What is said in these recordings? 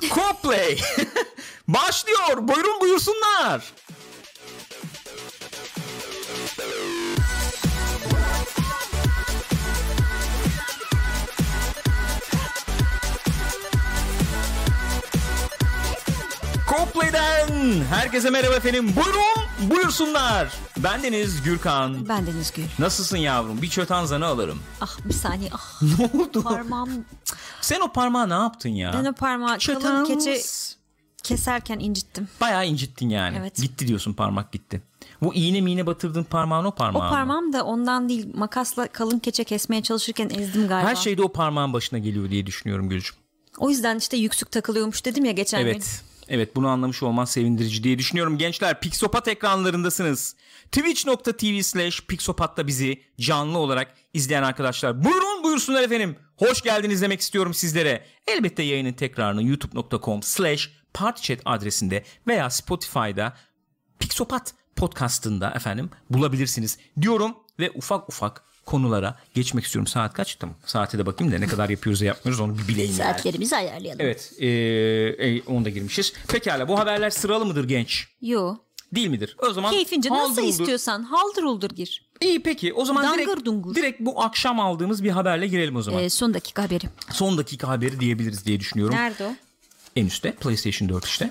Coldplay başlıyor. Buyurun buyursunlar. Coldplay'den herkese merhaba efendim. Buyurun buyursunlar. Bendeniz Gürkan. Ben Deniz Gül. Nasılsın yavrum? Bir çöten zanı alırım. Ah bir saniye. Ah Ne oldu? parmağım. Sen o parmağı ne yaptın ya? Ben o parmağı kalın Çöten- keçe keserken incittim. Bayağı incittin yani. Evet. Gitti diyorsun parmak gitti. Bu iğne miğne batırdığın parmağın o O parmağın mı? parmağım da ondan değil makasla kalın keçe kesmeye çalışırken ezdim galiba. Her şey de o parmağın başına geliyor diye düşünüyorum Gülcüm. O yüzden işte yüksük takılıyormuş dedim ya geçen gün. Evet. Evet bunu anlamış olman sevindirici diye düşünüyorum. Gençler Pixopat ekranlarındasınız. Twitch.tv slash Pixopat'ta bizi canlı olarak izleyen arkadaşlar. Buyurun buyursunlar efendim. Hoş geldiniz demek istiyorum sizlere. Elbette yayının tekrarını youtube.com slash partychat adresinde veya Spotify'da Pixopat podcastında efendim bulabilirsiniz diyorum ve ufak ufak konulara geçmek istiyorum. Saat kaç? Tamam. Saate de bakayım da ne kadar yapıyoruz ya yapmıyoruz onu bir bileyim yani. Saatlerimizi ayarlayalım. Evet. E, e, onu da girmişiz. Pekala bu haberler sıralı mıdır genç? Yo. Değil midir? O zaman Keyfince nasıl haldır istiyorsan haldır uldur gir. İyi peki o zaman Dangır direkt, dungur. direkt bu akşam aldığımız bir haberle girelim o zaman. Ee, son dakika haberi. Son dakika haberi diyebiliriz diye düşünüyorum. Nerede o? En üstte PlayStation 4 işte.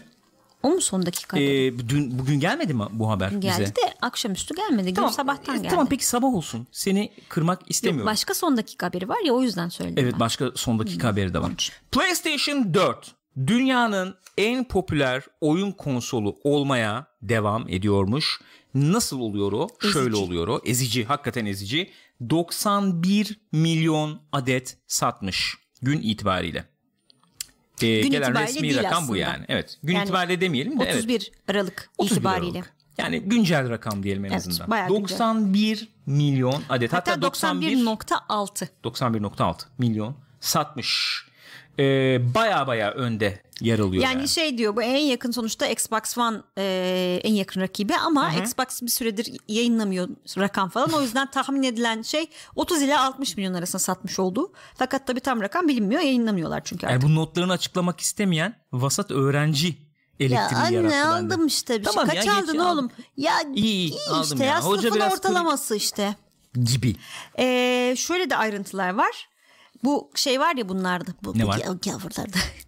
O mu son dakika haberi? Ee, dün bugün gelmedi mi bu haber geldi bize? de akşamüstü gelmedi. Gün sabahtan e, geldi. Tamam peki sabah olsun. Seni kırmak istemiyorum. Başka son dakika haberi var ya o yüzden söyledim Evet ben. başka son dakika haberi de var. PlayStation 4 dünyanın en popüler oyun konsolu olmaya devam ediyormuş. Nasıl oluyor o? Şöyle oluyor o. Ezici, hakikaten ezici. 91 milyon adet satmış gün itibariyle. Ee, Gün gelen itibariyle resmi rakam bu aslında. yani. Evet. Gün Yani itibariyle demeyelim de evet. 31 Aralık 31 itibariyle. Aralık. Yani güncel rakam diyelim en Evet, azından. bayağı güncel. 91 milyon adet. Hatta, Hatta 91 91.6. 91.6 milyon satmış. Ee, baya baya önde yer alıyor. Yani, Yani, şey diyor bu en yakın sonuçta Xbox One e, en yakın rakibi ama Xbox bir süredir yayınlamıyor rakam falan. O yüzden tahmin edilen şey 30 ile 60 milyon arasında satmış oldu. Fakat tabii tam rakam bilinmiyor yayınlamıyorlar çünkü Yani artık. bu notlarını açıklamak istemeyen vasat öğrenci Ya elektriği anne yarattı bende. aldım işte bir Tamam şey. ya, Kaç geç, aldın aldım. oğlum? Ya İyi, iyi, iyi, aldım işte ya. ya. Hoca Sınıfın biraz ortalaması işte. Gibi. Ee, şöyle de ayrıntılar var. Bu şey var ya bunlarda. Bu, Ne bu var? ga- Gavurlarda.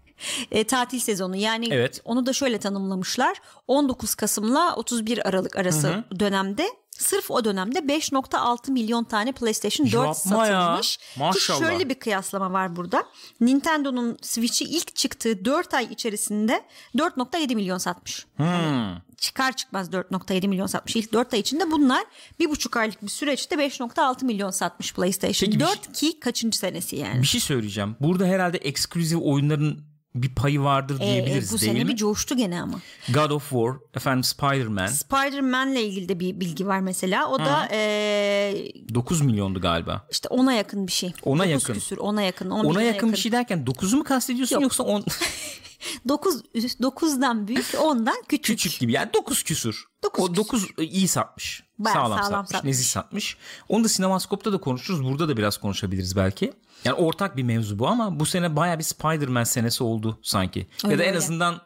E, tatil sezonu yani Evet. onu da şöyle tanımlamışlar 19 Kasım'la 31 Aralık arası dönemde sırf o dönemde 5.6 milyon tane PlayStation 4 Yapma ya. satılmış. Ki Maşallah. şöyle bir kıyaslama var burada. Nintendo'nun Switch'i ilk çıktığı 4 ay içerisinde 4.7 milyon satmış. Hmm. Çıkar çıkmaz 4.7 milyon satmış. İlk 4 ay içinde bunlar bir buçuk aylık bir süreçte 5.6 milyon satmış PlayStation. Peki bir 4 ki kaçıncı senesi yani. Bir şey söyleyeceğim. Burada herhalde eksklusif oyunların bir payı vardır diyebiliriz bu değil sene mi? bir coştu gene ama. God of War, efendim Spider-Man Spider-Man'le ilgili de bir bilgi var mesela. O da ee, 9 milyondu galiba. işte ona yakın bir şey. Ona Dokuz yakın. Küsür, ona yakın. 11'e Ona yakın bir şey derken 9'u mu kastediyorsun Yok. yoksa 10 9 9'dan büyük, 10'dan küçük. küçük gibi yani 9 küsür. Dokuz o 9 iyi satmış. Bayağı sağlam, sağlam satmış, satmış. nezih satmış. Onu da sinemaskopta da konuşuruz. Burada da biraz konuşabiliriz belki. Yani ortak bir mevzu bu ama bu sene baya bir Spider-Man senesi oldu sanki. ya Öyle da en öyle. azından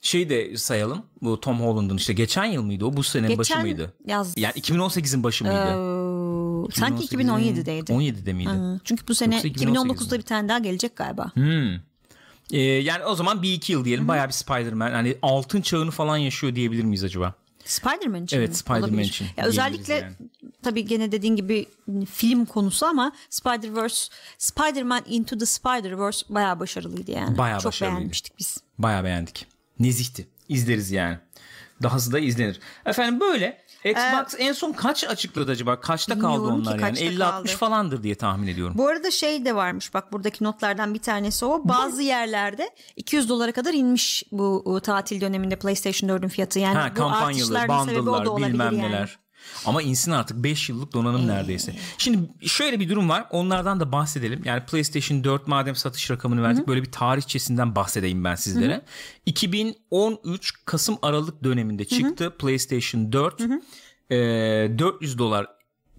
şey de sayalım. Bu Tom Holland'ın işte geçen yıl mıydı o? Bu senenin başı Geçen mıydı? yaz. Yani 2018'in başı mıydı? Ee, sanki 2018'in 2017'deydi. 17'de miydi? Hı, Çünkü bu sene Yoksa 2018'de 2019'da bir tane daha gelecek galiba. Ee, yani o zaman bir iki yıl diyelim. Bayağı bir Spider-Man. Hani altın çağını falan yaşıyor diyebilir miyiz acaba? Spider-Man için Evet? Spider-Man için Ya özellikle yani. tabii gene dediğin gibi film konusu ama Spider-Verse, Spider-Man Into the Spider-Verse bayağı başarılıydı yani. Bayağı Çok başarılıydı. beğenmiştik biz. Bayağı beğendik. Nezihti. İzleriz yani. Dahası da izlenir. Efendim böyle Xbox en son kaç açıkladı acaba? Kaçta kaldı Ee, onlar yani? kaçta 50-60 kaldı. falandır diye tahmin ediyorum. Bu arada şey de varmış bak buradaki notlardan bir tanesi o. Bazı yerlerde 200 dolara kadar inmiş bu tatil döneminde PlayStation 4'ün fiyatı. Yani ha bu artışların sebebi o da olabilir bilmem yani. neler. Ama insin artık 5 yıllık donanım neredeyse. Şimdi şöyle bir durum var. Onlardan da bahsedelim. Yani PlayStation 4 madem satış rakamını verdik böyle bir tarihçesinden bahsedeyim ben sizlere. 2013 Kasım Aralık döneminde çıktı PlayStation 4. Ee, 400 dolar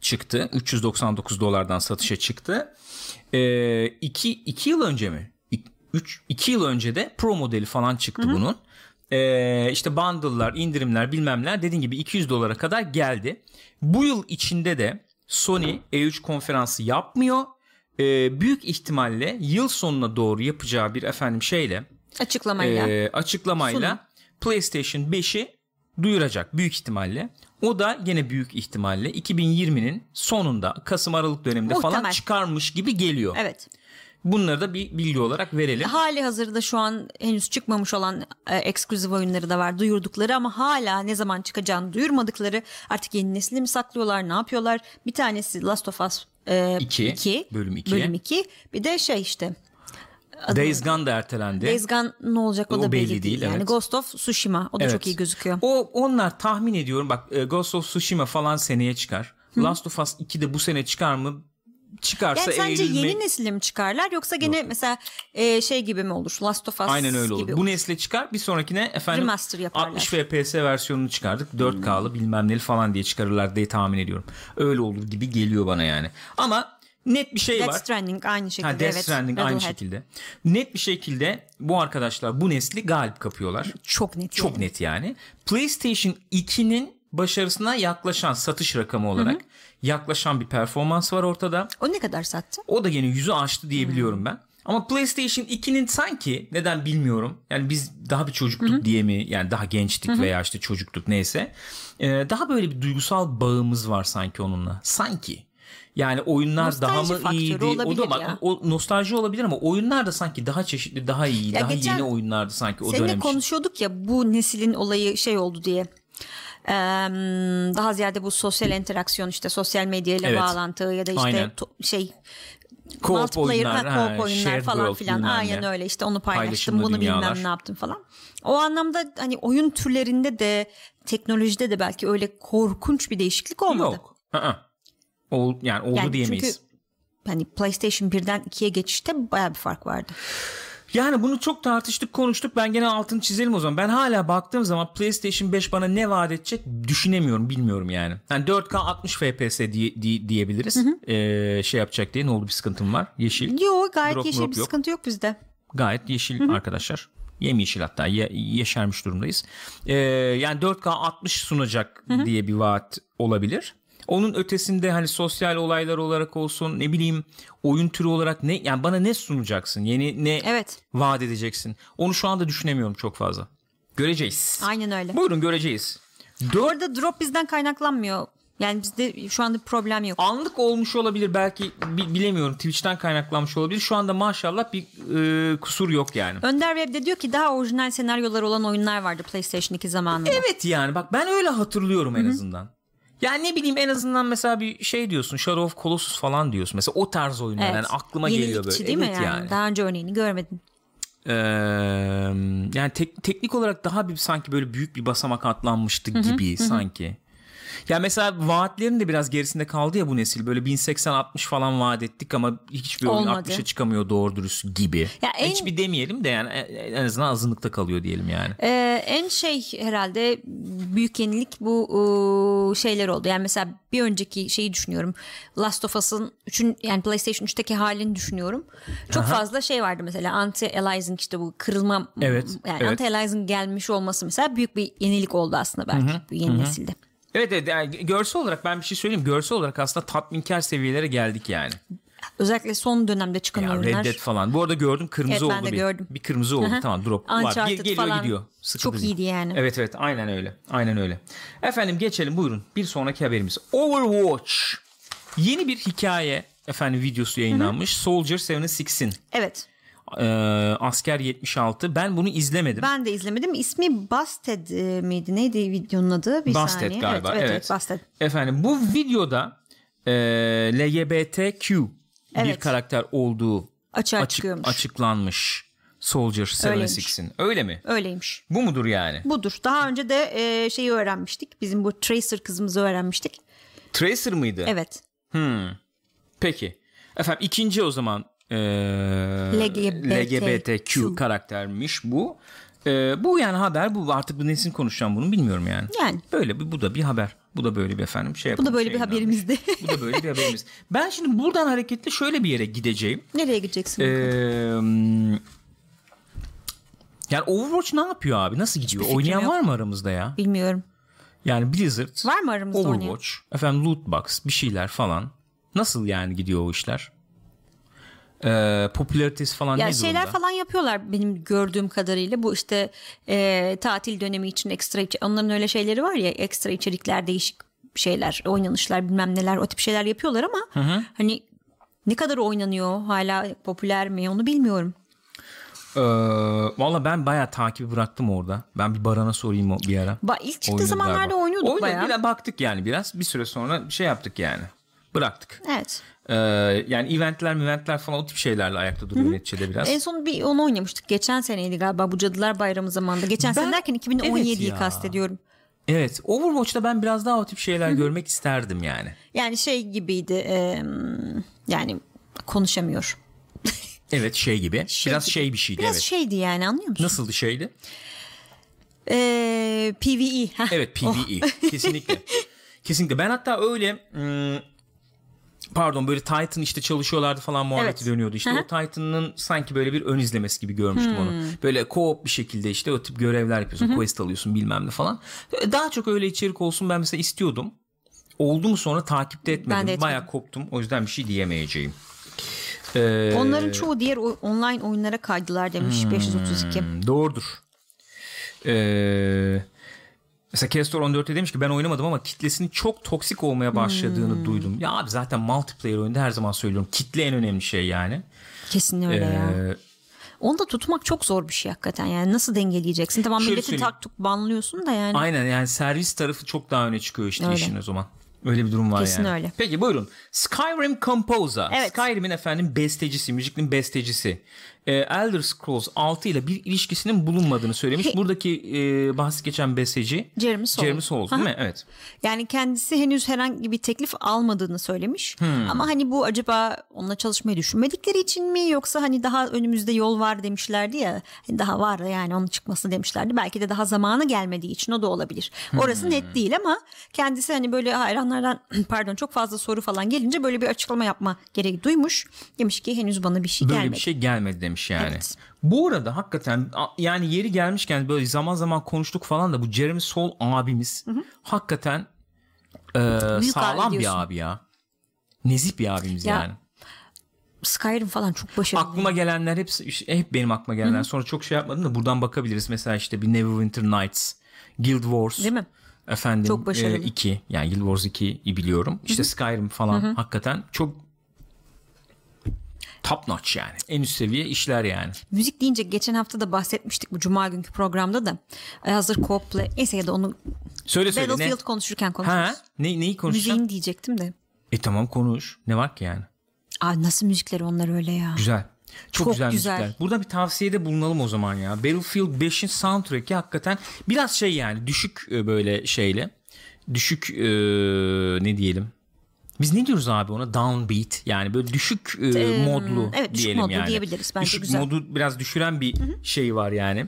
çıktı. 399 dolardan satışa çıktı. 2 2 yıl önce mi? 3 2 yıl önce de Pro modeli falan çıktı bunun. Ee, işte bundle'lar, indirimler, bilmemler dediğim gibi 200 dolara kadar geldi. Bu yıl içinde de Sony E3 konferansı yapmıyor. Ee, büyük ihtimalle yıl sonuna doğru yapacağı bir efendim şeyle Açıklamayla. e, açıklamayla PlayStation 5'i duyuracak büyük ihtimalle. O da gene büyük ihtimalle 2020'nin sonunda Kasım Aralık döneminde falan Muhtemel. çıkarmış gibi geliyor. Evet. Bunları da bir bilgi olarak verelim. Hali hazırda şu an henüz çıkmamış olan e, ekskluzif oyunları da var duyurdukları ama hala ne zaman çıkacağını duyurmadıkları artık yeni nesli mi saklıyorlar ne yapıyorlar bir tanesi Last of Us e, İki, 2, bölüm iki. bölüm 2 bir de şey işte Days Gone da ertelendi. Days Gone ne olacak o, O da belli, belli değil. değil, Yani evet. Ghost of Tsushima o da Evet. çok iyi gözüküyor. O onlar tahmin ediyorum bak e, Ghost of Tsushima falan seneye çıkar. Last of Us 2 de bu sene çıkar mı? Çıkarsa Yani sence Eylül, yeni nesille mi çıkarlar yoksa gene mesela e, şey gibi mi olur? Last of Us Aynen öyle olur. gibi Bu nesle çıkar bir sonrakine efendim Remaster yaparlar. 60 FPS versiyonunu çıkardık. 4K'lı bilmem neli falan diye çıkarırlar diye tahmin ediyorum. Öyle olur gibi geliyor bana yani. Ama net bir şey Death var. Stranding aynı şekilde. Ha, Death evet. Stranding aynı Radiohead. şekilde. Net bir şekilde bu arkadaşlar bu nesli galip kapıyorlar. Çok net. Çok yani. net yani. PlayStation 2'nin başarısına yaklaşan satış rakamı olarak yaklaşan bir performans var ortada. O ne kadar sattı? O da yine yüzü aştı diyebiliyorum ben. Ama PlayStation 2'nin sanki neden bilmiyorum. Yani biz daha bir çocuktuk diye mi yani daha gençtik veya işte çocuktuk neyse. Ee, daha böyle bir duygusal bağımız var sanki onunla. Sanki. Yani oyunlar Nostalji daha mı iyiydi? O da bak o nostalji olabilir ama oyunlar da sanki daha çeşitli, daha iyi, Ya daha yeni oyunlardı sanki o Seninle dönem için. konuşuyorduk ya bu neslin olayı şey oldu diye. Daha ziyade bu sosyal interaksiyon işte sosyal medyayla Evet. bağlantı ya da işte şey Co-op multiplayer oyunlar, ha, co-op oyunlar falan filan aynen ne. öyle işte onu paylaştım bunu dünyalar. bilmem ne yaptım falan. O anlamda hani oyun türlerinde de teknolojide de belki öyle korkunç bir değişiklik olmadı. Yok. Hı-hı. Ol, yani oldu Yani diyemeyiz. çünkü hani PlayStation 1'den 2'ye geçişte baya bir fark vardı. Yani bunu çok tartıştık konuştuk. Ben gene altını çizelim o zaman. Ben hala baktığım zaman PlayStation 5 bana ne vaat edecek düşünemiyorum bilmiyorum yani. Yani 4K 60 FPS diye, diye- diyebiliriz. Ee, şey yapacak diye ne oldu bir sıkıntım var. Yeşil. Yok gayet Drop yeşil drop bir yok. sıkıntı yok bizde. Gayet yeşil arkadaşlar. Yemyeşil hatta ye, yeşermiş durumdayız. Ee, yani 4K 60 sunacak diye bir vaat olabilir. Onun ötesinde hani sosyal olaylar olarak olsun ne bileyim oyun türü olarak ne yani bana ne sunacaksın? Yeni ne Evet. vaat edeceksin? Onu şu anda düşünemiyorum çok fazla. Göreceğiz. Aynen öyle. Buyurun göreceğiz. Bu arada drop bizden kaynaklanmıyor. Yani bizde şu anda bir problem yok. Anlık olmuş olabilir belki bi- bilemiyorum Twitch'ten kaynaklanmış olabilir. Şu anda maşallah bir e, kusur yok yani. Önder Web'de diyor ki daha orijinal senaryolar olan oyunlar vardı PlayStation 2 zamanında. Evet yani bak ben öyle hatırlıyorum en azından. Yani ne bileyim en azından mesela bir şey diyorsun Shadow of Colossus falan diyorsun. Mesela o tarz oyunlar yani aklıma geliyor böyle. Yenilikçi değil mi evet yani? yani. Daha önce örneğini görmedin. Ee, yani tek- teknik olarak daha bir sanki böyle büyük bir basamak atlanmıştı gibi sanki. Ya mesela vaatlerin de biraz gerisinde kaldı ya bu nesil. Böyle 1080-60 falan vaat ettik ama hiçbir oyun Olmadı. 60'a çıkamıyor doğru dürüst gibi. Ya en- Hiçbir demeyelim de yani en azından azınlıkta kalıyor diyelim yani. Ee, en şey herhalde büyük yenilik bu ıı, şeyler oldu. Yani mesela bir önceki şeyi düşünüyorum. Last of Us'ın üçün, yani PlayStation 3'teki halini düşünüyorum. Çok fazla şey vardı mesela anti-aliasing işte bu kırılma Evet, yani evet. anti-aliasing gelmiş olması mesela büyük bir yenilik oldu aslında belki bu yeni nesilde. Evet evet yani görsel olarak ben bir şey söyleyeyim. Görsel olarak aslında tatminkar seviyelere geldik yani. Özellikle son dönemde çıkan Ya oyunlar. Red Dead falan. Bu arada gördüm kırmızı Evet, ben oldu de bir. gördüm. Bir kırmızı oldu. Tamam drop var. Gel- geliyor falan gidiyor. Sıkıntı çok değil. iyiydi yani. Evet evet aynen öyle. Aynen öyle. Efendim geçelim buyurun. Bir sonraki haberimiz. Overwatch. Yeni bir hikaye efendim videosu yayınlanmış. Soldier 76'in. Evet. Ee, Asker 76. Ben bunu izlemedim. Ben de izlemedim. İsmi Busted e, miydi? Neydi videonun adı? Bir Busted saniye. galiba. Evet, Evet, evet, Busted. Efendim bu videoda e, LGBTQ bir Evet. karakter olduğu Açığa açık, çıkıyormuş. açıklanmış. Soldier 76'in. Öyle mi? Öyleymiş. Bu mudur yani? Budur. Daha önce de e, şeyi öğrenmiştik. Bizim bu Tracer kızımızı öğrenmiştik. Tracer mıydı? Evet. Peki. Efendim ikinci o zaman e, LGBTQ. LGBTQ karaktermiş bu. E, bu yani haber bu artık bu nesin konuşacağım bunu bilmiyorum yani. Yani. Böyle bu da bir haber. Bu da böyle bir efendim şey Bu da böyle bir haberimizdi. Bu da böyle bir haberimiz. Ben şimdi buradan hareketle şöyle bir yere gideceğim. Nereye gideceksin? Ee, Yani Overwatch ne yapıyor abi? Nasıl gidiyor? fikrim Oynayan var mı aramızda ya? Bilmiyorum. Yani Blizzard, Var mı aramızda oynayan? Overwatch, efendim Lootbox bir şeyler falan. Nasıl yani gidiyor o işler? Ee, popülaritesi falan Ya ne şeyler durumda? falan yapıyorlar benim gördüğüm kadarıyla. Bu işte e, tatil dönemi için ekstra onların öyle şeyleri var ya ekstra içerikler değişik şeyler oynanışlar bilmem neler o tip şeyler yapıyorlar ama hani ne kadar oynanıyor hala popüler mi onu bilmiyorum. Ee, Valla ben bayağı takibi bıraktım orada. Ben bir Baran'a sorayım bir ara. Ba ilk çıktığı Oynadı zamanlarda oynuyorduk Oynadı, bayağı. bir de baktık yani biraz. Bir süre sonra şey yaptık yani. Bıraktık. Evet. Ee, yani eventler eventler falan o tip şeylerle ayakta duruyor neticede biraz. En son bir onu oynamıştık. Geçen seneydi galiba bu Cadılar Bayramı zamanında. Geçen Ben- sene derken 2017'yi Evet ya. kastediyorum. Evet Overwatch'ta ben biraz daha o tip şeyler görmek isterdim yani. Yani şey gibiydi. e, yani konuşamıyor. Evet şey gibi. Şey biraz şey bir şeydi Biraz evet. şeydi yani anlıyor musun? Nasıldı şeydi? Ee, PvE. Heh. Evet PvE. Kesinlikle. Kesinlikle. Ben hatta öyle ım, pardon böyle Titan işte çalışıyorlardı falan muhabbeti Evet. dönüyordu. İşte Hı hı. o Titan'ın sanki böyle bir ön izlemesi gibi görmüştüm onu. Hmm. Böyle co-op bir şekilde işte o tip görevler yapıyorsun. Quest alıyorsun bilmem ne falan. Daha çok öyle içerik olsun ben mesela istiyordum. Oldu mu sonra takipte etmedim. etmedim. Bayağı koptum. O yüzden bir şey diyemeyeceğim. Ee, Onların çoğu diğer online oyunlara kaydılar demiş 532. Hmm, doğrudur. Ee, mesela Castor 14'te demiş ki ben oynamadım ama kitlesinin çok toksik olmaya başladığını Hmm. duydum. Ya abi zaten multiplayer oyunda her zaman söylüyorum. Kitle en önemli şey yani. Kesin öyle ya. Ee, Onu da tutmak çok zor bir şey hakikaten. Yani nasıl dengeleyeceksin? Tamam milleti tak tuk banlıyorsun da yani. aynen yani servis tarafı çok daha öne çıkıyor işte Öyle. işin o zaman. Öyle bir durum var Kesin yani. öyle. Peki buyurun. Skyrim Composer. Evet. Skyrim'in efendim bestecisi, müziklin bestecisi. Ee, Elder Scrolls 6 ile bir ilişkisinin bulunmadığını söylemiş. He- Buradaki e, bahsi geçen besteci Jeremy Soule. Jeremy Soule değil mi? Evet. Yani kendisi henüz herhangi bir teklif almadığını söylemiş. Hmm. Ama hani bu acaba onunla çalışmayı düşünmedikleri için mi yoksa hani daha önümüzde yol var demişlerdi ya. Hani daha var yani onun çıkmasını demişlerdi. Belki de daha zamanı gelmediği için o da olabilir. Orası Hmm. net değil ama kendisi hani böyle hayranlardan pardon çok fazla soru falan gelince böyle bir açıklama yapma gereği duymuş. Demiş ki henüz bana bir şey Böyle gelmedi. bir şey gelmedi demiş yani. Evet. Bu arada hakikaten yani yeri gelmişken böyle zaman zaman konuştuk falan da bu Jeremy Sol abimiz hakikaten e, Büyük sağlam abi bir abi ya. Nezih bir abimiz Ya, yani. Skyrim falan çok başarılı. Aklıma gelenler hepsi hep benim aklıma gelenler. Sonra çok şey yapmadım da buradan bakabiliriz. Mesela işte bir Neverwinter Nights, Guild Wars. Değil mi? Efendim Çok başarılı. 2 yani Guild Wars 2'yi biliyorum. İşte Skyrim falan hakikaten çok top notch yani. En üst seviye işler yani. Müzik deyince geçen hafta da bahsetmiştik bu cuma günkü programda da. E, hazır co-play. Neyse ya da onu Söyle söyle ne? Battlefield konuşurken konuşuruz. Ha? Ne, neyi konuşacağım? Müziğin diyecektim de. E tamam konuş. Ne var ki yani? Aa, nasıl müzikleri onlar öyle ya. Güzel. Çok, Çok güzel, güzel. müzikler. Burada bir tavsiyede bulunalım o zaman ya. Battlefield 5'in soundtrack'i hakikaten biraz şey yani düşük e, böyle şeyle. Düşük e, ne diyelim? Biz ne diyoruz abi ona? Downbeat yani böyle düşük e, Ee, modlu evet, düşük diyelim modlu yani. diyebiliriz. Bence düşük güzel. modu biraz düşüren bir şey var yani.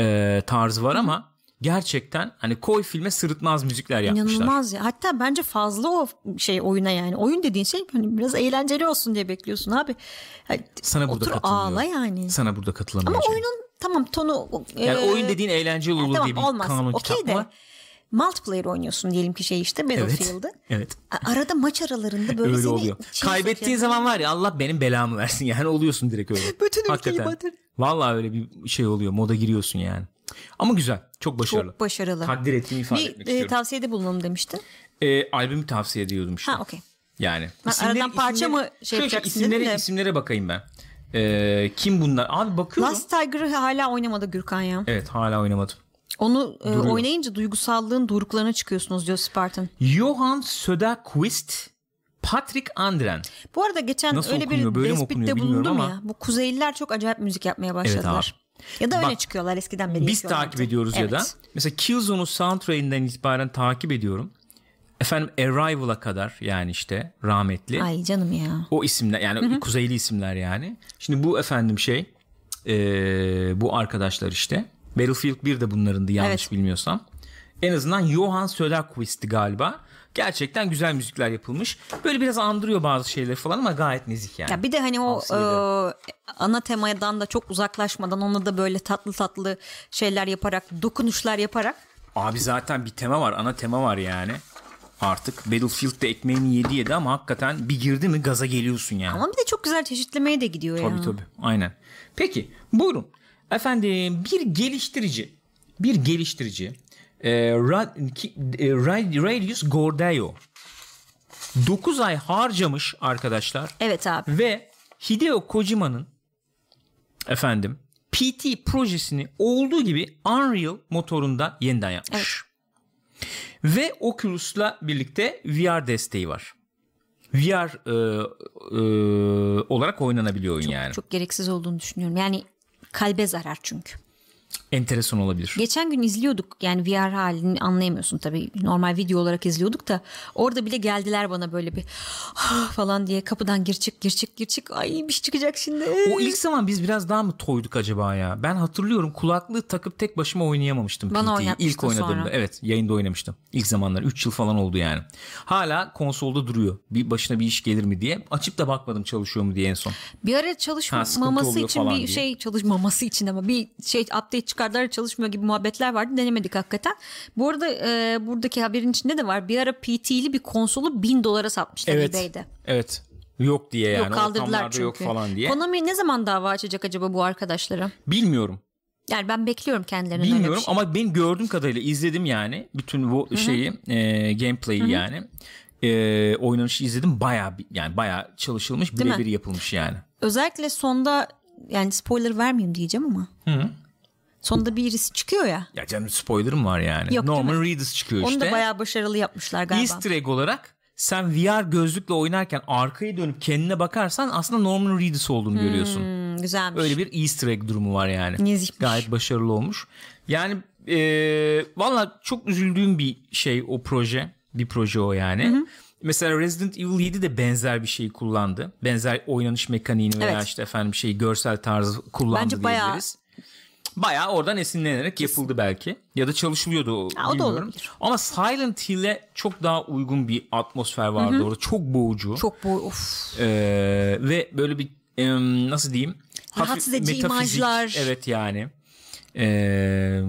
E, tarzı var ama gerçekten hani koy filme sırıtmaz müzikler yapmışlar. İnanılmaz ya. Hatta bence fazla o şey oyuna yani. Oyun dediğin şey hani biraz eğlenceli olsun diye bekliyorsun abi. Hani Sana burada otur katılmıyorum. ağla yani. Sana burada katılamıyorum. Ama oyunun tamam tonu yani e, oyun dediğin eğlenceli olur tamam, diye bir olmaz. kanun Okey kitap de var. Multiplayer oynuyorsun diyelim ki şey işte Battlefield'ı. Evet. A- Arada maç aralarında böyle öyle seni oluyor. şey Kaybettiğin zaman var ya Allah benim belamı versin yani oluyorsun direkt öyle. Bütün ülkeyi batır. Vallahi öyle bir şey oluyor. Moda giriyorsun yani. Ama güzel. Çok başarılı. Çok başarılı. Takdir ettiğimi ifade Bir etmek e, istiyorum. tavsiyede bulunalım demiştin. E, albümü tavsiye ediyordum işte. Ha okey. Yani. Ben aradan parça mı şey Şöyle yapacaksın isimlere, de. isimlere bakayım ben. E, kim bunlar? Abi bakıyorum. Last Tiger'ı hala oynamadı Gürkan ya. Evet hala oynamadım. Onu e, Duruyor. oynayınca duygusallığın doruklarına çıkıyorsunuz diyor Spartan. Johan Söderqvist, Patrick Andren. Bu arada geçen Nasıl öyle okunuyor, bir tespitte bulundum ama- ya. Bu Kuzeyliler çok acayip müzik yapmaya başladılar. ya da öne Bak, çıkıyorlar eskiden beri. Biz takip ediyoruz ya Evet. da. Mesela Killzone'u soundtrack'inden itibaren takip ediyorum. Efendim Arrival'a kadar yani işte rahmetli. Ay canım ya. O isimler yani kuzeyli isimler yani. Şimdi bu efendim şey eee, bu arkadaşlar işte. Battlefield 1 de bunlarındı yanlış Evet. bilmiyorsam. En azından Johan Söderqvist'ti galiba. Gerçekten güzel müzikler yapılmış. Böyle biraz andırıyor bazı şeyleri falan ama gayet nezik yani. Ya bir de hani o e, ana temadan da çok uzaklaşmadan ona da böyle tatlı tatlı şeyler yaparak, dokunuşlar yaparak Abi zaten bir tema var. Ana tema var yani. Artık Battlefield'de ekmeğini yedi yedi ama hakikaten bir girdi mi gaza geliyorsun yani. ama bir de çok güzel çeşitlemeye de gidiyor ya. Tabii tabii. Aynen. Peki buyurun. Efendim bir geliştirici bir geliştirici e, Ra- e, Ra- Radius Gordeo 9 ay harcamış arkadaşlar Evet abi. ve Hideo Kojima'nın efendim PT projesini olduğu gibi Unreal motorunda yeniden yapmış. Ve Oculus'la birlikte VR desteği var. VR e, e, olarak oynanabiliyor oyun yani. Çok gereksiz olduğunu düşünüyorum. Yani քալբեզար արժունք Enteresan olabilir. Geçen gün izliyorduk yani VR halini anlayamıyorsun tabii normal video olarak izliyorduk da orada bile geldiler bana böyle bir "Ah" falan diye kapıdan gir çık gir çık gir çık ay bir şey çıkacak şimdi. O ilk zaman biz biraz daha mı toyduk acaba ya? Ben hatırlıyorum kulaklığı takıp tek başıma oynayamamıştım Bana PT'yi. İlk oynadığımda. sonra. Evet yayında oynamıştım. İlk zamanlar 3 yıl falan oldu yani. Hala konsolda duruyor. Bir başına bir iş gelir mi diye. Açıp da bakmadım çalışıyor mu diye en son. Bir ara çalışmaması için bir diye. şey çalışmaması için ama bir şey update çıkardılar çalışmıyor gibi muhabbetler vardı denemedik hakikaten. Bu arada e, buradaki haberin içinde de var bir ara PT'li bir konsolu bin dolara satmışlar Evet. eBay'de. Evet. Yok diye yani. yok kaldırdılar çünkü. yok falan diye. Konami ne zaman dava açacak acaba bu arkadaşlara? Bilmiyorum. Yani ben bekliyorum kendilerinin öyle bir Bilmiyorum şey. ama ben gördüğüm kadarıyla izledim yani bütün bu şeyi e, gameplay'i yani e, oynanışı izledim bir- yani bayağı çalışılmış birebir yapılmış yani. Özellikle sonda yani spoiler vermeyeyim diyeceğim ama. Sonda birisi çıkıyor ya. Ya canım spoiler'ım var yani. Yok, Norman Reedus çıkıyor Onu işte. da bayağı başarılı yapmışlar galiba. Easter egg olarak sen VR gözlükle oynarken arkayı dönüp kendine bakarsan aslında Norman Reedus olduğunu görüyorsun. Hmm, güzelmiş. Öyle bir Easter egg durumu var yani. Nezihmiş. Gayet başarılı olmuş. Yani e, valla çok üzüldüğüm bir şey o proje. Bir proje o yani. Mesela Resident Evil 7 de benzer bir şeyi kullandı. Benzer oynanış mekaniğini veya Evet. işte efendim şey görsel tarzı kullandı Bence bayağı- diyebiliriz. Bayağı oradan esinlenerek yapıldı belki. Ya da çalışılıyordu o, Ha, o da olabilir. Ama Silent Hill'e çok daha uygun bir atmosfer vardı orada. Çok boğucu. Çok of. Ee, ve böyle bir em, nasıl diyeyim? Rahatsız edici imajlar. Evet yani. Ee,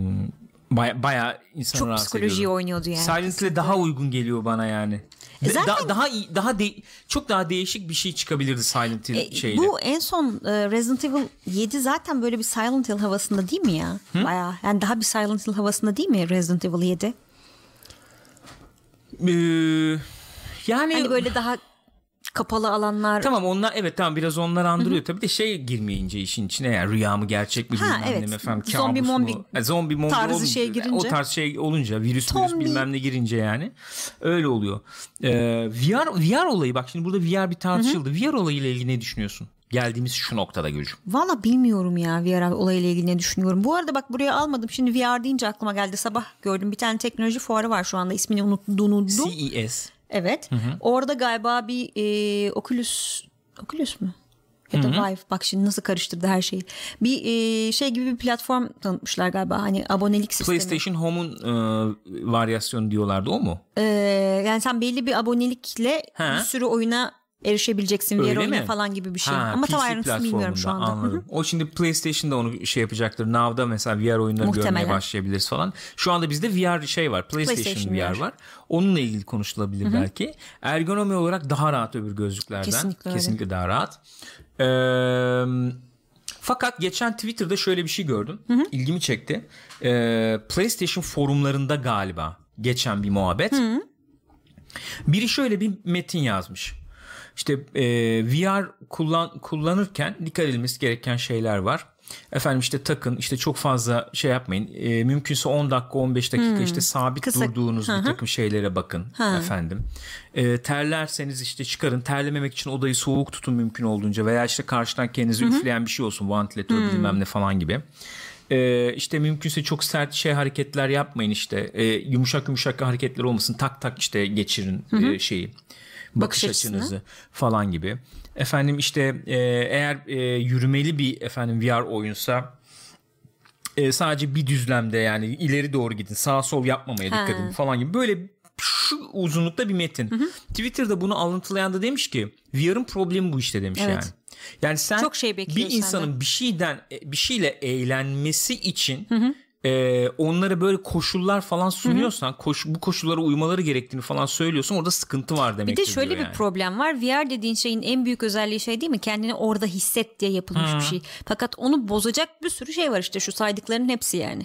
baya, bayağı insanı Çok psikolojiyi ediyordu. oynuyordu yani. Silent Hill'e daha uygun geliyor bana yani. E zaten- da- daha iyi, daha de- çok daha değişik bir şey çıkabilirdi Silent Hill E, şeyle. bu en son e, Resident Evil 7 zaten böyle bir Silent Hill havasında değil mi ya? Bayağı. Yani daha bir Silent Hill havasında değil mi Resident Evil 7? Ee, yani Hani böyle daha kapalı alanlar. Tamam onlar evet tamam biraz onlar andırıyor. Tabii de şey girmeyince işin içine yani rüya mı gerçek mi Ha, bilmem evet. ne efendim Zombi kabus mombi mu? Ha, zombi mombi tarzı olunca, şey girince. O tarz şey olunca virüs virüs Zombi. bilmem ne girince yani öyle oluyor. Ee, VR, VR olayı bak şimdi burada VR bir tartışıldı. VR olayıyla ilgili ne düşünüyorsun? Geldiğimiz şu noktada Gülcüm. Valla bilmiyorum ya VR olayıyla ilgili ne düşünüyorum. Bu arada bak buraya almadım. Şimdi VR deyince aklıma geldi. Sabah gördüm bir tane teknoloji fuarı var şu anda. ismini unuttum. CES. Evet. Orada galiba bir e, Oculus Oculus mu? Ya da Vive. Bak şimdi nasıl karıştırdı her şeyi. Bir e, şey gibi bir platform tanıtmışlar galiba. Hani abonelik sistemi. PlayStation Home'un e, varyasyonu diyorlardı o mu? Ee, yani sen belli bir abonelikle Ha. bir sürü oyuna erişebileceksin. VR oyuna falan gibi bir şey. Ha, Ama tam PC ayrıntısını bilmiyorum şu anda. Anladım. O şimdi PlayStation'da onu şey yapacaktır. Now'da mesela VR oyunları görmeye Muhtemelen. başlayabiliriz falan. Şu anda bizde VR şey var. PlayStation, PlayStation VR var. Onunla ilgili konuşulabilir belki. Ergonomi olarak daha rahat öbür gözlüklerden. Kesinlikle öyle. Kesinlikle daha rahat. Ee, fakat geçen Twitter'da şöyle bir şey gördüm. İlgimi çekti. Ee, PlayStation forumlarında galiba geçen bir muhabbet. Biri şöyle bir metin yazmış. İşte e, VR kullan kullanırken dikkat edilmesi gereken şeyler var. Efendim işte takın işte çok fazla şey yapmayın. E, mümkünse 10 dakika 15 dakika işte sabit Hmm. Kısa- durduğunuz bir takım şeylere bakın efendim. E, terlerseniz işte çıkarın. Terlememek için odayı soğuk tutun mümkün olduğunca veya işte karşıdan kendinizi üfleyen bir şey olsun. Vantilatör bilmem ne falan gibi. E, işte mümkünse çok sert şey hareketler yapmayın işte. E, yumuşak yumuşak hareketler olmasın. Tak tak işte geçirin e, şeyi bakış, Bakış açısını. açınızı falan gibi. Efendim işte e, eğer e, yürümeli bir efendim VR oyunsa e, sadece bir düzlemde yani ileri doğru gidin sağa sol yapmamaya dikkat edin falan gibi böyle şu uzunlukta bir metin. Hı hı. Twitter'da bunu alıntılayan da demiş ki VR'ın problemi bu işte demiş evet. yani. Yani sen Çok şey bir insanın senden. bir şeyden bir şeyle eğlenmesi için hı hı e, onlara böyle koşullar falan sunuyorsan koş, bu koşullara uymaları gerektiğini falan söylüyorsun orada sıkıntı var demek. Bir de şöyle bir yani. problem var VR dediğin şeyin en büyük özelliği şey değil mi kendini orada hisset diye yapılmış hmm. bir şey. Fakat onu bozacak bir sürü şey var işte şu saydıkların hepsi yani.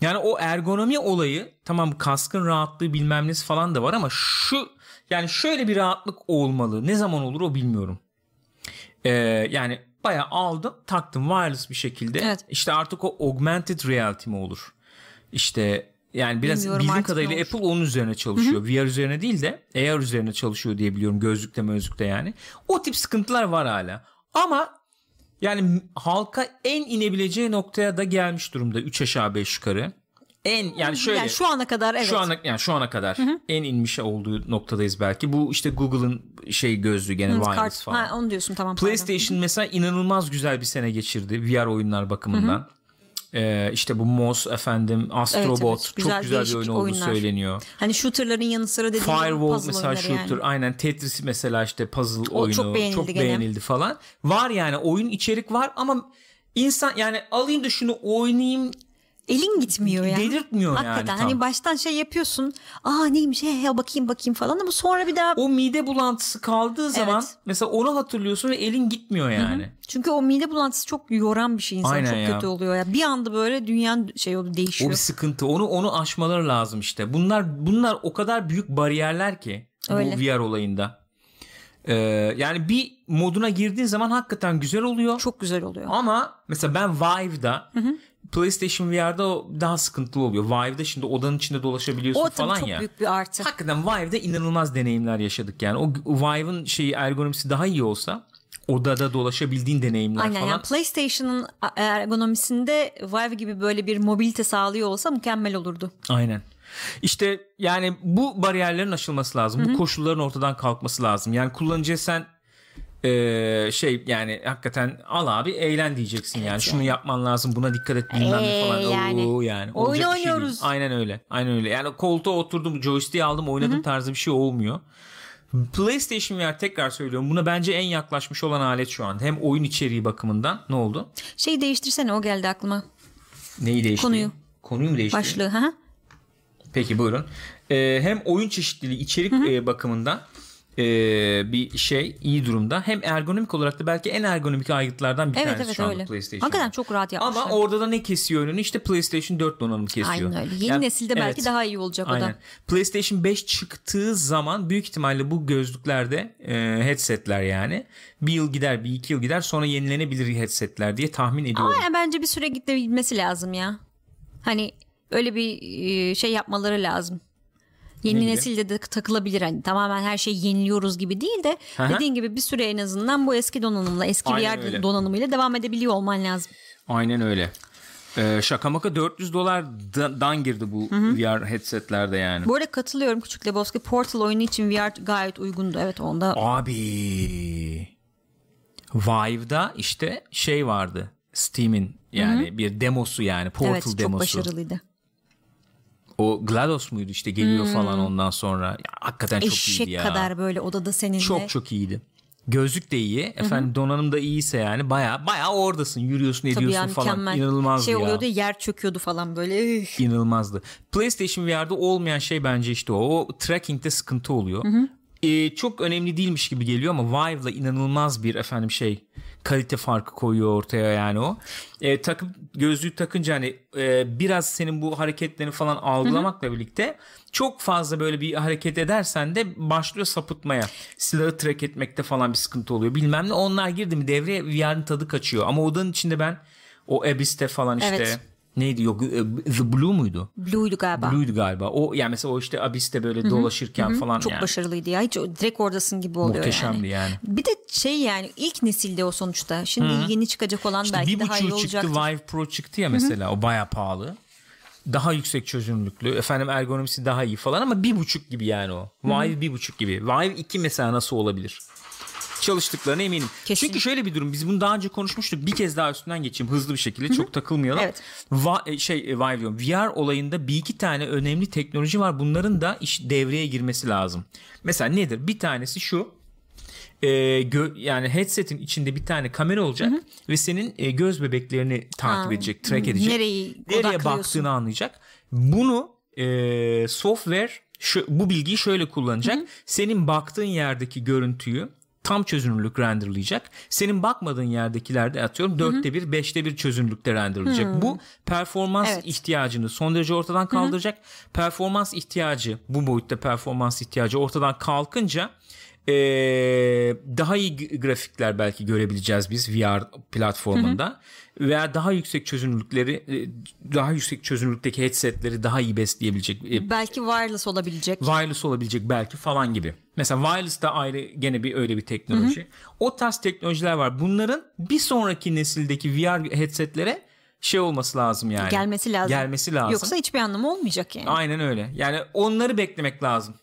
Yani o ergonomi olayı tamam kaskın rahatlığı bilmem nesi falan da var ama şu yani şöyle bir rahatlık olmalı. Ne zaman olur o bilmiyorum. Ee, yani Bayağı aldım taktım wireless bir şekilde. Evet. İşte artık o augmented reality mi olur? İşte yani biraz Bilmiyorum bildiğim kadarıyla Apple onun üzerine çalışıyor. Hı-hı. VR üzerine değil de AR üzerine çalışıyor diye biliyorum. Gözlükte mözlükte yani. O tip sıkıntılar var hala. Ama yani halka en inebileceği noktaya da gelmiş durumda. 3 aşağı 5 yukarı en yani şöyle yani şu ana kadar evet. Şu ana yani şu ana kadar Hı-hı. en inmiş olduğu noktadayız belki. Bu işte Google'ın şey gözlüğü gene kart, falan. Ha, onu diyorsun tamam. PlayStation pardon. mesela inanılmaz güzel bir sene geçirdi VR oyunlar bakımından. Hı-hı. Ee, işte bu Moss efendim Astrobot evet, evet. Güzel, çok güzel bir oyun olduğu oyunlar. söyleniyor. Hani shooterların yanı sıra dediğim Firewall mesela shooter yani. aynen Tetris mesela işte puzzle o oyunu çok beğenildi, çok beğenildi falan. Var yani oyun içerik var ama insan yani alayım da şunu oynayayım elin gitmiyor yani. Delirtmiyor Hakikaten. yani. Hakikaten hani baştan şey yapıyorsun. Aa neymiş he, he bakayım bakayım falan ama sonra bir daha. O mide bulantısı kaldığı zaman evet. mesela onu hatırlıyorsun ve elin gitmiyor yani. Hı hı. Çünkü o mide bulantısı çok yoran bir şey insan Aynen çok ya. kötü oluyor ya. Bir anda böyle dünyanın şey oldu değişiyor. O bir sıkıntı. Onu onu aşmaları lazım işte. Bunlar bunlar o kadar büyük bariyerler ki Öyle. bu VR olayında. Ee, yani bir moduna girdiğin zaman hakikaten güzel oluyor. Çok güzel oluyor. Ama mesela ben Vive'da hı hı. PlayStation VR'da o daha sıkıntılı oluyor. Vive'da şimdi odanın içinde dolaşabiliyorsun o, falan çok ya. büyük bir artı. Hakikaten Vive'da inanılmaz deneyimler yaşadık yani. O Vive'ın şeyi ergonomisi daha iyi olsa odada dolaşabildiğin deneyimler Aynen, falan. Yani PlayStation'ın ergonomisinde Vive gibi böyle bir mobilite sağlıyor olsa mükemmel olurdu. Aynen. İşte yani bu bariyerlerin aşılması lazım. Hı-hı. Bu koşulların ortadan kalkması lazım. Yani kullanıcıya sen ee, şey yani hakikaten al abi eğlen diyeceksin evet yani. yani. Şunu yapman lazım buna dikkat et bilmem ee, falan. Yani. Oo, yani. Oyun oynuyoruz. Şey Aynen öyle. Aynen öyle. Yani koltuğa oturdum joystick'i aldım oynadım Hı-hı. tarzı bir şey olmuyor. PlayStation VR tekrar söylüyorum buna bence en yaklaşmış olan alet şu an. Hem oyun içeriği bakımından ne oldu? Şeyi değiştirsene o geldi aklıma. Neyi değişti? Konuyu. Konuyu mu değişti? Başlığı. Hı Peki buyurun. Ee, hem oyun çeşitliliği içerik E, bakımından e, bir şey iyi durumda. Hem ergonomik olarak da belki en ergonomik aygıtlardan bir evet, tanesi evet, şu anda öyle. PlayStation. Hakikaten çok rahat yapmışlar. Ama orada da ne kesiyor önünü? İşte PlayStation 4 donanımı kesiyor. Aynen öyle. Yeni yani, nesilde belki evet, daha iyi olacak aynen. o da. PlayStation 5 çıktığı zaman büyük ihtimalle bu gözlüklerde e, headsetler yani bir yıl gider bir iki yıl gider sonra yenilenebilir headsetler diye tahmin ediyorum. Ama bence bir süre gitmesi lazım ya. Hani öyle bir e, şey yapmaları lazım. Yeni nesilde de takılabilir. Hani tamamen her şeyi yeniliyoruz gibi değil de Aha. dediğin gibi bir süre en azından bu eski donanımla eski Aynen VR öyle. donanımıyla devam edebiliyor olman lazım. Aynen öyle. Ee, şaka maka 400 dolardan girdi bu Hı-hı. VR headsetlerde yani. Bu arada katılıyorum Küçük Lebowski. Portal oyunu için VR gayet uygundu. Evet onda. Abi. Vive'da işte şey vardı. Steam'in yani Hı-hı. bir demosu yani Portal evet, demosu. Evet çok başarılıydı. O GLaDOS muydu işte geliyor hmm. falan ondan sonra. Ya, hakikaten çok Eşek iyiydi ya. kadar böyle odada seninle. Çok çok iyiydi. Gözlük de iyi. Efendim Hı-hı. donanım da iyiyse yani baya baya oradasın. Yürüyorsun ediyorsun ya, falan. Mükemmel. İnanılmazdı şey ya. oluyordu yer çöküyordu falan böyle. İnanılmazdı. PlayStation VR'da olmayan şey bence işte o. O tracking'de sıkıntı oluyor. Ee, çok önemli değilmiş gibi geliyor ama Vive'la inanılmaz bir efendim şey kalite farkı koyuyor ortaya yani o. E, takıp gözlüğü takınca hani e, biraz senin bu hareketlerini falan algılamakla Hı-hı. birlikte çok fazla böyle bir hareket edersen de başlıyor sapıtmaya. Silahı track etmekte falan bir sıkıntı oluyor. Bilmem ne onlar girdi mi devreye VR'ın tadı kaçıyor. Ama odanın içinde ben o Abyss'te falan işte evet neydi yok e, The Blue muydu? Blue'ydu galiba. Blue'ydu galiba. O yani mesela o işte Abyss'te böyle Hı-hı. dolaşırken Hı-hı. falan çok yani. başarılıydı ya. Hiç direkt oradasın gibi oluyor Muhteşemdi yani. yani. Bir de şey yani ilk nesilde o sonuçta. Şimdi Hı-hı. yeni çıkacak olan işte belki daha iyi olacaktır. çıktı Vive Pro çıktı ya mesela. Hı-hı. O baya pahalı. Daha yüksek çözünürlüklü. Efendim ergonomisi daha iyi falan ama bir buçuk gibi yani o. Vive Hı-hı. bir buçuk gibi. Vive iki mesela nasıl olabilir? Çalıştıklarına eminim. Kesin. Çünkü şöyle bir durum biz bunu daha önce konuşmuştuk. Bir kez daha üstünden geçeyim hızlı bir şekilde çok takılmayalım. Evet. Va- e, şey Vive diyorum. VR olayında bir iki tane önemli teknoloji var. Bunların da iş devreye girmesi lazım. Mesela nedir? Bir tanesi şu. E, gö- yani headset'in içinde bir tane kamera olacak ve senin e, göz bebeklerini takip Ha, edecek, track edecek. nereyi nereye baktığını anlayacak. Bunu e, software şu, bu bilgiyi şöyle kullanacak. Senin baktığın yerdeki görüntüyü tam çözünürlük renderlayacak. Senin bakmadığın yerdekilerde atıyorum dörtte bir, beşte bir çözünürlükte renderlayacak. Bu performans Evet. ihtiyacını son derece ortadan kaldıracak. Performans ihtiyacı bu boyutta performans ihtiyacı ortadan kalkınca ee, daha iyi grafikler belki görebileceğiz biz VR platformunda veya daha yüksek çözünürlükleri e, daha yüksek çözünürlükteki headsetleri daha iyi besleyebilecek e, Belki wireless olabilecek. wireless olabilecek belki falan gibi. Mesela wireless da ayrı gene bir öyle bir teknoloji. O tarz teknolojiler var. Bunların bir sonraki nesildeki VR headsetlere şey olması lazım yani. Gelmesi lazım. Gelmesi lazım. Yoksa hiçbir anlamı olmayacak yani. Aynen öyle. Yani onları beklemek lazım.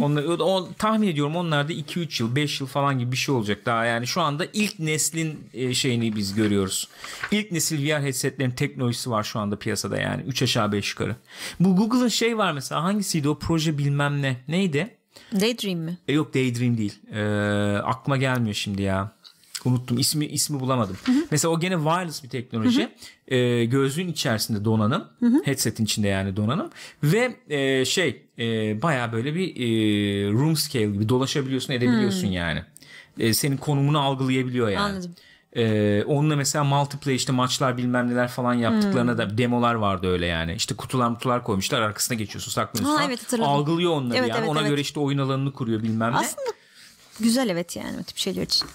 Onları, o, tahmin ediyorum onlar da 2-3 yıl 5 yıl falan gibi bir şey olacak daha yani şu anda ilk neslin e, şeyini biz görüyoruz. İlk nesil VR headsetlerin teknolojisi var şu anda piyasada yani 3 aşağı 5 yukarı. Bu Google'ın şey var mesela hangisiydi o proje bilmem ne neydi? Daydream mi? E, yok Daydream değil. E, aklıma gelmiyor şimdi ya. Unuttum ismi ismi bulamadım. Mesela o gene wireless bir teknoloji. E, gözlüğün içerisinde donanım, headsetin içinde yani donanım ve e, şey e, baya böyle bir e, room scale gibi dolaşabiliyorsun, edebiliyorsun yani. E, senin konumunu algılayabiliyor yani. Anladım. Ee, onunla mesela multiplayer işte maçlar bilmem neler falan yaptıklarına da demolar vardı öyle yani. İşte kutular mutular koymuşlar arkasına geçiyorsun saklanıyorsun. Ha, evet, hatırladım. Algılıyor onları Evet, yani. evet, Ona evet. göre işte oyun alanını kuruyor bilmem ne. Aslında güzel evet yani o tip şeyler için.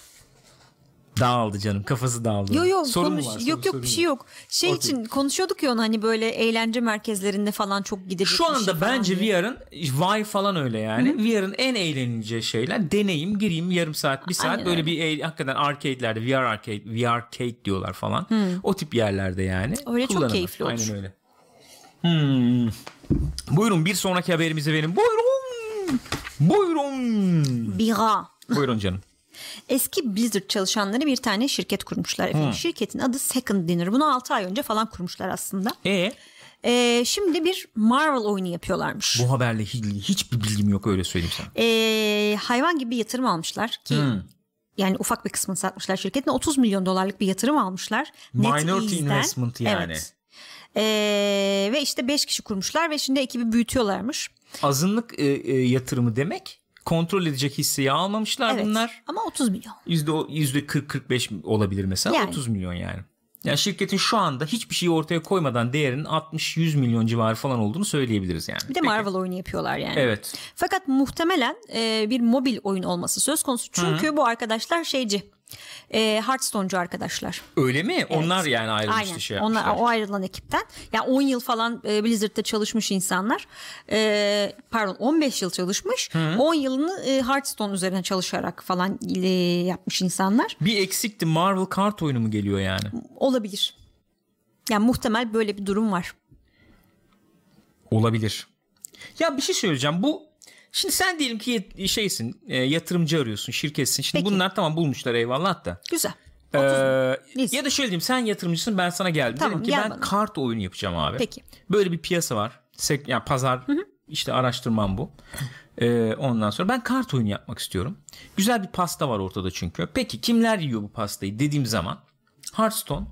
Dağıldı canım kafası dağıldı. Yok yok Sorun mu konuş var? yok Sorun- yok sorun bir şey yok. Şey Okey. için konuşuyorduk ya onu hani böyle eğlence merkezlerinde falan çok gidilecek. Şu şey anda falan bence. VR'ın Vive falan öyle yani. VR'ın en eğlenileceği şeyler deneyim gireyim yarım saat bir saat Aynen böyle öyle. bir hakikaten arcade'lerde VR arcade VR arcade diyorlar falan. O tip yerlerde yani. Öyle çok keyifli olur. Aynen öyle. Hmm. Buyurun bir sonraki haberimize verin. Buyurun. Buyurun. Bira. Buyurun canım. Eski Blizzard çalışanları bir tane şirket kurmuşlar efendim. Şirketin adı Second Dinner. Bunu 6 ay önce falan kurmuşlar aslında. E Ee, şimdi bir Marvel oyunu yapıyorlarmış. bu haberle hiç, hiçbir bilgim yok öyle söyleyeyim sana. Ee, hayvan gibi bir yatırım almışlar ki yani ufak bir kısmını satmışlar şirketin 30 milyon dolarlık bir yatırım almışlar. Minority investment yani. Evet. Ee, ve işte 5 kişi kurmuşlar ve şimdi ekibi büyütüyorlarmış. Azınlık e, e, yatırımı demek kontrol edecek hisseyi almamışlar Evet. bunlar. Ama 30 milyon. Yüzde, yüzde 40-45 olabilir mesela Yani. 30 milyon yani. Yani şirketin şu anda hiçbir şeyi ortaya koymadan değerinin 60-100 milyon civarı falan olduğunu söyleyebiliriz yani. Bir de Marvel oyunu yapıyorlar yani. Evet. Fakat muhtemelen e, bir mobil oyun olması söz konusu. Çünkü bu arkadaşlar şeyci. E, Hearthstone'cu arkadaşlar. Öyle mi? Onlar yani ayrılmıştı Aynen. şey Onlar o ayrılan ekipten. Yani 10 yıl falan e, Blizzard'da çalışmış insanlar. E, pardon 15 yıl çalışmış. 10 yılını e, Hearthstone üzerine çalışarak falan e, yapmış insanlar. Bir eksikti Marvel kart oyunu mu geliyor yani? Olabilir. Yani muhtemel böyle bir durum var. Olabilir. Ya bir şey söyleyeceğim. Bu şimdi sen diyelim ki şeysin, e, yatırımcı arıyorsun, şirketsin. Şimdi Peki. bunlar tamam bulmuşlar eyvallah da. Güzel. Ee, ya da şöyle diyeyim sen yatırımcısın ben sana geldim. Tamam, Dedim ki gel ben bana. kart oyunu yapacağım abi. Peki. Böyle bir piyasa var. Sek, yani pazar işte araştırmam bu. Ee, ondan sonra ben kart oyunu yapmak istiyorum. Güzel bir pasta var ortada çünkü. Peki kimler yiyor bu pastayı dediğim zaman Hearthstone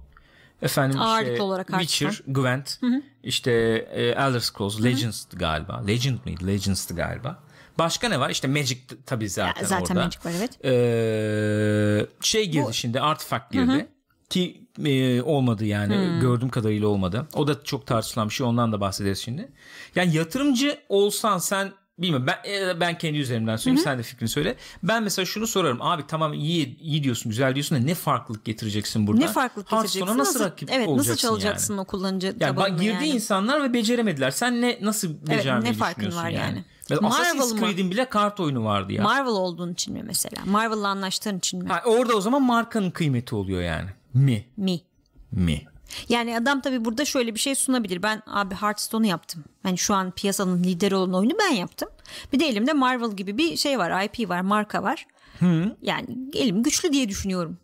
efendim Ağırlıklı işte olarak Witcher, Gwent, işte e, Elder Scrolls, Legends'tı galiba. Legend miydi? Legends'tı galiba. Başka ne var? İşte Magic tabii zaten, zaten orada. Magic var, evet. Ee, şey girdi şimdi Artifact girdi. Ki e, olmadı yani gördüğüm kadarıyla olmadı. O da çok tartışılan bir şey ondan da bahsederiz şimdi. Yani yatırımcı olsan sen bilmiyorum ben e, ben kendi üzerimden söyleyeyim sen de fikrini söyle. Ben mesela şunu sorarım abi tamam iyi iyi diyorsun güzel diyorsun da ne farklılık getireceksin burada? Ne farklılık Hearthstone'a getireceksin? nasıl, rakip evet, olacaksın nasıl çalacaksın yani? o kullanıcı Yani tabanını girdi yani? insanlar ve beceremediler. Sen ne nasıl becermeyi ne farkın var yani? yani? Mesela Marvel Assassin's? Creed'in bile kart oyunu vardı ya. Marvel olduğun için mi mesela? Marvel'la anlaştığın için mi? ha, orada o zaman markanın kıymeti oluyor yani. Mi? Mi? Mi? Yani adam tabii burada şöyle bir şey sunabilir. Ben abi Hearthstone'u yaptım. Hani şu an piyasanın lideri olan oyunu ben yaptım. Bir de elimde Marvel gibi bir şey var. IP var, marka var. Yani elim güçlü diye düşünüyorum.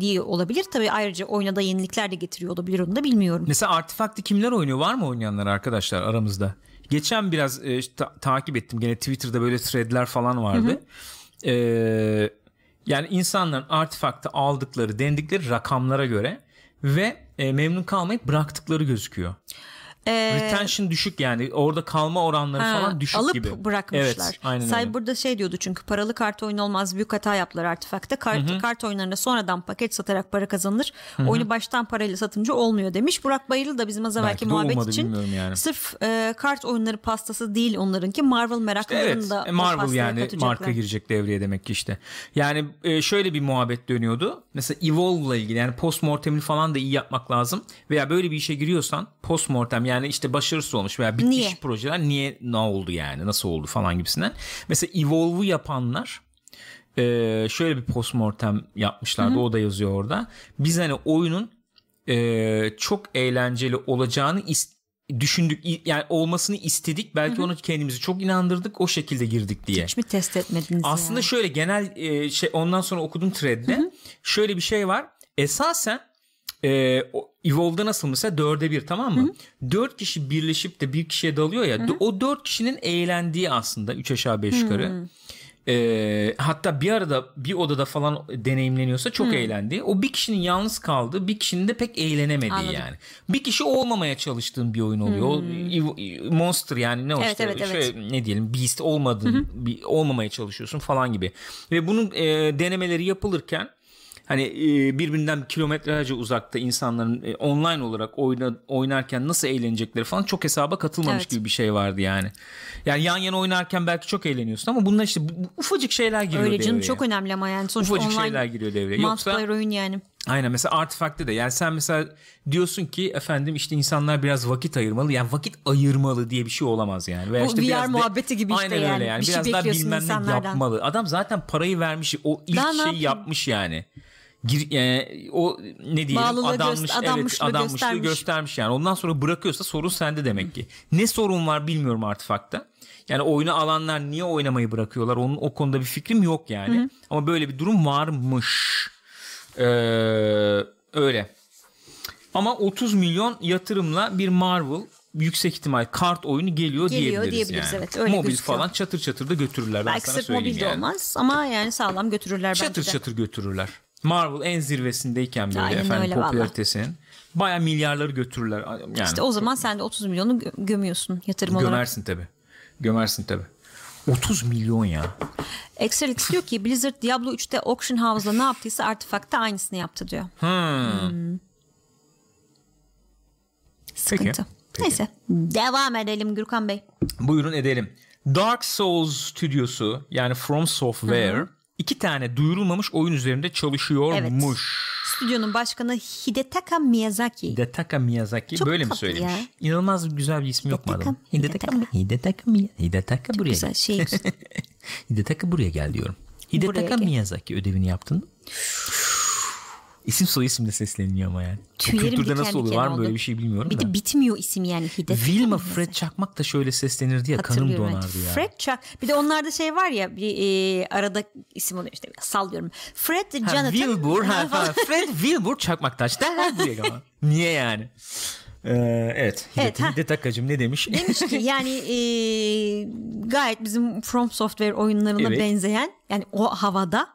Diye olabilir. Tabii ayrıca oyuna da yenilikler de getiriyor olabilir onu da bilmiyorum. Mesela Artifakt'ı kimler oynuyor? Var mı oynayanlar arkadaşlar aramızda? Geçen biraz e, ta- takip ettim. Gene Twitter'da böyle threadler falan vardı. Ee, yani insanların Artifakt'ı aldıkları, dendikleri rakamlara göre ve e, memnun kalmayıp bıraktıkları gözüküyor. Retention düşük yani. Orada kalma oranları Ha, falan düşük alıp gibi. bırakmışlar. Evet, aynen öyle. Cyber'da şey diyordu çünkü paralı kart oyunu olmaz büyük hata yaptılar artifakta. Kart, kart oyunlarında sonradan paket satarak para kazanılır. Oyunu baştan parayla satınca olmuyor demiş. Burak Bayırlı da bizim az evvelki muhabbet olmadı, için yani. sırf e, kart oyunları pastası değil onlarınki Marvel meraklarını Evet da e, Marvel yani katacaklar. marka girecek devreye demek ki işte. Yani e, şöyle bir muhabbet dönüyordu. Mesela Evolve'la ilgili yani postmortemini falan da iyi yapmak lazım. Veya böyle bir işe giriyorsan postmortem yani işte başarısız olmuş veya bitmiş Niye? projeler niye ne oldu yani nasıl oldu falan gibisinden. Mesela Evolve'u yapanlar e, şöyle bir postmortem yapmışlardı o da yazıyor orada. Biz hani oyunun e, çok eğlenceli olacağını ist- düşündük yani olmasını istedik belki onu kendimizi çok inandırdık o şekilde girdik diye. Hiç mi test etmediniz Aslında ya? şöyle genel e, şey ondan sonra okudum thread'de şöyle bir şey var esasen e, Evolve'da nasıl mesela dörde bir tamam mı? Dört kişi birleşip de bir kişiye dalıyor ya o dört kişinin eğlendiği aslında üç aşağı beş yukarı. E, hatta bir arada bir odada falan deneyimleniyorsa çok eğlendi. O bir kişinin yalnız kaldığı, bir kişinin de pek eğlenemediği Anladım. yani. Bir kişi olmamaya çalıştığın bir oyun oluyor. O ev- monster yani ne o Evet, işte evet, evet. şöyle ne diyelim beast olmadığın bir olmamaya çalışıyorsun falan gibi. Ve bunun e, denemeleri yapılırken hani e, birbirinden kilometrelerce uzakta insanların e, online olarak oyna, oynarken nasıl eğlenecekleri falan çok hesaba katılmamış Evet. gibi bir şey vardı yani. Yani yan yana oynarken belki çok eğleniyorsun ama bunlar işte ufacık şeyler giriyor Öyle canım devreye. çok önemli ama yani sonuçta Ufacık online şeyler giriyor devreye. Yoksa oyun yani. Aynen mesela Artifact'te de yani sen mesela diyorsun ki efendim işte insanlar biraz vakit ayırmalı. Yani vakit ayırmalı diye bir şey olamaz yani. Veya Bu işte VR biraz muhabbeti gibi işte Aynen yani. öyle yani. Bir şey biraz daha bekliyorsun bilmem ne yapmalı. Adam zaten parayı vermiş. O ilk Daha ne şeyi yapayım? yapmış yani. Gir, e, o ne diyelim Bağlılığı adanmış, göster- evet, adanmışlığı göstermiş. göstermiş yani. Ondan sonra bırakıyorsa sorun sende demek ki. Ne sorun var bilmiyorum Artifact'ta. Yani oyunu alanlar niye oynamayı bırakıyorlar? Onun o konuda bir fikrim yok yani. Ama böyle bir durum varmış. Ee, öyle. Ama 30 milyon yatırımla bir Marvel yüksek ihtimal kart oyunu geliyor, Geliyor diyebiliriz, diyebiliriz, yani. evet, öyle Mobil gözüküyor. falan çatır çatır da götürürler. ben Belki sana sırf mobil de yani. olmaz ama yani sağlam götürürler Çatır bence de. çatır götürürler. Marvel en zirvesindeyken böyle Aynen efendim öyle popülaritesinin. Baya milyarları götürürler. Yani İşte o zaman sen de 30 milyonu gö- gömüyorsun yatırım olarak. gömersin tabi. Gömersin tabi. 30 milyon ya. Excelix diyor ki Blizzard Diablo 3'te Auction House'la ne yaptıysa Artifact'ta aynısını yaptı diyor. Hmm. Sıkıntı. Peki. Neyse devam edelim Gürkan Bey. Buyurun edelim. Dark Souls stüdyosu yani From Software iki tane duyurulmamış oyun üzerinde çalışıyormuş. Stüdyonun başkanı Hidetaka Miyazaki. Hidetaka Miyazaki Çok böyle mi söylemiş? ya. İnanılmaz güzel bir ismi yok mu adamın? Hidetaka Hidetaka. Hidetaka Miya- Hidetaka buraya Güzel gel. şey. Hidetaka buraya gel diyorum. Hidetaka gel. Miyazaki ödevini yaptın? İsim soy isimle sesleniliyor ama yani. Tüylerim kültürde diken nasıl diken var mı böyle bir şey bilmiyorum Bir da. de bitmiyor isim yani Hidetaka Wilma. Fred Çakmak da şöyle seslenirdi ya kanım Hatırlıyorum, evet. donardı ya. Fred Chuck. Bir de onlarda şey var ya bir e, arada isim oluyor işte sallıyorum. Fred Ha, Jonathan. Wilbur, ha, ha, Fred Wilbur Çakmaktaş. Diye ama. Niye yani? Ee, evet. Evet, ha. Hidetakacım ne demiş? Demiş ki yani e, gayet bizim From Software oyunlarına Evet. benzeyen yani o havada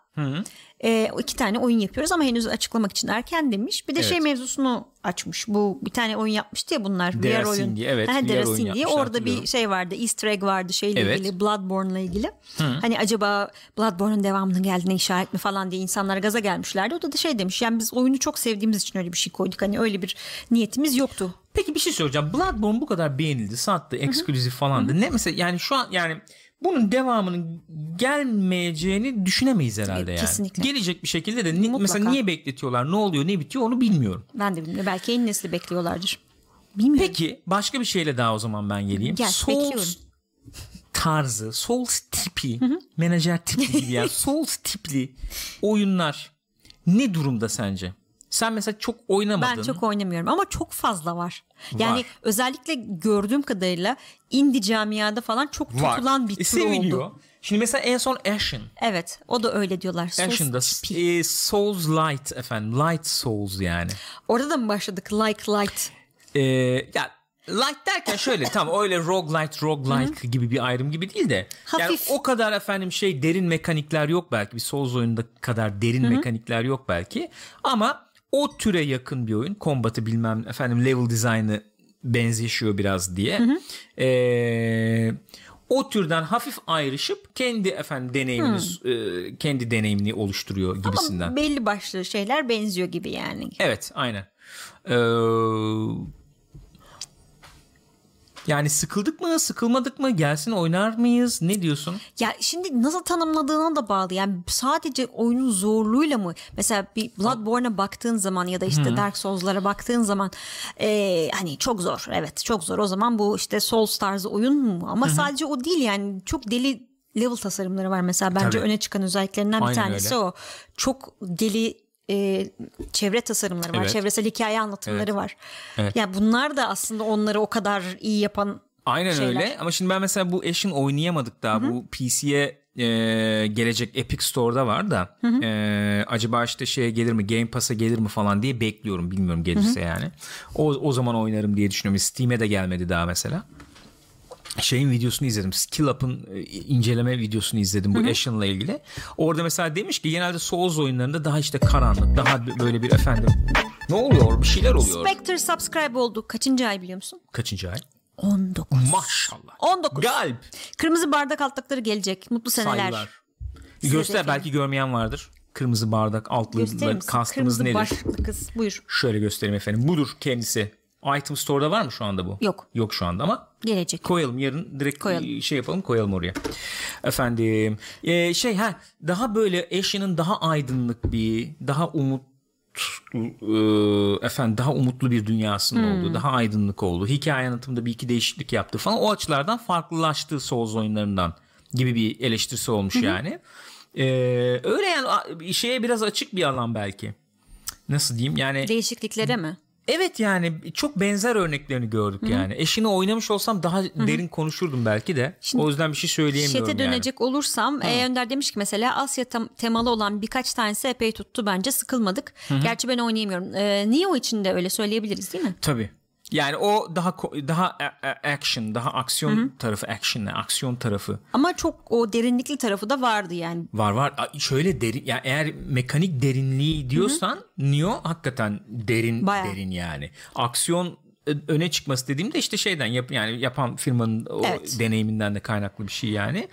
e, iki tane oyun yapıyoruz ama henüz açıklamak için erken demiş. Bir de şey Evet. mevzusunu açmış. Bu bir tane oyun yapmıştı ya bunlar. VR oyun. Derasingi, evet, Ha, VR oyun yapmışlar, Orada bir şey vardı. Easter egg vardı şeyle Evet. ilgili. Bloodborne'la ilgili. Hani acaba Bloodborne'un devamının geldiğine işaret mi falan diye insanlar gaza gelmişlerdi. O da, da şey demiş. Yani biz oyunu çok sevdiğimiz için öyle bir şey koyduk. Hani öyle bir niyetimiz yoktu. Peki bir şey söyleyeceğim. Bloodborne bu kadar beğenildi, sattı, ekskluzif falandı. Ne mesela yani şu an yani bunun devamının gelmeyeceğini düşünemeyiz herhalde yani. Kesinlikle. Gelecek bir şekilde de Mutlaka. mesela niye bekletiyorlar, ne oluyor, ne bitiyor onu bilmiyorum. Ben de bilmiyorum. Belki yeni nesli bekliyorlardır. Bilmiyorum. Peki başka bir şeyle daha o zaman ben geleyim. Gel, Souls bekliyorum. tarzı, Souls tipi, menajer tipi gibi yani Souls tipli oyunlar ne durumda sence? Sen mesela çok oynamadın. Ben çok oynamıyorum ama çok fazla var. Yani Var. özellikle gördüğüm kadarıyla indie camiada falan çok var. tutulan bir E, tür seviliyor. oldu. Şimdi mesela en son Ashen. Evet o da öyle diyorlar. Souls Ashen'da tipi. e, Souls Light efendim. Light Souls yani. Orada da mı başladık like light? Ee, ya light derken şöyle tam öyle roguelite roguelike gibi bir ayrım gibi değil de yani Hafif. o kadar efendim şey derin mekanikler yok belki bir Souls oyununda kadar derin mekanikler yok belki ama o türe yakın bir oyun kombatı bilmem efendim level design'ı benzeşiyor biraz diye Ee, o türden hafif ayrışıp kendi efendim deneyiminiz e, kendi deneyimini oluşturuyor gibisinden. Ama belli başlı şeyler benziyor gibi yani. Evet aynen. Ee, yani sıkıldık mı sıkılmadık mı gelsin oynar mıyız ne diyorsun? Ya şimdi nasıl tanımladığına da bağlı. Yani sadece oyunun zorluğuyla mı? Mesela bir Bloodborne'a baktığın zaman ya da işte Dark Souls'lara baktığın zaman eee, hani çok zor. Evet çok zor. O zaman bu işte Souls tarzı oyun mu? Ama sadece o değil yani çok deli level tasarımları var mesela bence Tabii. öne çıkan özelliklerinden bir Aynen tanesi öyle. o. Çok deli e, çevre tasarımları var. Evet. Çevresel hikaye anlatımları Evet. var. Evet. Yani bunlar da aslında onları o kadar iyi yapan Aynen şeyler. öyle ama şimdi ben mesela bu Ashen oynayamadık daha bu PC'ye e, gelecek Epic Store'da var da e, acaba işte şeye gelir mi Game Pass'a gelir mi falan diye bekliyorum bilmiyorum gelirse yani o, o zaman oynarım diye düşünüyorum Steam'e de gelmedi daha mesela şeyin videosunu izledim. Skill Up'ın e, inceleme videosunu izledim bu Ashen'la ilgili. Orada mesela demiş ki genelde Souls oyunlarında daha işte karanlık, daha böyle bir efendim. Ne oluyor? Bir şeyler oluyor. Spectre subscribe oldu. Kaçıncı ay biliyor musun? Kaçıncı ay? 19. Maşallah. 19. Galip. Kırmızı bardak altlıkları gelecek. Mutlu seneler. Saygılar. Size Göster efendim. belki görmeyen vardır. Kırmızı bardak altlı Gösterir misin? kastımız Kırmızı nedir? başlıklı kız. Buyur. Şöyle göstereyim efendim. Budur kendisi. Item Store'da var mı şu anda bu? Yok. Yok şu anda ama Gelecek. koyalım yarın direkt Koyalım. şey yapalım koyalım oraya. Efendim e, şey ha daha böyle Ashen'ın daha aydınlık bir daha umut e, efendim daha umutlu bir dünyasının Hmm. olduğu, daha aydınlık olduğu, hikaye anlatımında bir iki değişiklik yaptı falan. O açılardan farklılaştı Souls oyunlarından gibi bir eleştirisi olmuş yani. E, öyle yani şeye biraz açık bir alan belki. Nasıl diyeyim yani Değişikliklere mi? Evet yani çok benzer örneklerini gördük yani. Eşini oynamış olsam daha derin konuşurdum belki de. o yüzden bir şey söyleyemiyorum Şete yani. dönecek olursam e, Önder demiş ki mesela Asya tem- temalı olan birkaç tanesi epey tuttu bence sıkılmadık. Gerçi ben oynayamıyorum. E, Neo için de öyle söyleyebiliriz değil mi? Tabii. Yani o daha daha action, daha aksiyon tarafı, action, aksiyon tarafı Ama çok o derinlikli tarafı da vardı yani. var var. Şöyle derin yani eğer mekanik derinliği diyorsan Neo hakikaten derin Bayağı. derin yani. Aksiyon ö- öne çıkması dediğimde işte şeyden yap yani yapan firmanın o Evet. deneyiminden de kaynaklı bir şey yani.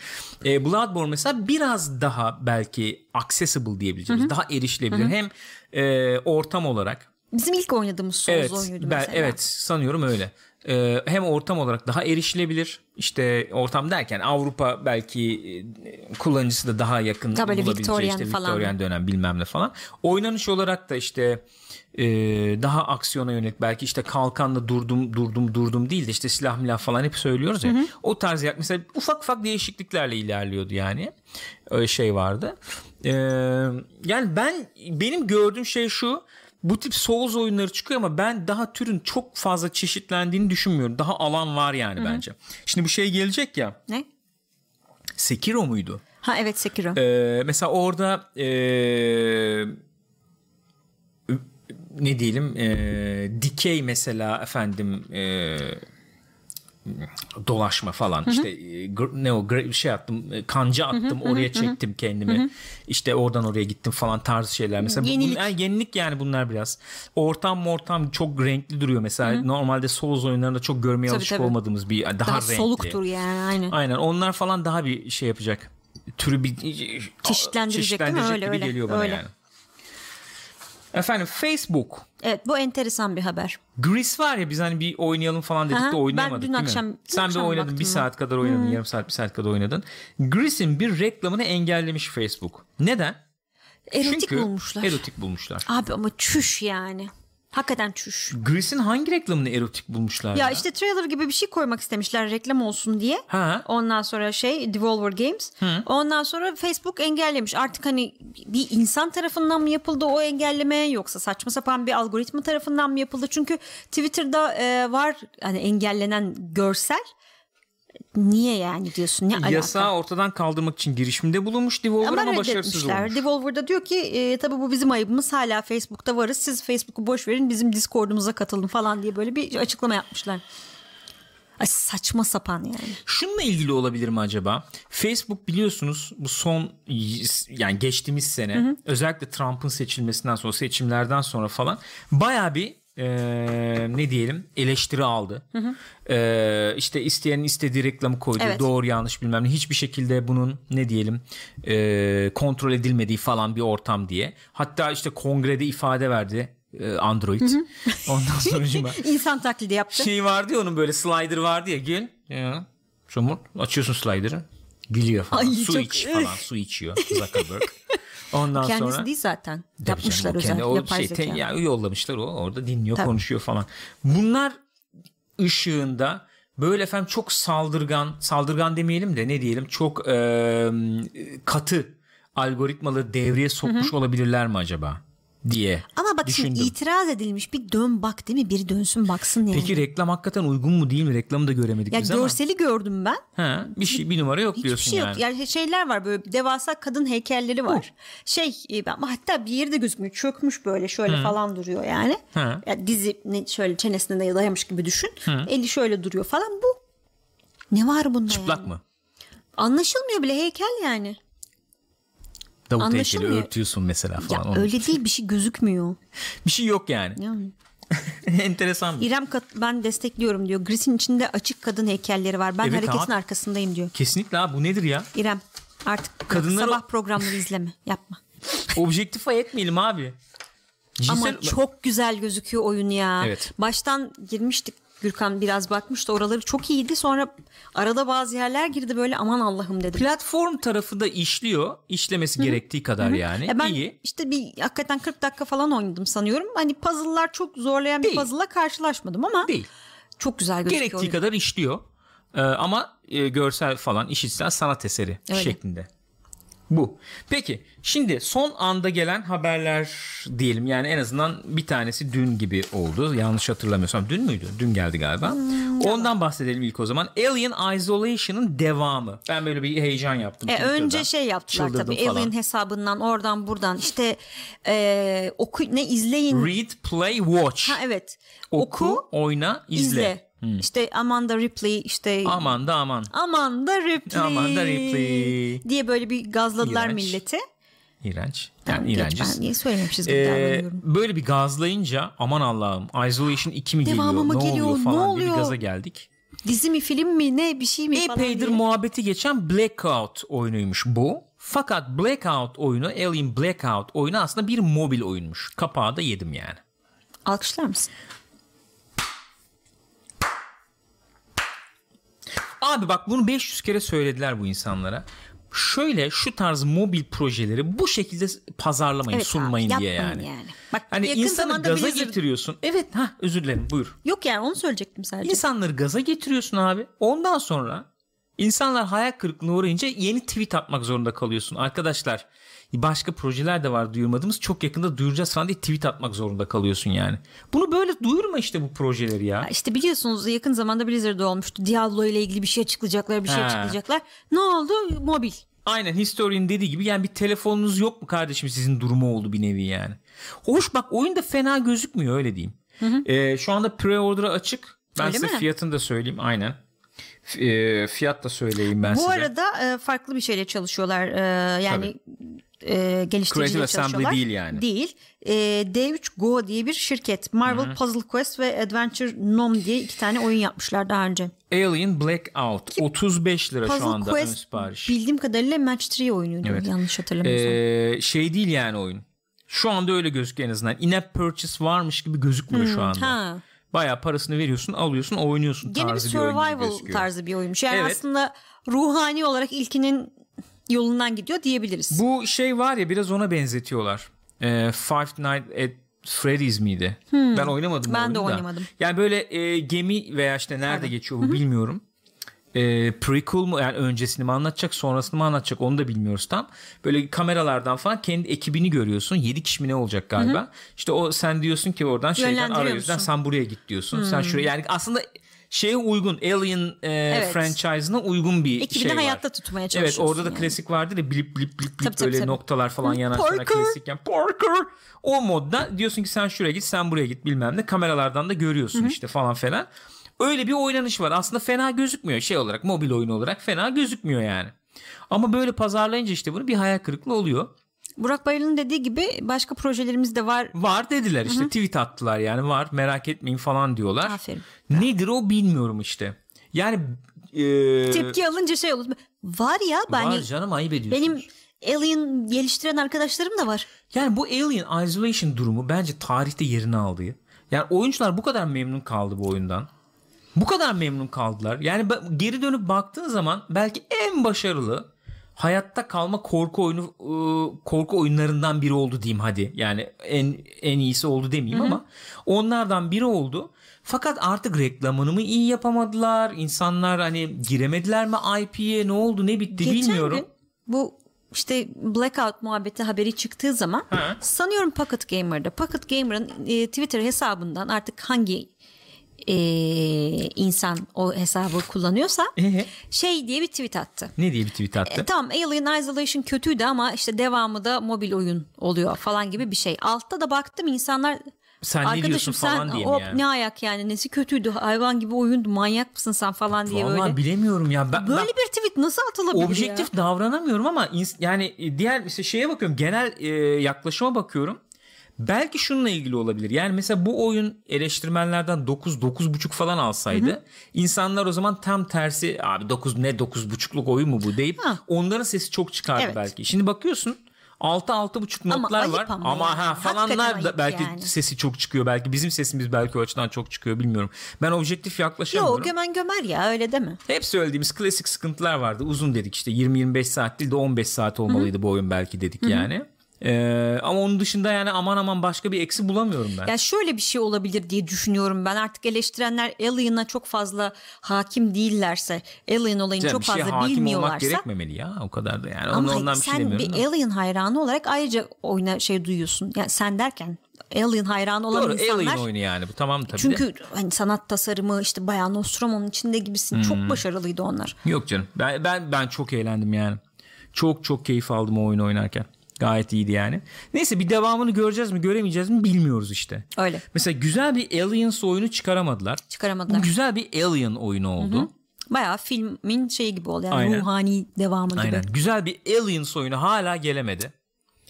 E, Bloodborne mesela biraz daha belki accessible diyebileceğimiz, daha erişilebilir hem e, ortam olarak Bizim ilk oynadığımız Souls Evet, oyunuydu ben, mesela. evet sanıyorum öyle. Ee, hem ortam olarak daha erişilebilir. İşte ortam derken Avrupa belki e, kullanıcısı da daha yakın Tabii bulabileceği Victorian işte falan. Victorian dönem bilmem ne falan. Oynanış olarak da işte e, daha aksiyona yönelik belki işte kalkanla durdum durdum durdum değil de işte silah milah falan hep söylüyoruz ya. O tarz yak mesela ufak ufak değişikliklerle ilerliyordu yani. Öyle şey vardı. Ee, yani ben benim gördüğüm şey şu bu tip Souls oyunları çıkıyor ama ben daha türün çok fazla çeşitlendiğini düşünmüyorum. Daha alan var yani bence. Şimdi bu şey gelecek ya. Ne? Sekiro muydu? Ha evet Sekiro. Ee, mesela orada ee, ne diyelim ee, dikey mesela efendim ee, dolaşma falan işte e, ne o şey attım e, kanca attım oraya çektim kendimi işte oradan oraya gittim falan tarz şeyler mesela Yenilik. bunlar- yenilik yani bunlar biraz ortam ortam çok renkli duruyor mesela normalde Souls oyunlarında çok görmeye Tabii, alışık tabii. olmadığımız bir daha, Daha renkli soluktur yani aynen. Aynen onlar falan daha bir şey yapacak. Türü bir Çeşitlendirecek değil mi? Öyle, gibi öyle, geliyor bana öyle. yani. Efendim Facebook. Evet bu enteresan bir haber. Gris var ya biz hani bir oynayalım falan dedik Aha, de ben oynayamadık dün değil akşam- mi? dün Sen bir akşam oynadın baktım bir ben. saat kadar oynadın yarım saat bir saat kadar oynadın. Gris'in bir reklamını engellemiş Facebook. Neden? Erotik Çünkü bulmuşlar. Erotik bulmuşlar. Abi ama çüş yani. Hakikaten çüş. Grease'in hangi reklamını erotik bulmuşlar ya? Ya işte trailer gibi bir şey koymak istemişler reklam olsun diye. Ha. Ondan sonra şey Devolver Games. Ondan sonra Facebook engellemiş. Artık hani bir insan tarafından mı yapıldı o engelleme yoksa saçma sapan bir algoritma tarafından mı yapıldı? Çünkü Twitter'da e, var hani engellenen görsel. Niye yani diyorsun? Ne alaka? Yasağı ortadan kaldırmak için girişimde bulunmuş Devolver ama, Ama başarısız olmuş. Devolver'da diyor ki e, tabii bu bizim ayıbımız hala Facebook'ta varız. Siz Facebook'u boş verin bizim Discord'umuza katılın falan diye böyle bir açıklama yapmışlar. Ay saçma sapan yani. Şununla ilgili olabilir mi acaba? Facebook biliyorsunuz bu son yani geçtiğimiz sene özellikle Trump'ın seçilmesinden sonra seçimlerden sonra falan baya bir e, ne diyelim eleştiri aldı. E, işte isteyenin istediği reklamı koydu. Evet. Doğru yanlış bilmem ne. Hiçbir şekilde bunun ne diyelim e, kontrol edilmediği falan bir ortam diye. Hatta işte kongrede ifade verdi Android. Ondan sonra İnsan taklidi yaptı. şey vardı ya onun böyle slider vardı ya gel. Ya. Şomur açıyorsun slider'ı. Gülüyor falan. Ay, su çok- iç falan. su içiyor Zuckerberg. Ondan Kendisi sonra değil zaten. Tabii Yapmışlar canım, o özel. o yapay şey, zeka. te- ya yollamışlar o orada dinliyor Tabii. konuşuyor falan. Bunlar ışığında böyle efendim çok saldırgan saldırgan demeyelim de ne diyelim çok e, katı algoritmaları devreye sokmuş olabilirler mi acaba diye Ama bak düşündüm. şimdi itiraz edilmiş bir dön bak değil mi? Biri dönsün baksın yani. Peki reklam hakikaten uygun mu değil mi? Reklamı da göremedik ya biz ama. görseli gördüm ben. Ha, bir şey bir numara yok Hiçbir diyorsun şey yani. yok. Yani şeyler var böyle devasa kadın heykelleri var. Şey e, ama hatta bir yeri de gözükmüyor. Çökmüş böyle şöyle falan duruyor yani. Hı. Ya dizi şöyle çenesine dayamış gibi düşün. Eli şöyle duruyor falan bu. Ne var bunda Çıplak yani? mı? Anlaşılmıyor bile heykel yani. Davut heykeli örtüyorsun mesela Ya falan. Onun- öyle değil bir şey gözükmüyor. Bir şey yok yani. Yani. Enteresan. İrem Kat- ben destekliyorum diyor. Gris'in içinde açık kadın heykelleri var. Ben Evet hareketin abi. arkasındayım diyor. Kesinlikle abi bu nedir ya? İrem artık Kadınları- sabah programları izleme. Yapma. Objektife etmeyelim abi. Cinsel... Ama çok güzel gözüküyor oyun ya. Evet. Baştan girmiştik Gürkan biraz bakmıştı oraları çok iyiydi sonra arada bazı yerler girdi böyle aman Allah'ım dedim. Platform tarafı da işliyor. İşlemesi gerektiği kadar yani. Ya ben İyi. işte bir hakikaten 40 dakika falan oynadım sanıyorum. Hani puzzle'lar çok zorlayan bir Değil. puzzle'la karşılaşmadım ama Değil. çok güzel gözüküyor. Gerektiği oyun. kadar işliyor. Ee, ama e, görsel falan işitsel sanat eseri Öyle. şeklinde. Bu. Peki şimdi son anda gelen haberler diyelim yani en azından bir tanesi dün gibi oldu. Yanlış hatırlamıyorsam dün müydü? Dün geldi galiba. Hmm, Ondan bahsedelim ilk o zaman. Alien Isolation'ın devamı. Ben böyle bir heyecan yaptım. E, önce şey yaptılar Çıldırdım tabii falan. Alien hesabından oradan buradan işte e, oku ne izleyin. Read, play, watch. ha evet. Oku, oyna, izle. izle. İşte Amanda Ripley işte Aman da aman. Amanda Ripley. Amanda Ripley. diye böyle bir gazladılar İğrenç. milleti. İğrenç. Yani Geç, iğrenciz. ben niye söylememişiz Ee, böyle bir gazlayınca aman Allah'ım Isolation 2 mi Devamı geliyor mı ne geliyor, oluyor ne falan diye bir oluyor? gaza geldik. Dizi mi film mi ne bir şey mi falan Epeydir diye. muhabbeti geçen Blackout oyunuymuş bu. Fakat Blackout oyunu Alien Blackout oyunu aslında bir mobil oyunmuş. Kapağı da yedim yani. Alkışlar mısın? Abi bak bunu 500 kere söylediler bu insanlara. Şöyle şu tarz mobil projeleri bu şekilde pazarlamayın, Evet sunmayın abi, diye yani. yani. Bak, Hani yakın insanı gaza Blizzard- getiriyorsun. Evet ha özür dilerim buyur. Yok yani onu söyleyecektim sadece. İnsanları gaza getiriyorsun abi. Ondan sonra insanlar hayal kırıklığına uğrayınca yeni tweet atmak zorunda kalıyorsun. Arkadaşlar başka projeler de var duyurmadığımız. Çok yakında duyuracağız falan diye tweet atmak zorunda kalıyorsun yani. Bunu böyle duyurma işte bu projeleri ya. Ya İşte biliyorsunuz yakın zamanda Blizzard'da olmuştu. Diablo ile ilgili bir şey açıklayacaklar, bir şey Ha. açıklayacaklar. Ne oldu? Mobil. Aynen Historian dediği gibi yani bir telefonunuz yok mu kardeşim sizin durumu oldu bir nevi yani. Hoş bak oyun da fena gözükmüyor öyle diyeyim. Ee, şu anda pre-order'a açık. Ben Öyle size mi? fiyatını da söyleyeyim aynen. E, fiyat da söyleyeyim ben Bu size. arada e, farklı bir şeyle çalışıyorlar. E, yani e, geliştiriciyle çalışıyorlar. değil yani. Değil. E, D3 Go diye bir şirket. Marvel Puzzle Quest ve Adventure Nom diye iki tane oyun yapmışlar daha önce. Alien Blackout 35 lira şu Puzzle anda ön Quest sipariş. bildiğim kadarıyla Match 3 oyunuydu. Evet. Yanlış hatırlamıyorsam. Ee, şey değil yani oyun. Şu anda öyle gözüküyor en azından. In-app purchase varmış gibi gözükmüyor şu anda. Hmm, ha. Bayağı parasını veriyorsun, alıyorsun, oynuyorsun Gene bir tarzı bir, oyun survival gözüküyor. tarzı bir oyunmuş. Yani Evet. aslında ruhani olarak ilkinin yolundan gidiyor diyebiliriz. Bu şey var ya biraz ona benzetiyorlar. Ee, Five Nights at Freddy's miydi? Ben oynamadım. Ben de da. oynamadım. Yani böyle e, gemi veya işte nerede geçiyor bu bilmiyorum. E, prequel mu yani öncesini mi anlatacak sonrasını mı anlatacak onu da bilmiyoruz tam. Böyle kameralardan falan kendi ekibini görüyorsun. 7 kişi mi ne olacak galiba. İşte o sen diyorsun ki oradan şeyden musun? sen buraya git diyorsun. Sen şuraya yani aslında şeye uygun Alien e, franchise'ına uygun bir Ekibini şey var. hayatta tutmaya Evet çalışıyorsun. orada da yani. klasik vardır ya blip blip blip blip Tabii, böyle tabii. noktalar falan yanar sana Parker. klasikken Parker o modda diyorsun ki sen şuraya git sen buraya git bilmem ne kameralardan da görüyorsun işte falan falan. Öyle bir oynanış var. Aslında fena gözükmüyor şey olarak mobil oyun olarak fena gözükmüyor yani. Ama böyle pazarlayınca işte bunu bir hayal kırıklığı oluyor. Burak Bayırlı'nın dediği gibi başka projelerimiz de var. Var dediler işte tweet attılar yani var merak etmeyin falan diyorlar. Aferin. Nedir o bilmiyorum işte. Yani e, Tepki alınca şey olur. Var ya ben var canım ayıp ediyorsunuz. benim Alien geliştiren arkadaşlarım da var. Yani bu Alien Isolation durumu bence tarihte yerini aldı. Yani oyuncular bu kadar memnun kaldı bu oyundan. Bu kadar memnun kaldılar. Yani geri dönüp baktığın zaman belki en başarılı hayatta kalma korku oyunu ıı, korku oyunlarından biri oldu diyeyim hadi. Yani en en iyisi oldu demeyeyim ama onlardan biri oldu. Fakat artık reklamını mı iyi yapamadılar? İnsanlar hani giremediler mi IP'ye? Ne oldu? Ne bitti Geçen bilmiyorum. gün bu işte Blackout muhabbeti haberi çıktığı zaman Ha. sanıyorum Pocket Gamer'da Pocket Gamer'ın e, Twitter hesabından artık hangi e, insan o hesabı kullanıyorsa Ee? şey diye bir tweet attı. Ne diye bir tweet attı? E, tamam Alien Isolation kötüydü ama işte devamı da mobil oyun oluyor falan gibi bir şey. Altta da baktım insanlar Sen ne diyorsun arkadaşım sen falan diye mi yani? ne ayak yani nesi kötüydü hayvan gibi oyundu manyak mısın sen falan diye Vallahi böyle. bilemiyorum ya. Ben, Böyle ben bir tweet nasıl atılabilir ya? objektif davranamıyorum ama yani e, diğer işte şeye bakıyorum. Genel e, yaklaşıma bakıyorum. Belki şununla ilgili olabilir. Yani mesela bu oyun eleştirmenlerden 9 9.5 falan alsaydı insanlar o zaman tam tersi abi 9 ne 9.5'luk oyun mu bu deyip Ha. onların sesi çok çıkardı Evet. belki. Şimdi bakıyorsun 6 6.5 Ama notlar var ama ama yani. ha falanlar da belki yani. sesi çok çıkıyor belki bizim sesimiz belki o açıdan çok çıkıyor bilmiyorum. Ben objektif yaklaşamıyorum. Yok gömen gömer ya öyle deme. Hep söylediğimiz klasik sıkıntılar vardı. Uzun dedik işte 20-25 saat değil de 15 saat olmalıydı bu oyun belki dedik yani. Ee, ama onun dışında yani aman aman başka bir eksi bulamıyorum ben. Ya şöyle bir şey olabilir diye düşünüyorum ben. Artık eleştirenler Alien'a çok fazla hakim değillerse, Alien olayını Canım, çok fazla hakim olmak bilmiyorlarsa gerekmemeli ya o kadar da yani. ama Ondan, ondan bir şey sen demiyorum. bir da. Alien hayranı olarak ayrıca oyuna şey duyuyorsun. Yani sen derken Alien hayranı olan Doğru insanlar Alien oyunu yani bu tamam tabii de. çünkü hani sanat tasarımı işte bayağı Nostromo'nun içinde gibisin. Hmm. Çok başarılıydı onlar. Yok canım ben, ben, ben çok eğlendim yani. Çok çok keyif aldım o oyunu oynarken. Gayet iyiydi yani. Neyse bir devamını göreceğiz mi göremeyeceğiz mi bilmiyoruz işte. Öyle. Mesela güzel bir Aliens oyunu çıkaramadılar. Çıkaramadılar. Bu güzel bir Alien oyunu oldu. Bayağı filmin şeyi gibi oldu. Yani Aynen. ruhani devamı gibi. Aynen. Güzel bir Aliens oyunu hala gelemedi.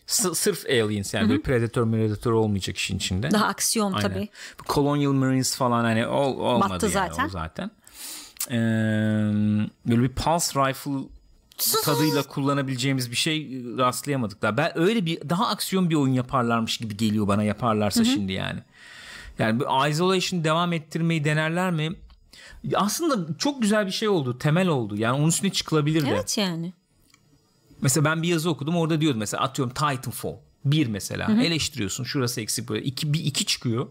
S- sırf Aliens yani böyle Predator Predator olmayacak işin içinde. Daha aksiyon Aynen. tabii. Colonial Marines falan hani ol, olmadı Battı yani zaten. o zaten. Ee, böyle bir pulse rifle tadıyla kullanabileceğimiz bir şey rastlayamadık da. Ben öyle bir daha aksiyon bir oyun yaparlarmış gibi geliyor bana yaparlarsa şimdi yani. Yani bu isolation devam ettirmeyi denerler mi? Aslında çok güzel bir şey oldu. Temel oldu. Yani onun üstüne çıkılabilirdi. Evet yani. Mesela ben bir yazı okudum orada diyordu mesela atıyorum Titanfall bir mesela eleştiriyorsun şurası eksik böyle iki, bir iki çıkıyor.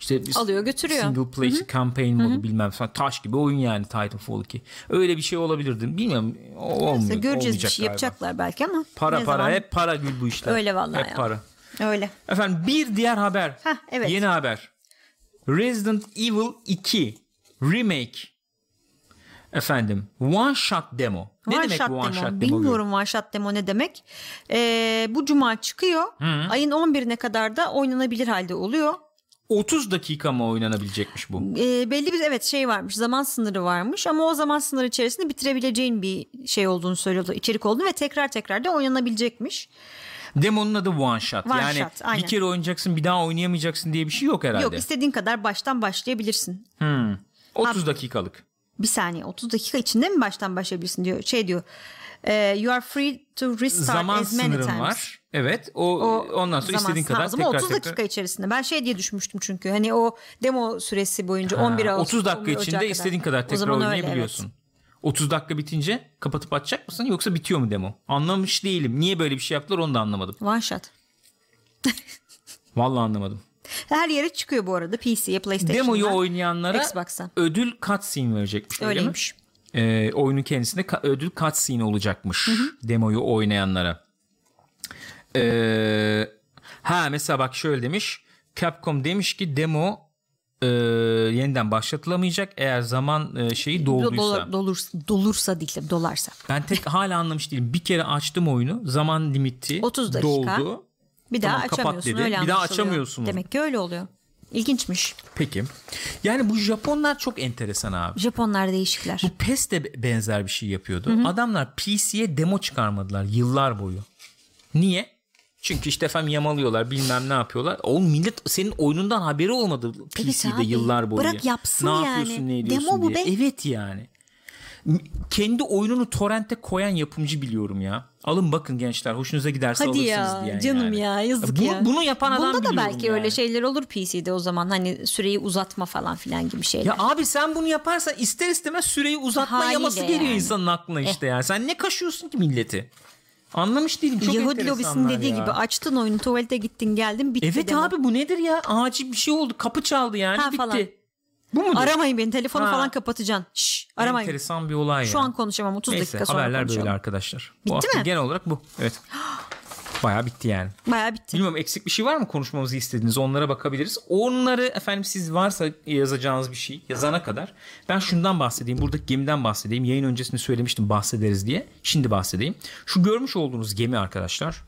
İşte Alıyor, götürüyor. Single player campaign modu bilmem falan taş gibi oyun yani Titanfall 2. Öyle bir şey olabilirdi. Bilmiyorum olmuyor. İşte göreceğiz bir şey galiba. yapacaklar belki ama. Para para zaman- hep para gül bu işler. Öyle vallahi Hep ya. para. Öyle. Efendim bir diğer haber. Heh, evet. Yeni haber. Resident Evil 2 Remake. Efendim One Shot Demo. Ne one demek shot bu One demo. Shot Demo? Bilmiyorum one shot demo ne demek. Ee, bu cuma çıkıyor. Ayın 11'ine kadar da oynanabilir halde oluyor. 30 dakika mı oynanabilecekmiş bu? Ee, belli bir evet şey varmış zaman sınırı varmış ama o zaman sınırı içerisinde bitirebileceğin bir şey olduğunu söylüyordu içerik olduğunu ve tekrar tekrar da oynanabilecekmiş. Demonun adı one shot. One yani shot, aynen. bir kere oynayacaksın bir daha oynayamayacaksın diye bir şey yok herhalde. Yok istediğin kadar baştan başlayabilirsin. 30 dakikalık. Bir saniye 30 dakika içinde mi baştan başlayabilirsin diyor. Şey diyor. e, you are free to restart Zaman as many times. var. Evet. O, ondan sonra zaman istediğin kadar O tekrar 30 tekrar. dakika içerisinde. Ben şey diye düşünmüştüm çünkü. Hani o demo süresi boyunca 11 Ha, Ağustos 30 dakika 11 içinde kadar. istediğin kadar O tekrar zaman öyle, oynayabiliyorsun. 30 dakika bitince kapatıp açacak mısın yoksa bitiyor mu demo? Anlamış değilim. Niye böyle bir şey yaptılar onu da anlamadım. evet. One shot. Vallahi anlamadım. Her yere çıkıyor bu arada. PC'ye, PlayStation'a. Demoyu oynayanlara Xbox'a. ödül cutscene verecekmiş. öyle mi? Öyleymiş. Ee, oyunun kendisinde ödül cutscene olacakmış. Demoyu oynayanlara. Ee, ha mesela bak şöyle demiş. Capcom demiş ki demo e, yeniden başlatılamayacak eğer zaman e, şeyi dolduysa. Dolar, dolursa, dolursa değil dolarsa. Ben tek hala anlamış değilim. Bir kere açtım oyunu. Zaman limiti 30 dakika. doldu. Bir daha Tamam, açamıyorsun dedi. öyle Bir daha açamıyorsunuz. Demek ki öyle oluyor. İlginçmiş. Peki. Yani bu Japonlar çok enteresan abi. Japonlar değişikler. Bu PES de benzer bir şey yapıyordu. Adamlar PC'ye demo çıkarmadılar yıllar boyu. Niye? Çünkü işte efendim yamalıyorlar bilmem ne yapıyorlar. Oğlum millet senin oyunundan haberi olmadı PC'de abi. yıllar boyu. Bırak yapsın ne yani. yapıyorsun ne ediyorsun Demo bu diye. be. Evet yani. Kendi oyununu torrente koyan yapımcı biliyorum ya. Alın bakın gençler hoşunuza giderse Hadi alırsınız ya diyen canım yani. ya yazık bunu, ya. Bunu yapan adam Bunda da belki yani. öyle şeyler olur PC'de o zaman hani süreyi uzatma falan filan gibi şeyler. Ya abi sen bunu yaparsan ister istemez süreyi uzatma Haliyle yaması geliyor yani. Eh. insanın aklına işte ya. Sen ne kaşıyorsun ki milleti? Anlamış değilim. Çok Yahudi lobisinin dediği ya. gibi açtın oyunu tuvalete gittin geldin bitti. Evet demo. abi bu nedir ya? Acil bir şey oldu. Kapı çaldı yani Ha, bitti. falan. Bu mudur? Aramayın beni telefonu Ha. falan kapatacaksın. Şşş aramayın. Enteresan bir olay ya. Şu an konuşamam 30 Neyse dakika sonra haberler konuşalım. böyle arkadaşlar. bu Bitti hafta mi? genel olarak bu. Evet. Bayağı bitti yani. Bayağı bitti. Bilmiyorum eksik bir şey var mı konuşmamızı istediğiniz onlara bakabiliriz. Onları efendim siz varsa yazacağınız bir şey yazana kadar ben şundan bahsedeyim. Buradaki gemiden bahsedeyim. Yayın öncesinde söylemiştim bahsederiz diye. Şimdi bahsedeyim. Şu görmüş olduğunuz gemi arkadaşlar.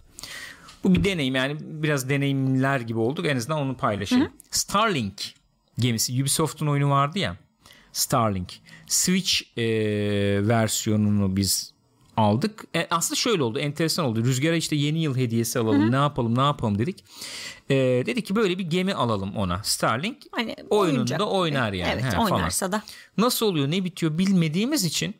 Bu bir deneyim yani biraz deneyimler gibi olduk. En azından onu paylaşayım. Starlink gemisi Ubisoft'un oyunu vardı ya. Starlink. Switch e, versiyonunu biz aldık. E, aslında şöyle oldu. Enteresan oldu. Rüzgar'a işte yeni yıl hediyesi alalım. Ne yapalım ne yapalım dedik. E, dedik ki böyle bir gemi alalım ona. Starlink Hani oyununda oynar yani. Evet falan. oynarsa da. Nasıl oluyor ne bitiyor bilmediğimiz için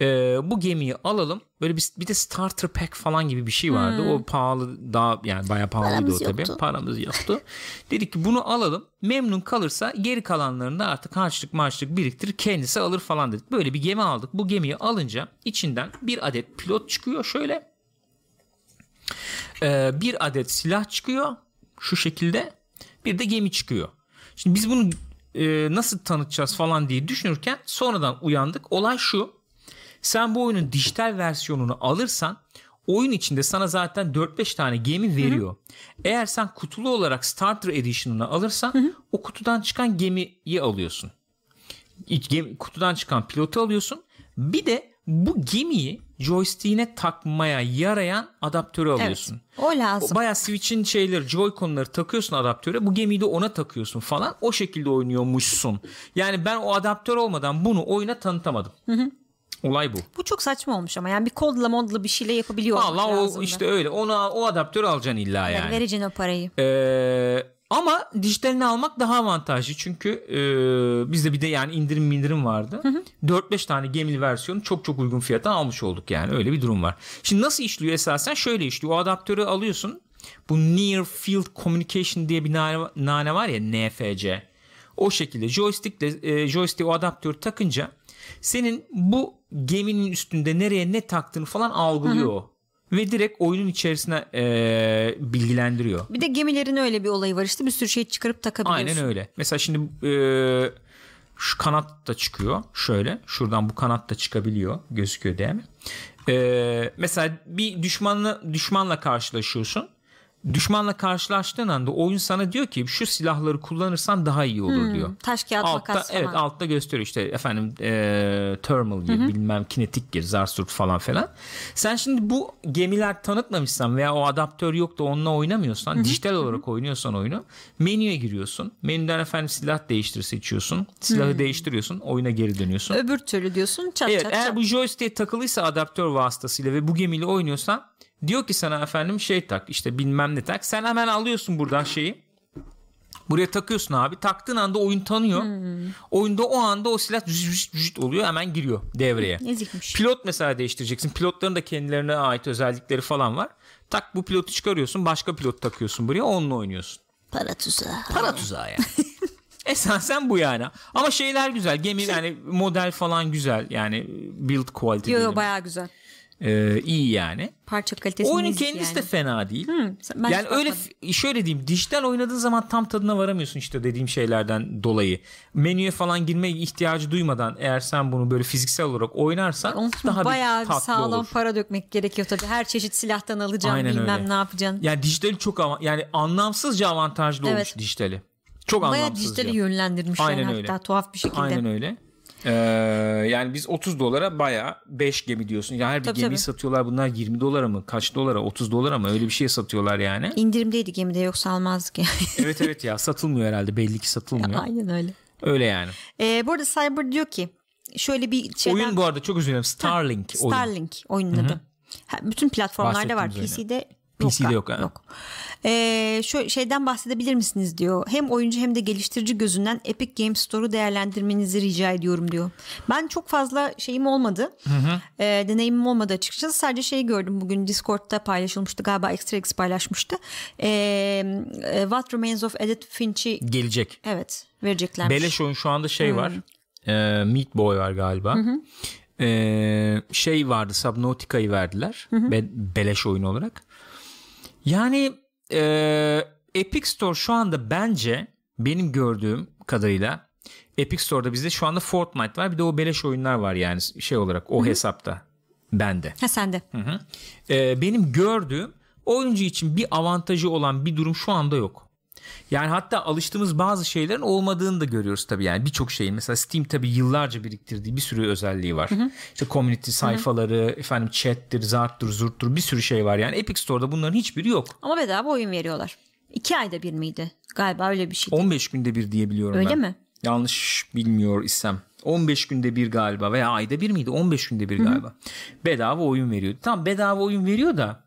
e, bu gemiyi alalım. Böyle bir, bir de starter pack falan gibi bir şey vardı. O pahalı daha yani bayağı pahalıydı Hmm. Paramız o tabii. yoktu. Paramız yoktu. Dedik ki bunu alalım. Memnun kalırsa geri kalanlarını da artık harçlık marçlık biriktirir kendisi alır falan dedik. Böyle bir gemi aldık. Bu gemiyi alınca içinden bir adet pilot çıkıyor şöyle. Ee, bir adet silah çıkıyor şu şekilde. Bir de gemi çıkıyor. Şimdi biz bunu e, nasıl tanıtacağız falan diye düşünürken sonradan uyandık. Olay şu. Sen bu oyunun dijital versiyonunu alırsan oyun içinde sana zaten 4-5 tane gemi veriyor. Eğer sen kutulu olarak Starter Edition'ını alırsan o kutudan çıkan gemiyi alıyorsun. İç gemi, kutudan çıkan pilotu alıyorsun. Bir de bu gemiyi joystick'ine takmaya yarayan adaptörü Evet. alıyorsun. O lazım. Baya Switch'in şeyleri Joy-Con'ları takıyorsun adaptöre. Bu gemiyi de ona takıyorsun falan. O şekilde oynuyormuşsun. Yani ben o adaptör olmadan bunu oyuna tanıtamadım. Olay bu. Bu çok saçma olmuş ama yani bir kodla modla bir şeyle yapabiliyor olmak Allah o lazımdı. işte öyle. Ona o adaptörü alacaksın illa Yani yani. Vereceksin o parayı. Ee, ama dijitalini almak daha avantajlı çünkü e, bizde bir de yani indirim indirim vardı. 4-5 tane gemili versiyonu çok çok uygun fiyata almış olduk yani öyle bir durum var. Şimdi nasıl işliyor esasen şöyle işliyor o adaptörü alıyorsun bu Near Field Communication diye bir nane, nane var ya NFC o şekilde joystickle e, joystick o adaptörü takınca senin bu geminin üstünde nereye ne taktığını falan algılıyor. o. Ve direkt oyunun içerisine e, bilgilendiriyor. Bir de gemilerin öyle bir olayı var işte bir sürü şey çıkarıp takabiliyorsun. Aynen öyle. Mesela şimdi e, şu kanat da çıkıyor. Şöyle şuradan bu kanat da çıkabiliyor. Gözüküyor değil mi? E, mesela bir düşmanla düşmanla karşılaşıyorsun. Düşmanla karşılaştığın anda oyun sana diyor ki şu silahları kullanırsan daha iyi olur diyor. Taş kağıt Altta makas falan. evet altta gösteriyor işte efendim e, thermal gir bilmem kinetik gir zarsurt falan falan. Sen şimdi bu gemiler tanıtmamışsan veya o adaptör yok da onunla oynamıyorsan dijital olarak oynuyorsan oyunu menüye giriyorsun. Menüden efendim silah değiştir seçiyorsun. Silahı değiştiriyorsun oyuna geri dönüyorsun. Öbür türlü diyorsun çat Evet çat eğer çat. bu joystick'e takılıysa adaptör vasıtasıyla ve bu gemiyle oynuyorsan diyor ki sana efendim şey tak işte bilmem ne tak. Sen hemen alıyorsun buradan şeyi. Buraya takıyorsun abi. Taktığın anda oyun tanıyor. Hmm. Oyunda o anda o silah züt züt oluyor hemen giriyor devreye. Ezikmiş. Pilot mesela değiştireceksin. Pilotların da kendilerine ait özellikleri falan var. Tak bu pilotu çıkarıyorsun. Başka pilot takıyorsun buraya. Onunla oynuyorsun. Para tuzağı. Para tuzağı yani. Esasen bu yani. Ama şeyler güzel. Gemi yani model falan güzel. Yani build quality Yo yo bayağı güzel. Ee, iyi yani. Parça kalitesi Oyunun kendisi yani. de fena değil. Hı, ben yani öyle bakmadım. şöyle diyeyim dijital oynadığın zaman tam tadına varamıyorsun işte dediğim şeylerden dolayı. Menüye falan girme ihtiyacı duymadan eğer sen bunu böyle fiziksel olarak oynarsan Onun için daha bayağı bir tatlı sağlam olur. para dökmek gerekiyor tabii. Her çeşit silahtan alacağım Aynen bilmem öyle. ne yapacaksın. Yani dijitali çok ama yani anlamsızca avantajlı olmuş Evet. dijitali. Çok Bayağı anlamsızca. dijitali yönlendirmişler Aynen hatta öyle. tuhaf bir şekilde. Aynen öyle. Ee, yani biz 30 dolara bayağı 5 gemi diyorsun. Ya her bir Tabii, gemiyi tabii. satıyorlar bunlar 20 dolara mı? Kaç dolara? 30 dolara mı? Öyle bir şey satıyorlar yani. İndirimdeydi gemide yoksa almazdık yani. evet evet ya satılmıyor herhalde belli ki satılmıyor. Aynen öyle. Öyle yani. Ee, bu arada Cyber diyor ki şöyle bir şeyden... Oyun bu arada çok dilerim. Starlink oyun. Starlink oyunun adı. Ha, bütün platformlarda var. PC'de PC'de yok, ha. Yok. Ee, şu şeyden bahsedebilir misiniz diyor. Hem oyuncu hem de geliştirici gözünden Epic Games Store'u değerlendirmenizi rica ediyorum diyor. Ben çok fazla şeyim olmadı. Ee, deneyimim olmadı açıkçası. Sadece şeyi gördüm bugün Discord'da paylaşılmıştı. Galiba Extra X paylaşmıştı. Ee, e, What Remains of Edith Finch'i Gelecek. evet vereceklermiş. Beleş oyun şu anda şey var. Ee, Meat Boy var galiba. Ee, şey vardı Subnautica'yı verdiler. Be- beleş oyun olarak. Yani e, Epic Store şu anda bence benim gördüğüm kadarıyla Epic Store'da bizde şu anda Fortnite var. Bir de o beleş oyunlar var yani şey olarak o hesapta bende. Ha sende. Ee, benim gördüğüm oyuncu için bir avantajı olan bir durum şu anda yok. Yani hatta alıştığımız bazı şeylerin olmadığını da görüyoruz tabii yani birçok şeyin. Mesela Steam tabii yıllarca biriktirdiği bir sürü özelliği var. İşte community sayfaları, efendim chat'tir, zarttır, zurttur bir sürü şey var. Yani Epic Store'da bunların hiçbiri yok. Ama bedava oyun veriyorlar. İki ayda bir miydi? Galiba öyle bir şeydi. 15 günde bir diye biliyorum Öyle ben. mi? Yanlış bilmiyor isem. 15 günde bir galiba veya ayda bir miydi? 15 günde bir galiba. Bedava oyun veriyordu. Tamam bedava oyun veriyor da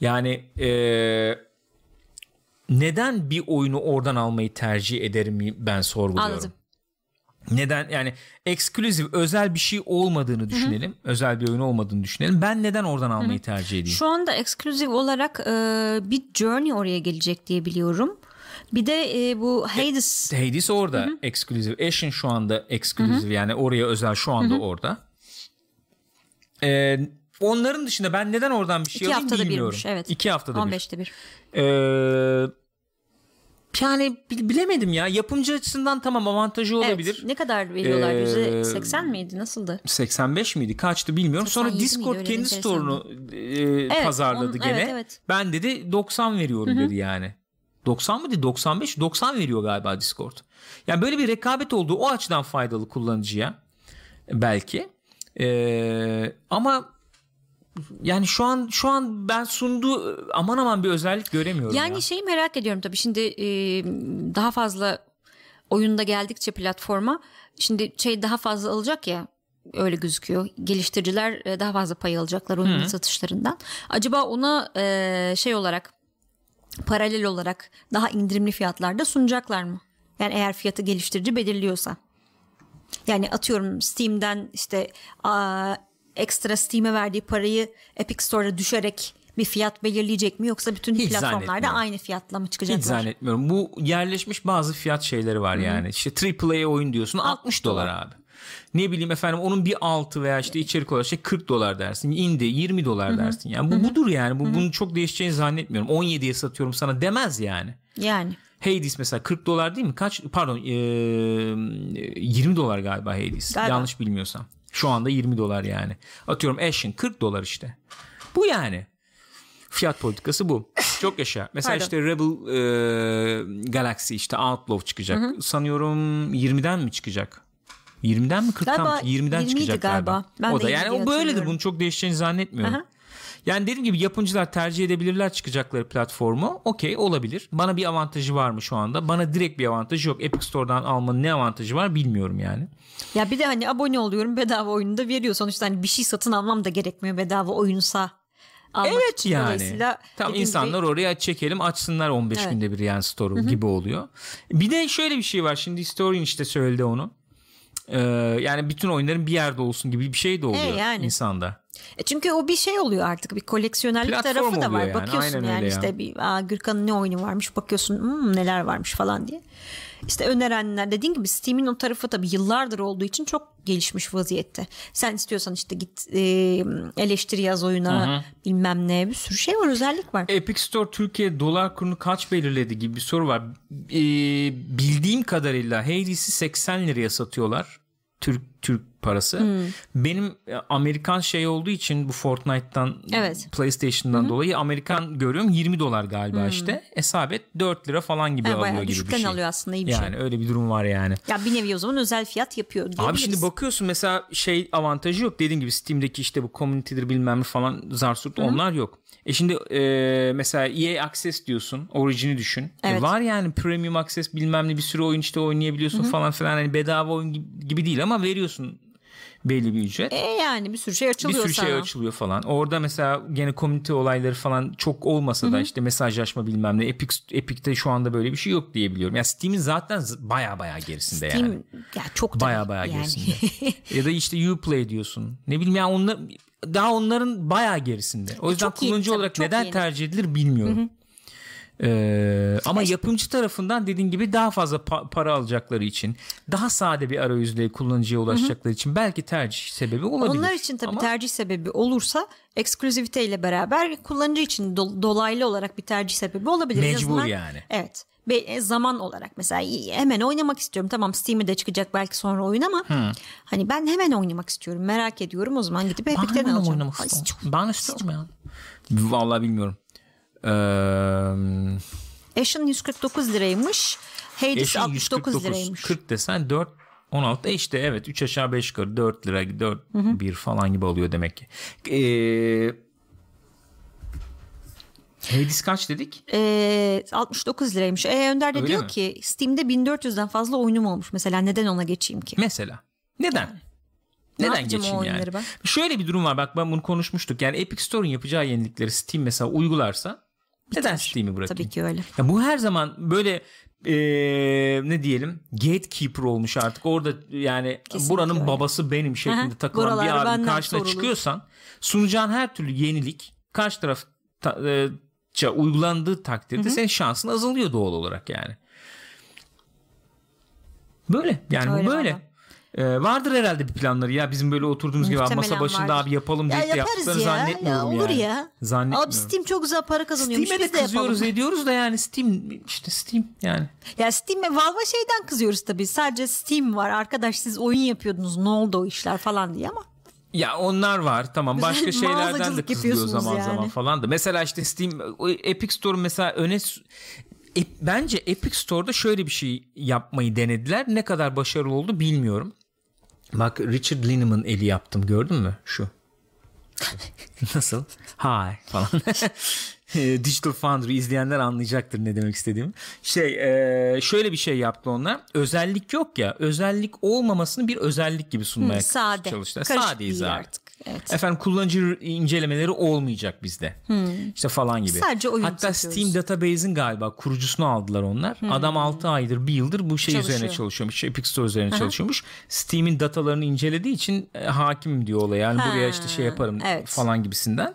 yani eee, neden bir oyunu oradan almayı tercih ederim ben sorguluyorum. Anladım. Neden yani ekskluzif özel bir şey olmadığını düşünelim. Özel bir oyun olmadığını düşünelim. Ben neden oradan almayı tercih edeyim? Şu anda ekskluzif olarak e, bir Journey oraya gelecek diye biliyorum. Bir de e, bu Hades Hades orada ekskluzif. Ashen şu anda ekskluzif yani oraya özel şu anda orada. Ee, onların dışında ben neden oradan bir şey iki alayım haftada bilmiyorum. birmiş. Evet. İki haftada bir. 15'te bir. Ee, yani bil- bilemedim ya. Yapımcı açısından tamam avantajı olabilir. Evet. Ne kadar veriyorlar? Ee, Yüzde seksen miydi? Nasıldı? 85 miydi? Kaçtı bilmiyorum. Sonra 87 Discord miydi? Kendi store'unu e, pazarladı onun- gene. evet, evet. Ben dedi 90 veriyorum dedi yani. 90 mıydı? 95 90 veriyor galiba Discord. Yani böyle bir rekabet olduğu o açıdan faydalı kullanıcıya belki. Ee, ama yani şu an şu an ben sunduğu aman aman bir özellik göremiyorum Yani ya. şeyi merak ediyorum tabii şimdi e, daha fazla oyunda geldikçe platforma şimdi şey daha fazla alacak ya öyle gözüküyor. Geliştiriciler e, daha fazla pay alacaklar oyunun satışlarından. Acaba ona e, şey olarak paralel olarak daha indirimli fiyatlarda sunacaklar mı? Yani eğer fiyatı geliştirici belirliyorsa. Yani atıyorum Steam'den işte aa, ekstra Steam'e verdiği parayı Epic Store'a düşerek bir fiyat belirleyecek mi yoksa bütün Hiç platformlarda aynı fiyatla mı Hiç çıkacaklar? zannetmiyorum. Bu yerleşmiş bazı fiyat şeyleri var yani. İşte AAA oyun diyorsun 60 dolar abi. Ne bileyim efendim onun bir altı veya işte içerik olarak şey 40 dolar dersin. Indie 20 dolar dersin. Yani bu budur yani. Bu bunun çok değişeceğini zannetmiyorum. 17'ye satıyorum sana demez yani. Yani Hades mesela 40 dolar değil mi? Kaç pardon eee, 20 dolar galiba Hades. Galiba. Yanlış bilmiyorsam. Şu anda 20 dolar yani. Atıyorum Ashen 40 dolar işte. Bu yani. Fiyat politikası bu. Çok yaşa. Mesela Pardon. işte Rebel eee, Galaxy işte Outlaw çıkacak. Sanıyorum 20'den mi çıkacak? 20'den mi 40'tan Galiba mı? 20'den 20'ydi çıkacak galiba. galiba. Ben o da 20 yani o böyledir. Bunun çok değişeceğini zannetmiyorum. Aha. Yani dediğim gibi yapımcılar tercih edebilirler çıkacakları platformu. Okey olabilir. Bana bir avantajı var mı şu anda? Bana direkt bir avantajı yok. Epic Store'dan almanın ne avantajı var bilmiyorum yani. ya bir de hani abone oluyorum bedava oyunu da veriyor. Sonuçta hani bir şey satın almam da gerekmiyor bedava oyunsa almak Evet için. yani. Tam insanlar gibi- oraya çekelim açsınlar 15 Evet. günde bir yani store'u gibi oluyor. Bir de şöyle bir şey var. Şimdi Historian işte söyledi onu. Ee, yani bütün oyunların bir yerde olsun gibi bir şey de oluyor E, yani. insanda. E çünkü o bir şey oluyor artık bir koleksiyonerlik Platform tarafı da var. yani, Bakıyorsun aynen yani işte ya. bir aa, Gürkan'ın ne oyunu varmış bakıyorsun "Hmm, neler varmış falan diye. işte önerenler dediğin gibi Steam'in o tarafı tabii yıllardır olduğu için çok gelişmiş vaziyette. Sen istiyorsan işte git e, eleştiri yaz oyuna Hı-hı. bilmem ne bir sürü şey var özellik var. Epic Store Türkiye dolar kurunu kaç belirledi gibi bir soru var. Ee, bildiğim kadarıyla Hades'i 80 liraya satıyorlar. Türk Türk parası. Hmm. Benim e, Amerikan şey olduğu için bu Fortnite'tan evet. PlayStation'dan hmm. dolayı Amerikan görüyorum 20 dolar galiba hmm. işte. Hesap 4 lira falan gibi e, alıyor gibi bir şey. alıyor aslında iyi bir yani şey. öyle bir durum var yani. Ya bir nevi o zaman özel fiyat yapıyor Abi şimdi bakıyorsun mesela şey avantajı yok. Dediğim gibi Steam'deki işte bu community'dir bilmem ne falan zarsurt onlar yok. E şimdi e, mesela EA Access diyorsun. Origin'i düşün. E, evet. E var yani Premium Access bilmem ne bir sürü oyun işte oynayabiliyorsun Hı-hı. falan filan. Hani bedava oyun gibi değil ama veriyorsun belli bir ücret. E yani bir sürü şey açılıyor Bir sürü şey sana. şey açılıyor falan. Orada mesela gene komünite olayları falan çok olmasa Hı-hı. da işte mesajlaşma bilmem ne. Epic, Epic'te şu anda böyle bir şey yok diye biliyorum. Yani Steam'in zaten baya baya gerisinde Steam, yani. ya çok baya baya yani. gerisinde. ya da işte Uplay diyorsun. Ne bileyim ya onlar daha onların bayağı gerisinde. O yüzden çok kullanıcı iyi, olarak neden yeni. tercih edilir bilmiyorum. Hı hı. Ee, ama yapımcı tarafından dediğin gibi daha fazla pa- para alacakları için daha sade bir arayüzle kullanıcıya ulaşacakları Hı-hı. için belki tercih sebebi olabilir. Onlar için tabii ama... tercih sebebi olursa ekskluzivite ile beraber kullanıcı için do- dolaylı olarak bir tercih sebebi olabilir. Mecbur yani. Evet e, zaman olarak mesela hemen oynamak istiyorum. Tamam Steam'de de çıkacak belki sonra oyun ama hmm. hani ben hemen oynamak istiyorum. Merak ediyorum. O zaman gidip Epic'ten alacağım. Oynamak istiyorum. Ben istiyorum ya. Vallahi bilmiyorum. Ee, Ashen 149 liraymış. Hades Ashen 69 149, liraymış. 40 desen 4 16 e işte evet 3 aşağı 5 yukarı 4 lira 4 hı hı. 1 falan gibi oluyor demek ki. Ee, Hades kaç dedik? Ee, 69 liraymış. E, Önder de Öyle diyor mi? ki Steam'de 1400'den fazla oyunum olmuş. Mesela neden ona geçeyim ki? Mesela. Neden? Neden geçeyim yani? Ben? Şöyle bir durum var. Bak ben bunu konuşmuştuk. Yani Epic Store'un yapacağı yenilikleri Steam mesela uygularsa neden Steam'i bırakayım? Tabii ki öyle. Ya bu her zaman böyle ee, ne diyelim gatekeeper olmuş artık orada yani Kesinlikle buranın öyle. babası benim şeklinde Aha, takılan bir abinin karşına sorulur. çıkıyorsan sunacağın her türlü yenilik karşı taraf ta, e, uygulandığı takdirde Hı-hı. senin şansın azalıyor doğal olarak yani. Böyle yani Öyle bu böyle. Valla. Ee, vardır herhalde bir planları ya bizim böyle oturduğumuz Muhtemelen gibi masa başında vardır. abi yapalım diye ya yaptıklarını ya. zannetmiyorum ya olur yani. ya. Zannetmiyorum. Abi Steam çok güzel para kazanıyormuş. Steam'e de, de kızıyoruz yapalım. ediyoruz da yani Steam işte Steam yani. Ya Steam'e Valve'a şeyden kızıyoruz tabii. Sadece Steam var. Arkadaş siz oyun yapıyordunuz ne oldu o işler falan diye ama. Ya onlar var tamam başka şeylerden de kızılıyor zaman yani. zaman falan da. Mesela işte Steam Epic Store mesela öne e, bence Epic Store'da şöyle bir şey yapmayı denediler. Ne kadar başarılı oldu bilmiyorum. Bak Richard Linneman eli yaptım gördün mü şu? Nasıl? Hi falan. Digital Foundry izleyenler anlayacaktır ne demek istediğimi. Şey e, şöyle bir şey yaptı onlar. Özellik yok ya. Özellik olmamasını bir özellik gibi sunmaya hmm, sade. çalıştılar. Karışık Sadeyiz artık. Evet. Efendim kullanıcı incelemeleri olmayacak bizde. Hmm. İşte falan gibi. Sadece oyun Hatta satıyoruz. Steam Database'in galiba kurucusunu aldılar onlar. Hmm. Adam 6 aydır, 1 yıldır bu şey Çalışıyor. üzerine çalışıyormuş. Epic Store üzerine Aha. çalışıyormuş. Steam'in datalarını incelediği için e, hakim diyor olaya. Yani ha. buraya işte şey yaparım evet. falan gibisinden.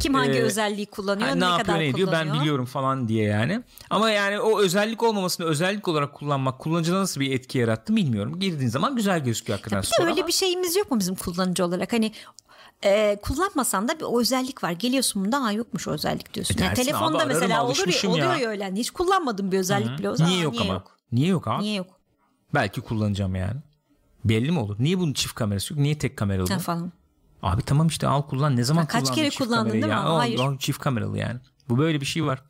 Kim hangi ee, özelliği kullanıyor, yani ne, ne yapıyor, ne diyor ben biliyorum falan diye yani. Ama yani o özellik olmamasını özellik olarak kullanmak kullanıcıda nasıl bir etki yarattı bilmiyorum. Girdiğin zaman güzel gözüküyor hakikaten. Bir öyle ama. bir şeyimiz yok mu bizim kullanıcı olarak? Hani e, kullanmasan da bir özellik var. Geliyorsun bunda ha yokmuş o özellik diyorsun. E yani telefonda abi, mesela olur ya, oluyor ya öyle. Hiç kullanmadım bir özellik Hı-hı. bile. O zaman, niye yok niye ama? Yok? Niye yok abi? Niye yok? Belki kullanacağım yani. Belli mi olur? Niye bunun çift kamerası yok? Niye tek kameralı? Ha, falan. Abi tamam işte al kullan. Ne zaman kullandın? Kaç kere kullandın değil mi? Ya? Hayır. O, o, çift kameralı yani. Bu böyle bir şey var.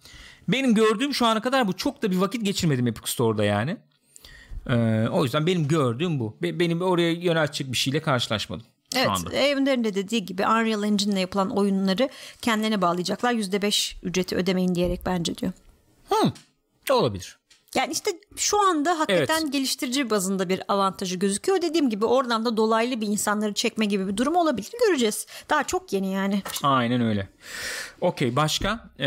Benim gördüğüm şu ana kadar bu. Çok da bir vakit geçirmedim Epic Store'da yani. Ee, o yüzden benim gördüğüm bu. Benim oraya yöneltecek bir şeyle karşılaşmadım. Evet, anda. Evren'in de dediği gibi Unreal Engine ile yapılan oyunları kendilerine bağlayacaklar. %5 ücreti ödemeyin diyerek bence diyor. Hmm, olabilir. Yani işte şu anda hakikaten evet. geliştirici bazında bir avantajı gözüküyor. Dediğim gibi oradan da dolaylı bir insanları çekme gibi bir durum olabilir. Göreceğiz. Daha çok yeni yani. Aynen öyle. Okey başka ee,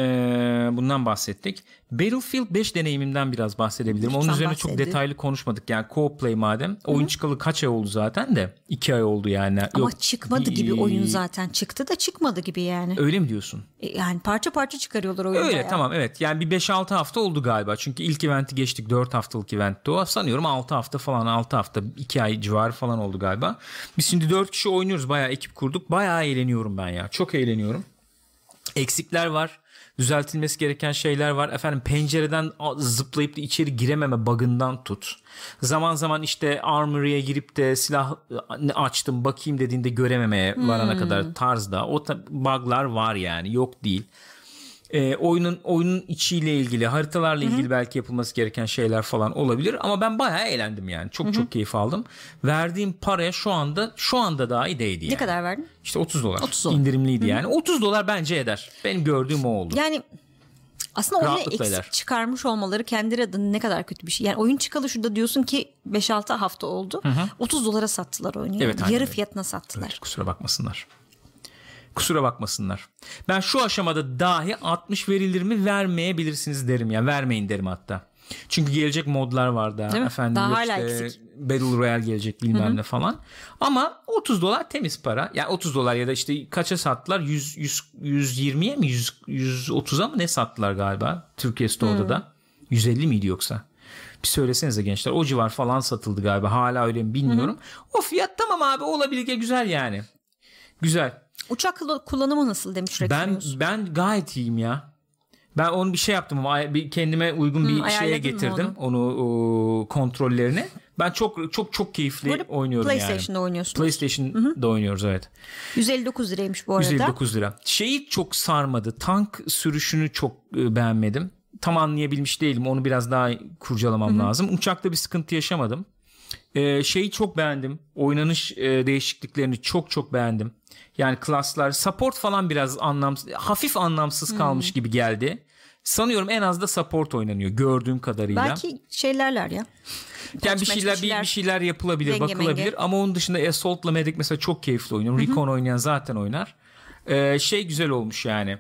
bundan bahsettik. Battlefield 5 deneyimimden biraz bahsedebilirim. Lütfen Onun üzerine bahsedin. çok detaylı konuşmadık. Yani co play madem. Oyun çıkalı kaç ay oldu zaten de? 2 ay oldu yani. Ama Yok, çıkmadı bir- gibi oyun zaten. Çıktı da çıkmadı gibi yani. Öyle mi diyorsun? E, Yani parça parça çıkarıyorlar oyunu. Öyle bayağı. tamam evet. Yani bir 5-6 hafta oldu galiba. Çünkü ilk eventi geçtik. 4 haftalık eventti o. Sanıyorum 6 hafta falan 6 hafta 2 ay civarı falan oldu galiba. Biz şimdi 4 kişi oynuyoruz. Bayağı ekip kurduk. Bayağı eğleniyorum ben ya. Çok eğleniyorum. Eksikler var. Düzeltilmesi gereken şeyler var. Efendim pencereden zıplayıp da içeri girememe bug'ından tut. Zaman zaman işte armory'e girip de silah açtım bakayım dediğinde görememeye varana kadar tarzda. O bug'lar var yani. Yok değil. Ee, oyunun oyunun içiyle ilgili haritalarla ilgili belki yapılması gereken şeyler falan olabilir ama ben bayağı eğlendim yani çok çok keyif aldım verdiğim paraya şu anda şu anda dahi değdi yani. Ne kadar verdin? İşte 30 dolar. 30 dolar. indirimliydi yani 30 dolar bence eder benim gördüğüm o oldu Yani aslında oyunu eksik eder. çıkarmış olmaları kendi adına ne kadar kötü bir şey. Yani oyun çıkalı şurada diyorsun ki 5-6 hafta oldu. 30 dolara sattılar oyunu. Evet, Yarı öyle. fiyatına sattılar. Evet, kusura bakmasınlar. Kusura bakmasınlar. Ben şu aşamada dahi 60 verilir mi vermeyebilirsiniz derim ya. Vermeyin derim hatta. Çünkü gelecek modlar var daha. Değil? Efendim Daha hala işte eksik. Battle Royale gelecek bilmem ne falan. Ama 30 dolar temiz para. Yani 30 dolar ya da işte kaça sattılar? 100, 100 120'ye mi 100, 130'a mı ne sattılar galiba Türkiye Store'da da? 150 miydi yoksa? Bir söylesenize gençler. O civar falan satıldı galiba. Hala öyle mi bilmiyorum. O fiyat tamam abi olabilir güzel yani. Güzel. Uçak kullanımı nasıl demiş Ben ben gayet iyiyim ya. Ben onu bir şey yaptım ama bir kendime uygun bir şeye ayarladın mı getirdim onu, o, kontrollerini. Ben çok çok çok keyifli Burada oynuyorum yani. PlayStation'da oynuyorsun. PlayStation'da oynuyoruz evet. 159 liraymış bu arada. 159 lira. Şeyi çok sarmadı. Tank sürüşünü çok e, beğenmedim. Tam anlayabilmiş değilim. Onu biraz daha kurcalamam lazım. Uçakta bir sıkıntı yaşamadım. Ee, şeyi çok beğendim. Oynanış e, değişikliklerini çok çok beğendim. Yani klaslar, support falan biraz anlamsız, hafif anlamsız kalmış gibi geldi. Sanıyorum en az da support oynanıyor gördüğüm kadarıyla. Belki şeylerler ya. Yani bir şeyler bir, bir şeyler yapılabilir, Denge bakılabilir menge. ama onun dışında Assault'la Medic mesela çok keyifli oynuyorum. Recon oynayan zaten oynar. Ee, şey güzel olmuş yani.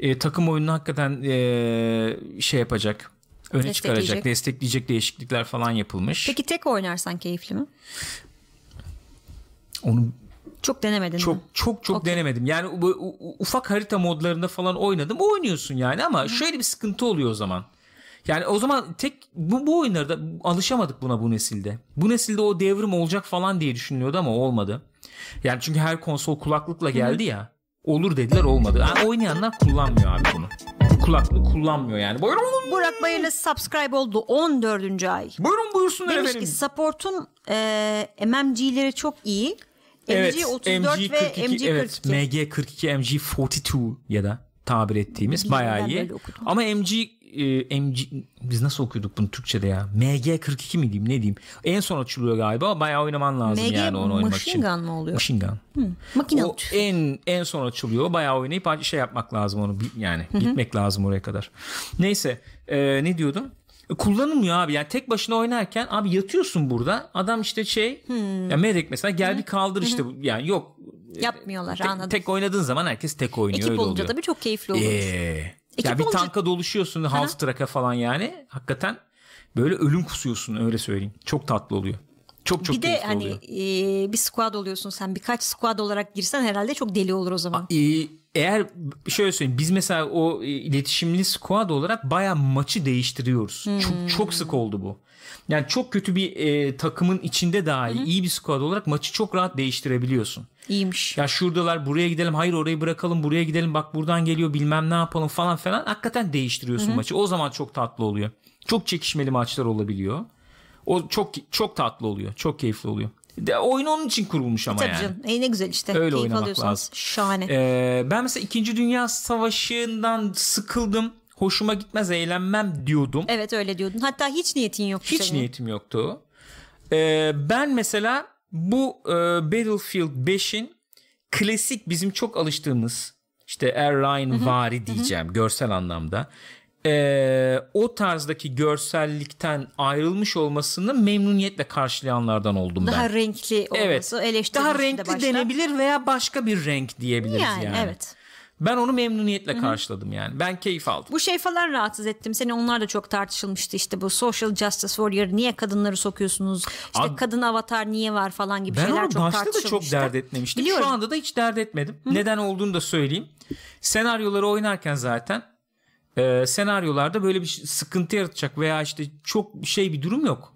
Ee, takım oyununu hakikaten ee, şey yapacak. Öne çıkaracak, destekleyecek değişiklikler falan yapılmış. Peki tek oynarsan keyifli mi? Onu Çok denemedin çok mi? çok çok Okey. denemedim. Yani bu ufak harita modlarında falan oynadım. Oynuyorsun yani ama şöyle bir sıkıntı oluyor o zaman. Yani o zaman tek bu, bu oyunlarda alışamadık buna bu nesilde. Bu nesilde o devrim olacak falan diye düşünülüyordu ama olmadı. Yani çünkü her konsol kulaklıkla geldi ya. Olur dediler olmadı. Yani oynayanlar kullanmıyor abi bunu. Bu kulaklığı kullanmıyor yani. Buyurun Burak Bayır'la subscribe oldu 14. ay. buyurun buyursunlar Demiş efendim. ki support'un e, MMG'leri çok iyi. Evet, MG34 ve MG42. evet, MG42, MG42 ya da tabir ettiğimiz Bilmiyorum, bayağı iyi. Ama MG e, MG biz nasıl okuyorduk bunu Türkçe'de ya? MG42 mi diyeyim ne diyeyim? En son açılıyor galiba. Bayağı oynaman lazım MG yani onu oynamak machine için. gun mı oluyor? Machine gun. Makinalı O en en son açılıyor. Bayağı oynayıp şey yapmak lazım onu yani gitmek lazım oraya kadar. Neyse e, ne diyordum? E, Kullanılmıyor abi yani tek başına oynarken abi yatıyorsun burada adam işte şey ya Medek mesela gel bir kaldır işte yani yok Yapmıyorlar tek, anladım. tek oynadığın zaman herkes tek oynuyor Ekip öyle olunca oluyor. tabii çok keyifli olur. Ee, Ekip ya bir olunca- tanka doluşuyorsun half track'a falan yani hakikaten böyle ölüm kusuyorsun öyle söyleyeyim. Çok tatlı oluyor. Çok çok bir de hani oluyor. e, bir squad oluyorsun sen birkaç squad olarak girsen herhalde çok deli olur o zaman. Ee, eğer şöyle söyleyeyim biz mesela o e, iletişimli squad olarak bayağı maçı değiştiriyoruz. Çok çok sık oldu bu. Yani çok kötü bir e, takımın içinde dahi iyi bir squad olarak maçı çok rahat değiştirebiliyorsun. İyiymiş. Ya şuradalar buraya gidelim hayır orayı bırakalım buraya gidelim bak buradan geliyor bilmem ne yapalım falan falan hakikaten değiştiriyorsun maçı. O zaman çok tatlı oluyor. Çok çekişmeli maçlar olabiliyor. O çok çok tatlı oluyor. Çok keyifli oluyor. De, oyun onun için kurulmuş ama Tabii yani. canım. E, ne güzel işte. Öyle Keyif oynamak alıyorsanız. lazım. Şahane. Ee, ben mesela 2. Dünya Savaşı'ndan sıkıldım. Hoşuma gitmez eğlenmem diyordum. evet öyle diyordun. Hatta hiç niyetin yoktu Hiç senin. niyetim yoktu. Ee, ben mesela bu e, Battlefield 5'in klasik bizim çok alıştığımız işte airline vari diyeceğim görsel anlamda. Ee, o tarzdaki görsellikten ayrılmış olmasını memnuniyetle karşılayanlardan oldum Daha ben. renkli olması Evet. eleştirilmişti Daha de renkli başta. denebilir veya başka bir renk diyebiliriz yani. Yani, evet. Ben onu memnuniyetle karşıladım yani. Ben keyif aldım. Bu şey falan rahatsız ettim. Seni onlar da çok tartışılmıştı işte bu social justice warrior niye kadınları sokuyorsunuz? İşte Abi- kadın avatar niye var falan gibi Ben şeyler onu çok başta da tartışılmıştı. çok dert etmemiştim. Biliyorum. Şu anda da hiç dert etmedim. Neden olduğunu da söyleyeyim. Senaryoları oynarken zaten e, senaryolarda böyle bir sıkıntı yaratacak veya işte çok şey bir durum yok.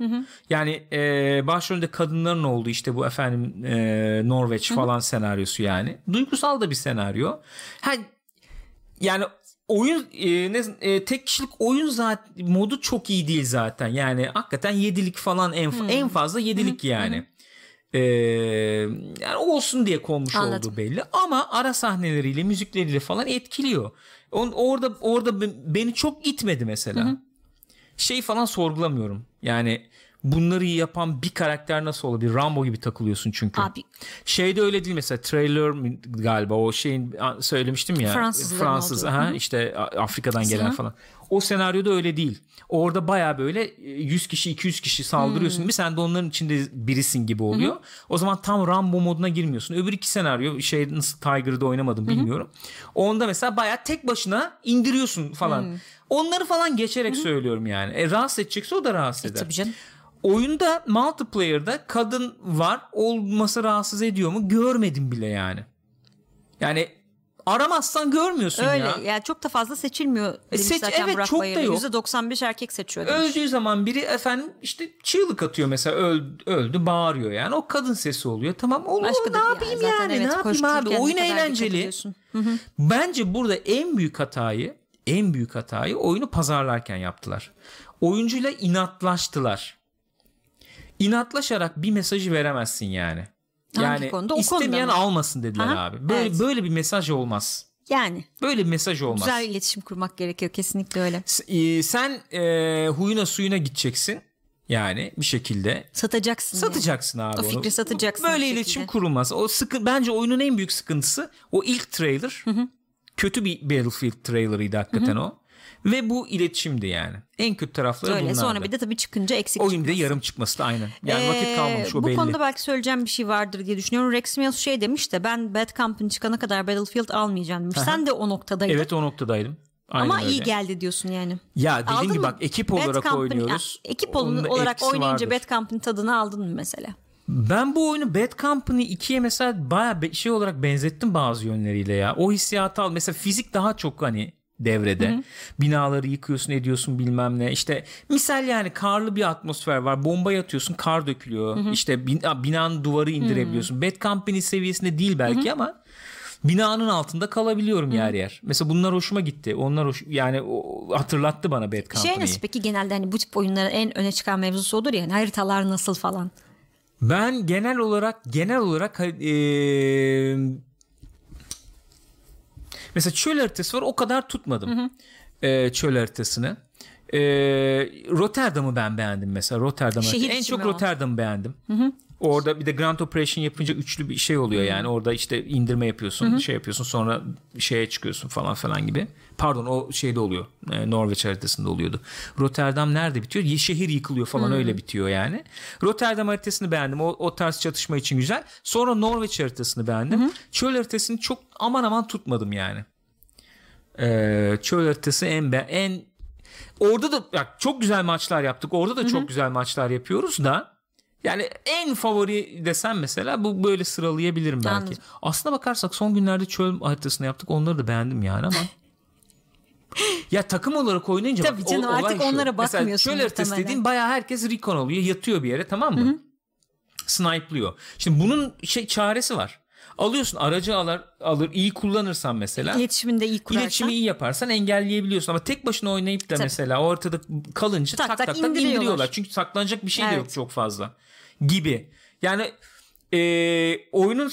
Yani e, başrolde kadınların olduğu işte bu efendim e, Norveç falan senaryosu yani. Duygusal da bir senaryo. Ha, yani oyun e, ne, e, tek kişilik oyun zaten modu çok iyi değil zaten. Yani hakikaten yedilik falan en en fazla yedilik yani. Ee, yani olsun diye konmuş Anladım. olduğu belli ama ara sahneleriyle müzikleriyle falan etkiliyor. On, orada orada be- beni çok itmedi mesela. Şey falan sorgulamıyorum. Yani bunları yapan bir karakter nasıl olabilir? Rambo gibi takılıyorsun çünkü. Abi Şeyde öyle değil mesela trailer galiba o şeyin söylemiştim ya Fransız olduğu. aha, işte Afrika'dan gelen falan. O senaryoda öyle değil. Orada baya böyle e, 100 kişi 200 kişi saldırıyorsun mi? Sen de onların içinde birisin gibi oluyor. O zaman tam Rambo moduna girmiyorsun. Öbür iki senaryo şey nasıl Tiger'da oynamadım bilmiyorum. Onda mesela baya tek başına indiriyorsun falan. Onları falan geçerek söylüyorum yani. E, rahatsız edecekse o da rahatsız eder. tabii canım. Oyunda multiplayer'da kadın var olması rahatsız ediyor mu görmedim bile yani. Yani aramazsan görmüyorsun Öyle ya. yani çok da fazla seçilmiyor demiş seç- zaten evet, Burak çok da Bayır'da. yok. %95 erkek seçiyor demiş. Öldüğü zaman biri efendim işte çığlık atıyor mesela öldü, öldü bağırıyor yani o kadın sesi oluyor tamam olur Başka ne da yapayım zaten yani evet, ne yapayım abi oyun eğlenceli bence burada en büyük hatayı en büyük hatayı oyunu pazarlarken yaptılar oyuncuyla inatlaştılar inatlaşarak bir mesajı veremezsin yani Hangi yani konuda? O istemeyen konuda mı? almasın dediler Aha, abi böyle evet. böyle bir mesaj olmaz Yani böyle bir mesaj olmaz güzel iletişim kurmak gerekiyor kesinlikle öyle. S- e, sen e, huyuna suyuna gideceksin yani bir şekilde Satacaksın. yani. satacaksın abi O onu. fikri satacaksın Böyle iletişim kurulmaz. O sıkı bence oyunun en büyük sıkıntısı o ilk trailer. Kötü bir Battlefield trailerıydı hakikaten o. Ve bu iletişimdi yani. En kötü tarafları Öyle bunlardı. sonra bir de tabii çıkınca eksik Oyun bir de çıkması. yarım çıkması da aynen. Yani Ee, vakit kalmamış o bu belli. konuda belki söyleyeceğim bir şey vardır diye düşünüyorum. Rex Mills şey demiş de ben Bad Company çıkana kadar Battlefield almayacağım demiş. Sen de o noktadaydın. Evet o noktadaydım. Aynen Ama öyle. iyi geldi diyorsun yani. Ya dediğim Aldın gibi mı? bak ekip Bad olarak Company- oynuyoruz. Ya, ekip Onun olarak oynayınca vardır. Bad Company tadını aldın mı mesela? Ben bu oyunu Bad Company 2'ye mesela baya şey olarak benzettim bazı yönleriyle ya. O hissiyatı al. Mesela fizik daha çok hani devrede. Binaları yıkıyorsun ediyorsun bilmem ne. İşte misal yani karlı bir atmosfer var. Bomba atıyorsun kar dökülüyor. İşte bin- binanın duvarı indirebiliyorsun. Bad Company seviyesinde değil belki ama binanın altında kalabiliyorum yer yer. Mesela bunlar hoşuma gitti. Onlar hoş yani o, hatırlattı bana Bad Company'yi. Şey nasıl peki genelde hani bu tip oyunların en öne çıkan mevzusu odur ya hani haritalar nasıl falan. Ben genel olarak genel olarak eee mesela çöl haritası var o kadar tutmadım eee, çöl haritasını. Eee, Rotterdam'ı ben beğendim mesela Rotterdam Şehir haritası. en çok? Rotterdam'ı beğendim. Orada bir de Grand Operation yapınca üçlü bir şey oluyor yani. Orada işte indirme yapıyorsun, şey yapıyorsun sonra şeye çıkıyorsun falan falan gibi. Pardon o şeyde oluyor. e, Norveç haritasında oluyordu. Rotterdam nerede bitiyor? Şehir yıkılıyor falan öyle bitiyor yani. Rotterdam haritasını beğendim. O, o tarz çatışma için güzel. Sonra Norveç haritasını beğendim. Çöl haritasını çok aman aman tutmadım yani. Ee, çöl haritası en en orada da ya çok güzel maçlar yaptık. Orada da çok güzel maçlar yapıyoruz da yani en favori desem mesela bu böyle sıralayabilirim belki. Anladım. Aslına bakarsak son günlerde çöl haritasını yaptık. Onları da beğendim yani ama ya takım olarak oynayınca Tabii bak, canım, olay artık şu. onlara Mesela bakmıyorsun çöl haritası dediğin bayağı herkes recon oluyor. Yatıyor bir yere tamam mı? Snipe'lıyor. Şimdi bunun şey çaresi var. Alıyorsun aracı alır, alır iyi kullanırsan mesela. İletişimini de iyi kurarsan. İletişimi iyi yaparsan engelleyebiliyorsun ama tek başına oynayıp da Tabii. mesela ortada kalınca Tak tak tak indiriyorlar. indiriyorlar. Çünkü saklanacak bir şey de yok Evet. çok fazla gibi. Yani e, oyunun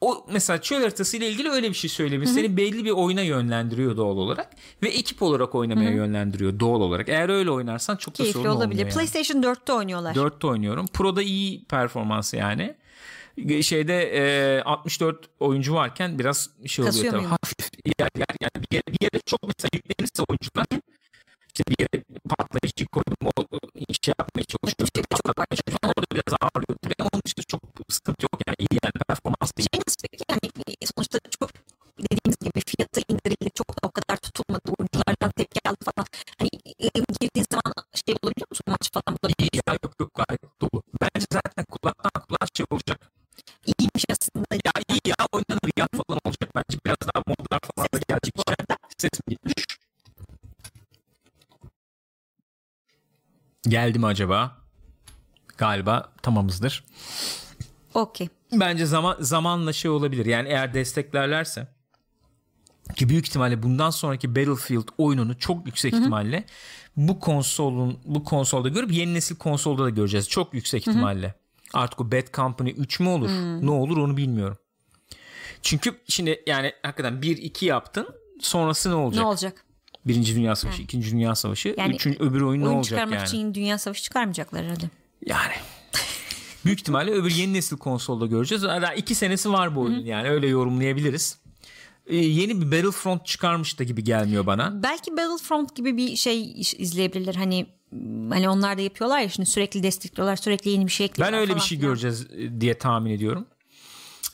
o mesela çöl haritası ile ilgili öyle bir şey söylemiş. Seni belli bir oyuna yönlendiriyor doğal olarak ve ekip olarak oynamaya yönlendiriyor doğal olarak. Eğer öyle oynarsan çok da Keyifli sorun olabilir. olmuyor yani. PlayStation 4'te oynuyorlar. 4'te oynuyorum. Pro'da iyi performansı yani. Şeyde e, 64 oyuncu varken biraz şey oluyor Kasıyor tabii. muyum? Hafif yer yer yani bir yere, bir yere çok mesela yüklenirse oyuncular işte bir yere patlayıcı koydum, o inşa yapmaya çalışıyorum. Çok, patlatmaya çalışıyorum. Orada biraz ağrıyor. Ve onun dışında çok sıkıntı yok yani iyi yani performans değil. Şey nasıl peki yani e, sonuçta çok dediğimiz gibi fiyatı indirildi çok da o kadar tutulmadı. Oyunculardan tepki aldı falan. Hani e, e, girdiğin zaman şey olabiliyor musun maç falan bulabiliyor Ya yok yok gayet dolu. Bence zaten kulaktan kulağa şey olacak. İyiymiş aslında. Ya iyi ya oynanır ya falan olacak bence. Biraz daha modlar falan da gelecek. Ses mi gitmiş? Geldi mi acaba? Galiba tamamızdır. Okey. Bence zaman zamanla şey olabilir. Yani eğer desteklerlerse ki büyük ihtimalle bundan sonraki Battlefield oyununu çok yüksek Hı-hı. ihtimalle bu konsolun bu konsolda görüp yeni nesil konsolda da göreceğiz. Çok yüksek Hı-hı. ihtimalle. Artık o Bad Company 3 mü olur? Hı. Ne olur onu bilmiyorum. Çünkü şimdi yani hakikaten 1 2 yaptın. Sonrası ne olacak? Ne olacak? Birinci Dünya Savaşı, Hı. İkinci Dünya Savaşı, yani, üçün öbür oyun ne olacak yani? çıkarmak için Dünya Savaşı çıkarmayacaklar herhalde. Yani büyük ihtimalle öbür yeni nesil konsolda göreceğiz. Daha iki senesi var bu oyunun yani öyle yorumlayabiliriz. Ee, yeni bir Battlefront çıkarmış da gibi gelmiyor bana. Belki Battlefront gibi bir şey izleyebilirler. Hani hani onlar da yapıyorlar ya şimdi sürekli destekliyorlar sürekli yeni bir şey ekliyorlar. Ben öyle bir şey falan. göreceğiz e, diye tahmin ediyorum.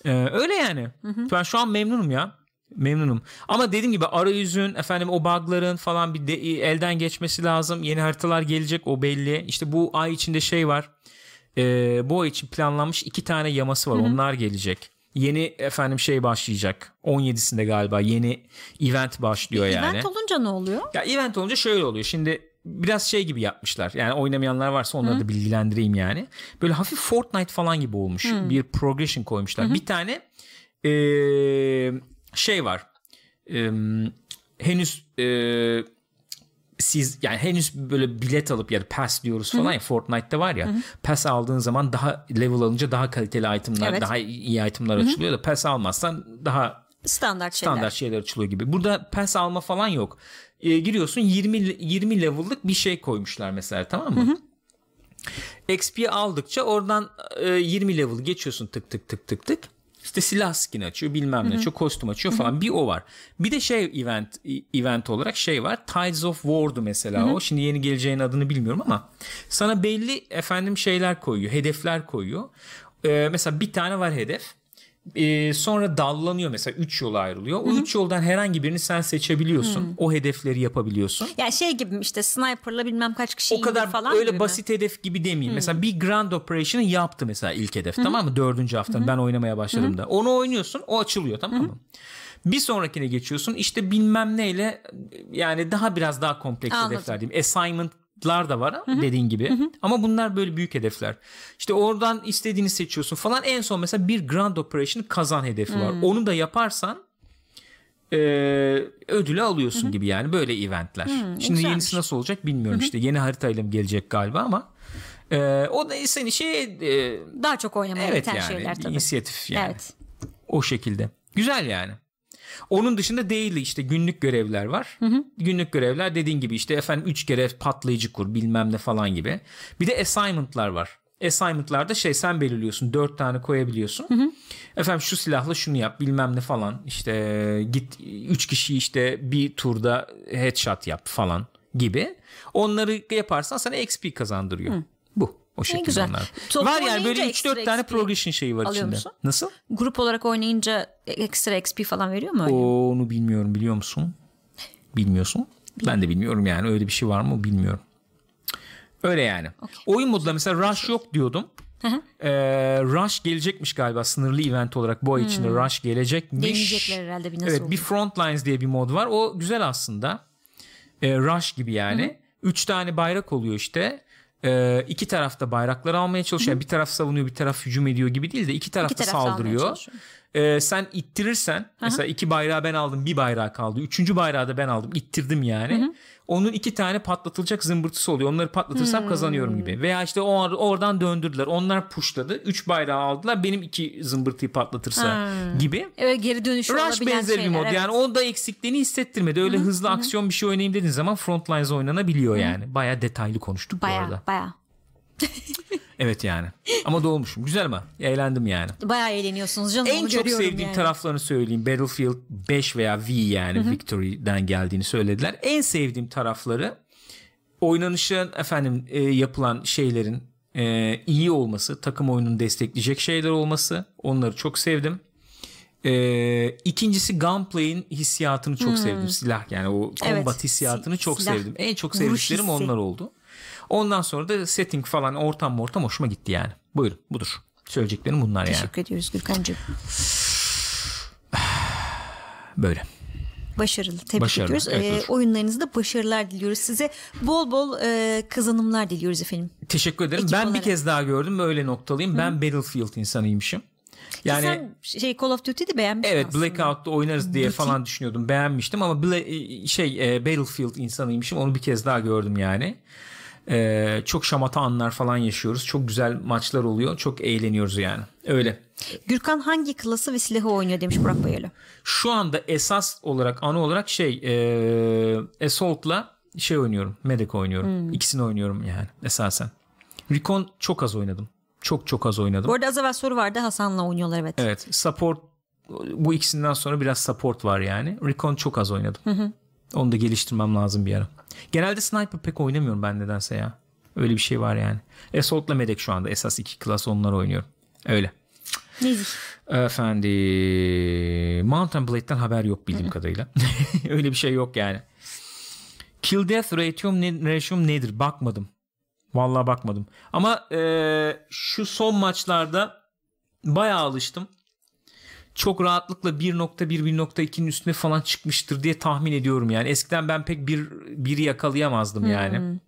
Ee, öyle yani. Hı hı. Ben şu an memnunum ya. Memnunum. Ama dediğim gibi arayüzün efendim o bug'ların falan bir de, elden geçmesi lazım. Yeni haritalar gelecek o belli. İşte bu ay içinde şey var. Ee, bu ay için planlanmış iki tane yaması var. Hı hı. Onlar gelecek. Yeni efendim şey başlayacak. 17'sinde galiba yeni event başlıyor yani. Event olunca ne oluyor? Ya event olunca şöyle oluyor. Şimdi biraz şey gibi yapmışlar. Yani oynamayanlar varsa onları Hı. da bilgilendireyim yani. Böyle hafif Fortnite falan gibi olmuş. Hı. Bir progression koymuşlar. Hı. Bir tane ee, şey var. Ee, henüz ee, siz yani henüz böyle bilet alıp ya da pass diyoruz falan Hı-hı. ya Fortnite'da var ya Hı-hı. pass aldığın zaman daha level alınca daha kaliteli itemlar evet. daha iyi itemlar Hı-hı. açılıyor da pass almazsan daha standart şeyler. standart şeyler açılıyor gibi. Burada pass alma falan yok. E, giriyorsun 20 20 level'lık bir şey koymuşlar mesela tamam mı? Hı-hı. XP aldıkça oradan e, 20 level geçiyorsun tık tık tık tık tık. İşte silah skin açıyor bilmem ne açıyor kostüm açıyor falan bir o var. Bir de şey event event olarak şey var Tides of War'du mesela o. Şimdi yeni geleceğin adını bilmiyorum ama sana belli efendim şeyler koyuyor hedefler koyuyor. Ee, mesela bir tane var hedef e, sonra dallanıyor mesela 3 yola ayrılıyor. O 3 yoldan herhangi birini sen seçebiliyorsun. Hı. O hedefleri yapabiliyorsun. Ya yani şey gibi işte sniper'la bilmem kaç kişi O kadar falan öyle basit mi? hedef gibi demeyeyim. Hı. Mesela bir Grand Operation'ı yaptı mesela ilk hedef Hı. tamam mı? Dördüncü hafta ben oynamaya başladığımda. Hı. Onu oynuyorsun o açılıyor tamam Hı. mı? Bir sonrakine geçiyorsun işte bilmem neyle yani daha biraz daha kompleks Anladım. hedefler diyeyim. Assignment lar da var Hı-hı. dediğin gibi. Hı-hı. Ama bunlar böyle büyük hedefler. İşte oradan istediğini seçiyorsun falan. En son mesela bir Grand Operation kazan hedefi var. Hı-hı. Onu da yaparsan e, ödülü alıyorsun Hı-hı. gibi yani böyle eventler. Hı-hı. Şimdi Güzelmiş. yenisi nasıl olacak bilmiyorum Hı-hı. işte. Yeni haritayla mı gelecek galiba ama e, o da seni şey e, daha çok oynamaya evet yani, şeyler tabii. inisiyatif yani. Evet. O şekilde. Güzel yani. Onun dışında değil işte günlük görevler var. Hı hı. Günlük görevler dediğin gibi işte efendim 3 kere patlayıcı kur bilmem ne falan gibi. Bir de assignment'lar var. Assignment'larda şey sen belirliyorsun. 4 tane koyabiliyorsun. Hı hı. Efendim şu silahla şunu yap bilmem ne falan. İşte git 3 kişi işte bir turda headshot yap falan gibi. Onları yaparsan sana XP kazandırıyor. Hı. Bu. O şekilde güzel. onlar. Toplu var yani böyle 3-4 tane progression şeyi var içinde. Musun? Nasıl? Grup olarak oynayınca ekstra XP falan veriyor mu? Öyle? Onu bilmiyorum biliyor musun? Bilmiyorsun. Bilmiyorum. Ben de bilmiyorum yani öyle bir şey var mı bilmiyorum. Öyle yani. Okay. Oyun modunda mesela Rush yok diyordum. Ee, Rush gelecekmiş galiba sınırlı event olarak bu ay hmm. içinde Rush gelecekmiş. Deneyecekler herhalde bir nasıl Evet oldu? bir Frontlines diye bir mod var. O güzel aslında. Ee, Rush gibi yani. Hı-hı. Üç tane bayrak oluyor işte e, iki tarafta bayrakları almaya çalışıyor. Yani bir taraf savunuyor bir taraf hücum ediyor gibi değil de iki taraf da saldırıyor. E, sen ittirirsen Hı-hı. mesela iki bayrağı ben aldım bir bayrağı kaldı. Üçüncü bayrağı da ben aldım ittirdim yani. Hı-hı onun iki tane patlatılacak zımbırtısı oluyor. Onları patlatırsam hmm. kazanıyorum gibi. Veya işte o oradan döndürdüler. Onlar pushladı. Üç bayrağı aldılar. Benim iki zımbırtıyı patlatırsa hmm. gibi. Evet geri dönüş Rush benzer şeyler, bir mod. Evet. Yani o da eksikliğini hissettirmedi. Öyle Hı-hı. hızlı Hı-hı. aksiyon bir şey oynayayım dediğin zaman Frontlines oynanabiliyor Hı-hı. yani. Baya detaylı konuştuk baya, bu arada. Baya evet yani. Ama dolmuşum. Güzel ama. Eğlendim yani. Bayağı eğleniyorsunuz canım. En çok sevdiğim yani. taraflarını söyleyeyim. Battlefield 5 veya V yani Hı-hı. Victory'den geldiğini söylediler. En sevdiğim tarafları oynanışın efendim e, yapılan şeylerin e, iyi olması, takım oyununu destekleyecek şeyler olması. Onları çok sevdim. E, ikincisi gunplay'in hissiyatını çok hmm. sevdim. Silah yani o combat evet. hissiyatını çok Silah. sevdim. En çok sevdiklerim onlar oldu. Ondan sonra da setting falan ortam ortam hoşuma gitti yani. Buyurun budur. Söyleyeceklerim bunlar Teşekkür yani. Teşekkür ediyoruz Gürkan'cığım. Böyle. Başarılı. Tebrik Başarılı, ediyoruz. evet, Ee, oyunlarınızda başarılar diliyoruz. Size bol bol e, kazanımlar diliyoruz efendim. Teşekkür ederim. Ekip ben olarak. bir kez daha gördüm böyle noktalıyım. Ben Battlefield insanıymışım. Yani Sen şey Call of Duty'yi beğenmiştin evet aslında. Blackout'ta oynarız diye Duty. falan düşünüyordum. Beğenmiştim ama Bla- şey e, Battlefield insanıymışım. Onu bir kez daha gördüm yani. E, çok şamata anlar falan yaşıyoruz. Çok güzel maçlar oluyor. Çok eğleniyoruz yani. Öyle. Gürkan hangi klası ve silahı oynuyor demiş Burak Bayarlı. Şu anda esas olarak ana olarak şey e, Assault'la şey oynuyorum. Medic oynuyorum. İkisini oynuyorum yani esasen. Recon çok az oynadım. Çok çok az oynadım. Bu arada az evvel soru vardı Hasan'la oynuyorlar evet. Evet support bu ikisinden sonra biraz support var yani. Recon çok az oynadım. Onu da geliştirmem lazım bir ara. Genelde sniper pek oynamıyorum ben nedense ya. Öyle bir şey var yani. Assault'la Medic şu anda esas iki klas onlar oynuyorum. Öyle. Nezih. Efendim Mountain Blade'den haber yok bildiğim kadarıyla. Öyle bir şey yok yani. Kill Death Ratio'm, ne, nedir? Bakmadım. Vallahi bakmadım. Ama e, şu son maçlarda bayağı alıştım. Çok rahatlıkla 1.1 1.2'nin üstüne falan çıkmıştır diye tahmin ediyorum yani. Eskiden ben pek bir biri yakalayamazdım yani.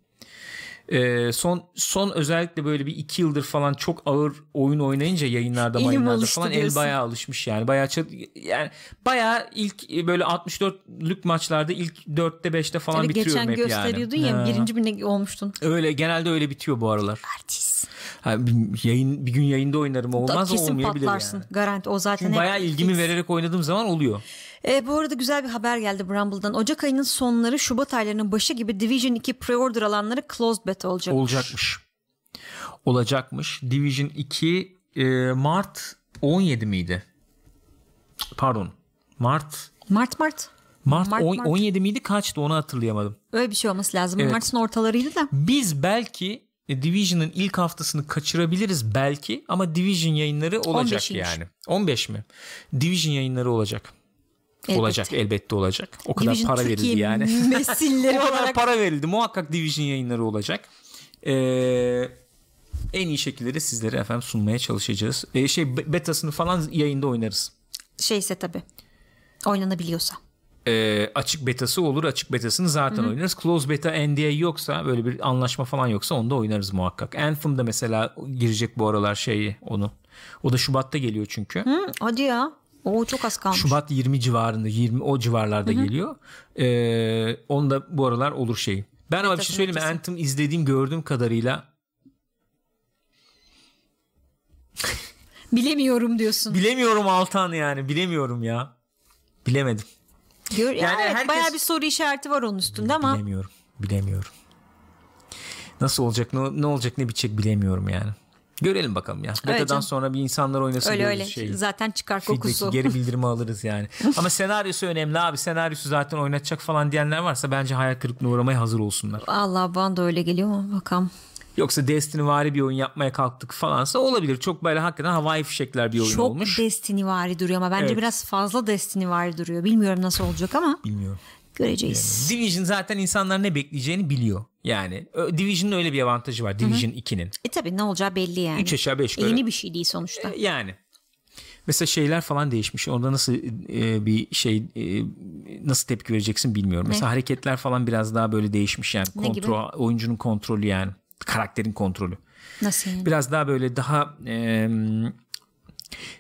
Ee, son son özellikle böyle bir iki yıldır falan çok ağır oyun oynayınca yayınlarda Elim falan el diyorsun. bayağı alışmış yani bayağı çat- yani bayağı ilk e, böyle 64'lük maçlarda ilk 4'te 5'te falan Evet, bitiriyorum geçen hep yani. gösteriyordun ya Ha. birinci birine olmuştun. Öyle genelde öyle bitiyor bu aralar. Artist. Ha, bir, yayın bir gün yayında oynarım olmaz Kesin olmayabilir patlarsın. yani. Garanti o zaten. Çünkü bayağı ilgimi fix. vererek oynadığım zaman oluyor. E, bu arada güzel bir haber geldi Brumble'dan. Ocak ayının sonları Şubat aylarının başı gibi Division 2 pre-order alanları closed beta olacak. Olacakmış. Olacakmış. Division 2 e, Mart 17 miydi? Pardon. Mart Mart Mart. Mart, Mart, on- Mart. 17 miydi kaçtı onu hatırlayamadım. Öyle bir şey olması lazım. Evet. Mart'ın ortalarıydı da. Biz belki e, Division'ın ilk haftasını kaçırabiliriz belki ama Division yayınları olacak 15'iymiş. yani. 15 mi? Division yayınları olacak. Elbette. Olacak elbette olacak. O kadar Division para Türkiye verildi yani. Mesilleri o kadar olarak. para verildi. Muhakkak Division yayınları olacak. Ee, en iyi şekilde de sizlere efendim sunmaya çalışacağız. Ee, şey be- betasını falan yayında oynarız. Şeyse tabii. Oynanabiliyorsa. Ee, açık betası olur. Açık betasını zaten oynarız. Close beta NDA yoksa böyle bir anlaşma falan yoksa onu da oynarız muhakkak. Anthem'da mesela girecek bu aralar şeyi onu. O da Şubat'ta geliyor çünkü. Hı, hadi ya. Oo çok az kalmış. Şubat 20 civarında 20 o civarlarda geliyor. Ee, onda bu aralar olur şey. Ben ama bir şey söyleyeyim mi? Anthem izlediğim gördüğüm kadarıyla Bilemiyorum diyorsun. bilemiyorum Altan yani bilemiyorum ya. Bilemedim. Gör, yani Yani evet, herkes- bayağı bir soru işareti var onun üstünde ama Bilemiyorum. Bilemiyorum. Nasıl olacak ne, ne olacak ne bitecek bilemiyorum yani. Görelim bakalım ya. Betadan canım. sonra bir insanlar oynasın öyle öyle. şeyi. Zaten çıkar kokusu. geri bildirimi alırız yani. Ama senaryosu önemli abi. Senaryosu zaten oynatacak falan diyenler varsa bence hayal kırıklığına uğramaya hazır olsunlar. Allah bana da öyle geliyor ama bakalım. Yoksa Destiny vari bir oyun yapmaya kalktık falansa olabilir. Çok böyle hakikaten havai fişekler bir oyun Çok olmuş. Destiny vari duruyor ama bence Evet. biraz fazla Destiny vari duruyor. Bilmiyorum nasıl olacak ama Bilmiyorum. Göreceğiz. Division zaten insanlar ne bekleyeceğini biliyor. Yani Division'ın öyle bir avantajı var. Division 2'nin. E tabi ne olacağı belli yani. 3 aşağı 5 E, yukarı. Yeni bir şey değil sonuçta. E, Yani. Mesela şeyler falan değişmiş. Orada nasıl e, bir şey e, nasıl tepki vereceksin bilmiyorum. Mesela hareketler falan biraz daha böyle değişmiş yani. Ne gibi? Kontrol, oyuncunun kontrolü yani. Karakterin kontrolü. Nasıl yani? Biraz daha böyle daha e,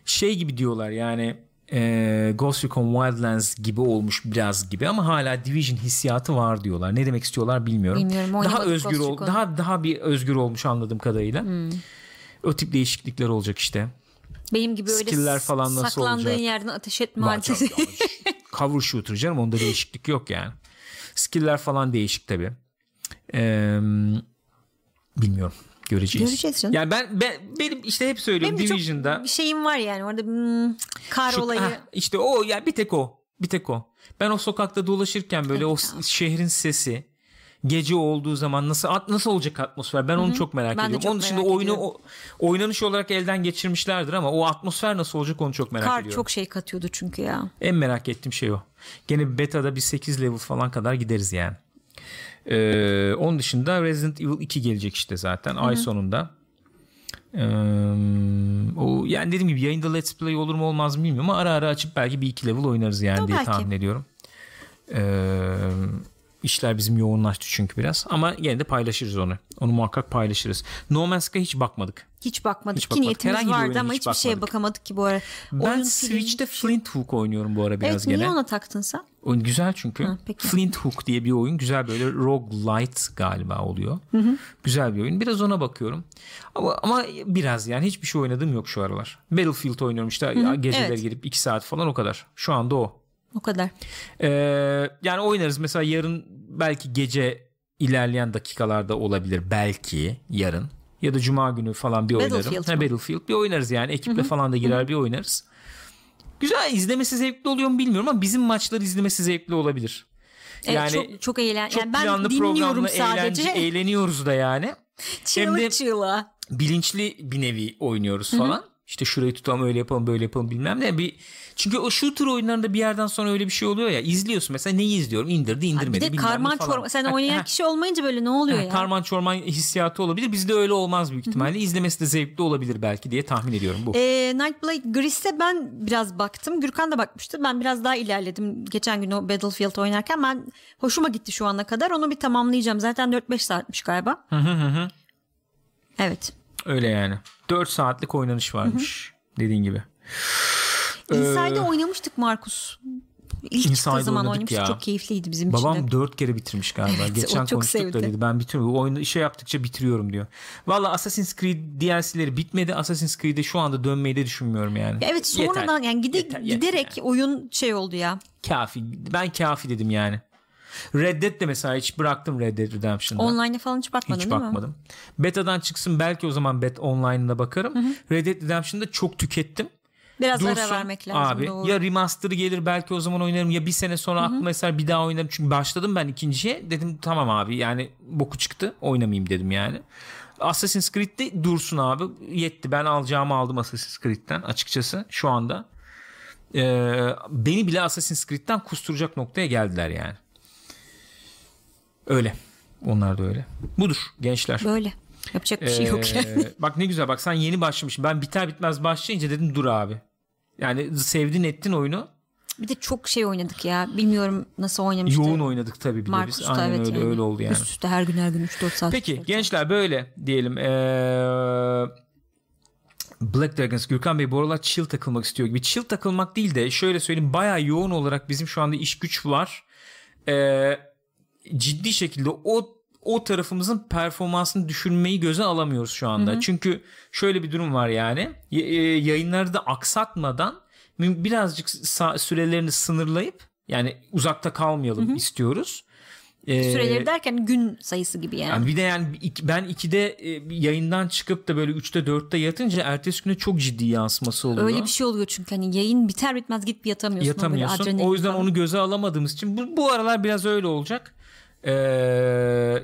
şey gibi diyorlar yani e, Ghost Recon Wildlands gibi olmuş biraz gibi ama hala Division hissiyatı var diyorlar. Ne demek istiyorlar bilmiyorum. Bilmiyorum, daha özgür ol, daha daha bir özgür olmuş anladığım kadarıyla. Hmm. O tip değişiklikler olacak işte. Benim gibi öyle skill'ler falan nasıl saklandığın olacak? yerden ateş etme hadisesi. Cover shooter canım onda değişiklik yok yani. Skill'ler falan değişik tabi. bilmiyorum. Göreceğiz. Göreceğiz canım. Yani ben, ben benim işte hep söylüyorum Benim Division'da çok bir şeyim var yani orada hmm, kar şu- olayı. heh, işte o ya bir tek o. Bir tek o. Ben o sokakta dolaşırken böyle o s- şehrin sesi gece olduğu zaman nasıl nasıl olacak atmosfer? Ben onu çok merak Ben ediyorum. çok Onun dışında oyunu o, oynanış olarak elden geçirmişlerdir ama o atmosfer nasıl olacak onu çok merak Kar ediyorum. çok şey katıyordu çünkü ya. En merak ettiğim şey o. Gene beta'da bir 8 level falan kadar gideriz yani. Ee, onun dışında Resident Evil 2 gelecek işte zaten ay sonunda. Ee, o yani dediğim gibi yayında let's play olur mu olmaz mı bilmiyorum ama ara ara açıp belki bir iki level oynarız yani O diye belki. tahmin ediyorum. Ee, işler bizim yoğunlaştı çünkü biraz ama yine de paylaşırız onu. Onu muhakkak paylaşırız. No Man's Sky'a hiç bakmadık. Hiç bakmadık Hiç ki bakmadık. niyetimiz Herhangi vardı ama hiç hiçbir şeye bakmadık. bakamadık ki bu ara. Ben Oyun Switch'te film- Flint Hook oynuyorum bu ara biraz Evet gene. niye ona taktın sen? Oyun güzel çünkü. Ha, peki. Flint Hook diye bir oyun. Güzel böyle roguelite galiba oluyor. Güzel bir oyun. Biraz ona bakıyorum. Ama, ama biraz yani hiçbir şey oynadığım yok şu aralar. Battlefield oynuyorum işte geceleri evet. girip 2 saat falan o kadar. Şu anda o. O kadar. Ee, yani oynarız mesela yarın belki gece ilerleyen dakikalarda olabilir belki yarın ya da cuma günü falan bir oynarım. Battlefield Ha, mı? Battlefield bir oynarız yani ekiple falan da girer bir oynarız. Güzel izlemesi zevkli oluyor mu bilmiyorum ama bizim maçları izlemesi zevkli olabilir. Evet, yani çok, çok eğlen. çok yani ben planlı dinliyorum sadece. eğlence, eğleniyoruz da yani. Hem de Çığlık çığlığa. bilinçli bir nevi oynuyoruz falan. İşte şurayı tutalım öyle yapalım böyle yapalım bilmem ne. Bir, çünkü o shooter oyunlarında bir yerden sonra öyle bir şey oluyor ya. izliyorsun mesela neyi izliyorum indirdi indirmedi. Bir de karman çorba. Sen Ha, oynayan ha, kişi olmayınca böyle ne oluyor ha, ya? Karman çorman hissiyatı olabilir. Bizde öyle olmaz büyük ihtimalle. İzlemesi de zevkli olabilir belki diye tahmin ediyorum bu. E, Nightblade Gris'e ben biraz baktım. Gürkan da bakmıştı. Ben biraz daha ilerledim. Geçen gün o Battlefield oynarken ben hoşuma gitti şu ana kadar. Onu bir tamamlayacağım. Zaten 4-5 saatmiş galiba. Evet. Öyle yani. 4 saatlik oynanış varmış. Dediğin gibi. Inside'de oynamıştık Markus. İlk çıktığı zaman oynamıştık. ya. Çok keyifliydi bizim için Babam dört kere bitirmiş galiba. Evet, Geçen konuştuk da dedi. Ben bitiriyorum. Oyunu işe yaptıkça bitiriyorum diyor. Valla Assassin's Creed DLC'leri bitmedi. Assassin's Creed'e şu anda dönmeyi de düşünmüyorum yani. Evet Yeter. sonradan yani gide, Yeter, yeter giderek yani. oyun şey oldu ya. Kafi. Ben kafi dedim yani. Red Dead de mesela hiç bıraktım Red Dead Redemption'da. Online'a falan hiç bakmadın hiç değil mi? bakmadım. Beta'dan çıksın belki o zaman Bet Online'ına bakarım. Red Dead Redemption'da çok tükettim. Biraz Dursun ara vermek lazım. abi. doğru. Ya remaster'ı gelir belki o zaman oynarım ya bir sene sonra aklıma eser bir daha oynarım. Çünkü başladım ben ikinciye. Dedim tamam abi yani boku çıktı oynamayayım dedim yani. Assassin's Creed'de dursun abi. Yetti ben alacağımı aldım Assassin's Creed'den açıkçası şu anda. Ee, beni bile Assassin's Creed'den kusturacak noktaya geldiler yani. Öyle. Onlar da öyle. Budur gençler. Böyle. Yapacak bir şey yok. Ee, bak ne güzel bak sen yeni başlamışsın. Ben biter bitmez başlayınca dedim dur abi. Yani sevdin ettin oyunu. bir de çok şey oynadık ya. Bilmiyorum nasıl oynamıştı. Yoğun oynadık tabii bir de biz. Aynen evet öyle yani. öyle oldu yani. Üst üste her gün her gün 3-4 saat. Peki gençler böyle diyelim. Ee, Black Dragons Gürkan Bey bu aralar chill takılmak istiyor gibi. Chill takılmak değil de şöyle söyleyeyim bayağı yoğun olarak bizim şu anda iş güç var. Ee, ciddi şekilde o o tarafımızın performansını düşürmeyi göze alamıyoruz şu anda. Çünkü şöyle bir durum var yani. E, yayınları da aksatmadan birazcık sürelerini sınırlayıp yani uzakta kalmayalım istiyoruz. Ee, Süreleri derken gün sayısı gibi yani. yani bir de yani ben 2'de e, yayından çıkıp da böyle 3'te 4'te yatınca ertesi güne çok ciddi yansıması oluyor. Öyle bir şey oluyor çünkü hani yayın biter bitmez gidip yatamıyorsun. O Yatamıyorsun. adrenalin O yüzden falan. onu göze alamadığımız için bu, bu aralar biraz öyle olacak. Ee,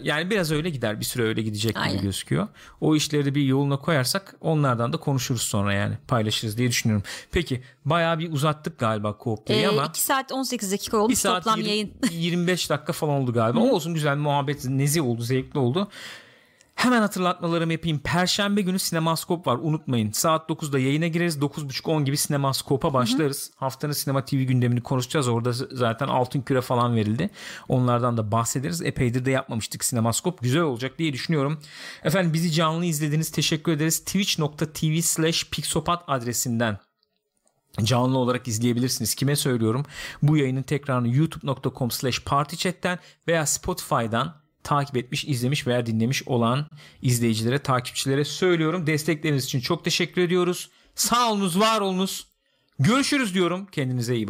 yani biraz öyle gider. Bir süre öyle gidecek gibi Aynen. gözüküyor. O işleri bir yoluna koyarsak onlardan da konuşuruz sonra yani. Paylaşırız diye düşünüyorum. Peki bayağı bir uzattık galiba co-play'i Ee, ama 2 saat 18 dakika olmuş saat toplam yirmi- yayın. 25 dakika falan oldu galiba. Ama olsun güzel muhabbet nezih oldu, zevkli oldu. Hemen hatırlatmalarımı yapayım. Perşembe günü Sinemaskop var unutmayın. Saat 9'da yayına gireriz. 9.30-10 gibi Sinemaskop'a başlarız. Haftanın Sinema TV gündemini konuşacağız. Orada zaten altın küre falan verildi. Onlardan da bahsederiz. Epeydir de yapmamıştık Sinemaskop. Güzel olacak diye düşünüyorum. Efendim bizi canlı izlediniz. Teşekkür ederiz. Twitch.tv slash Pixopat adresinden canlı olarak izleyebilirsiniz. Kime söylüyorum? Bu yayının tekrarını youtube.com slash partychat'ten veya Spotify'dan takip etmiş, izlemiş veya dinlemiş olan izleyicilere, takipçilere söylüyorum. Destekleriniz için çok teşekkür ediyoruz. Sağ olunuz, var olunuz. Görüşürüz diyorum. Kendinize iyi bakın.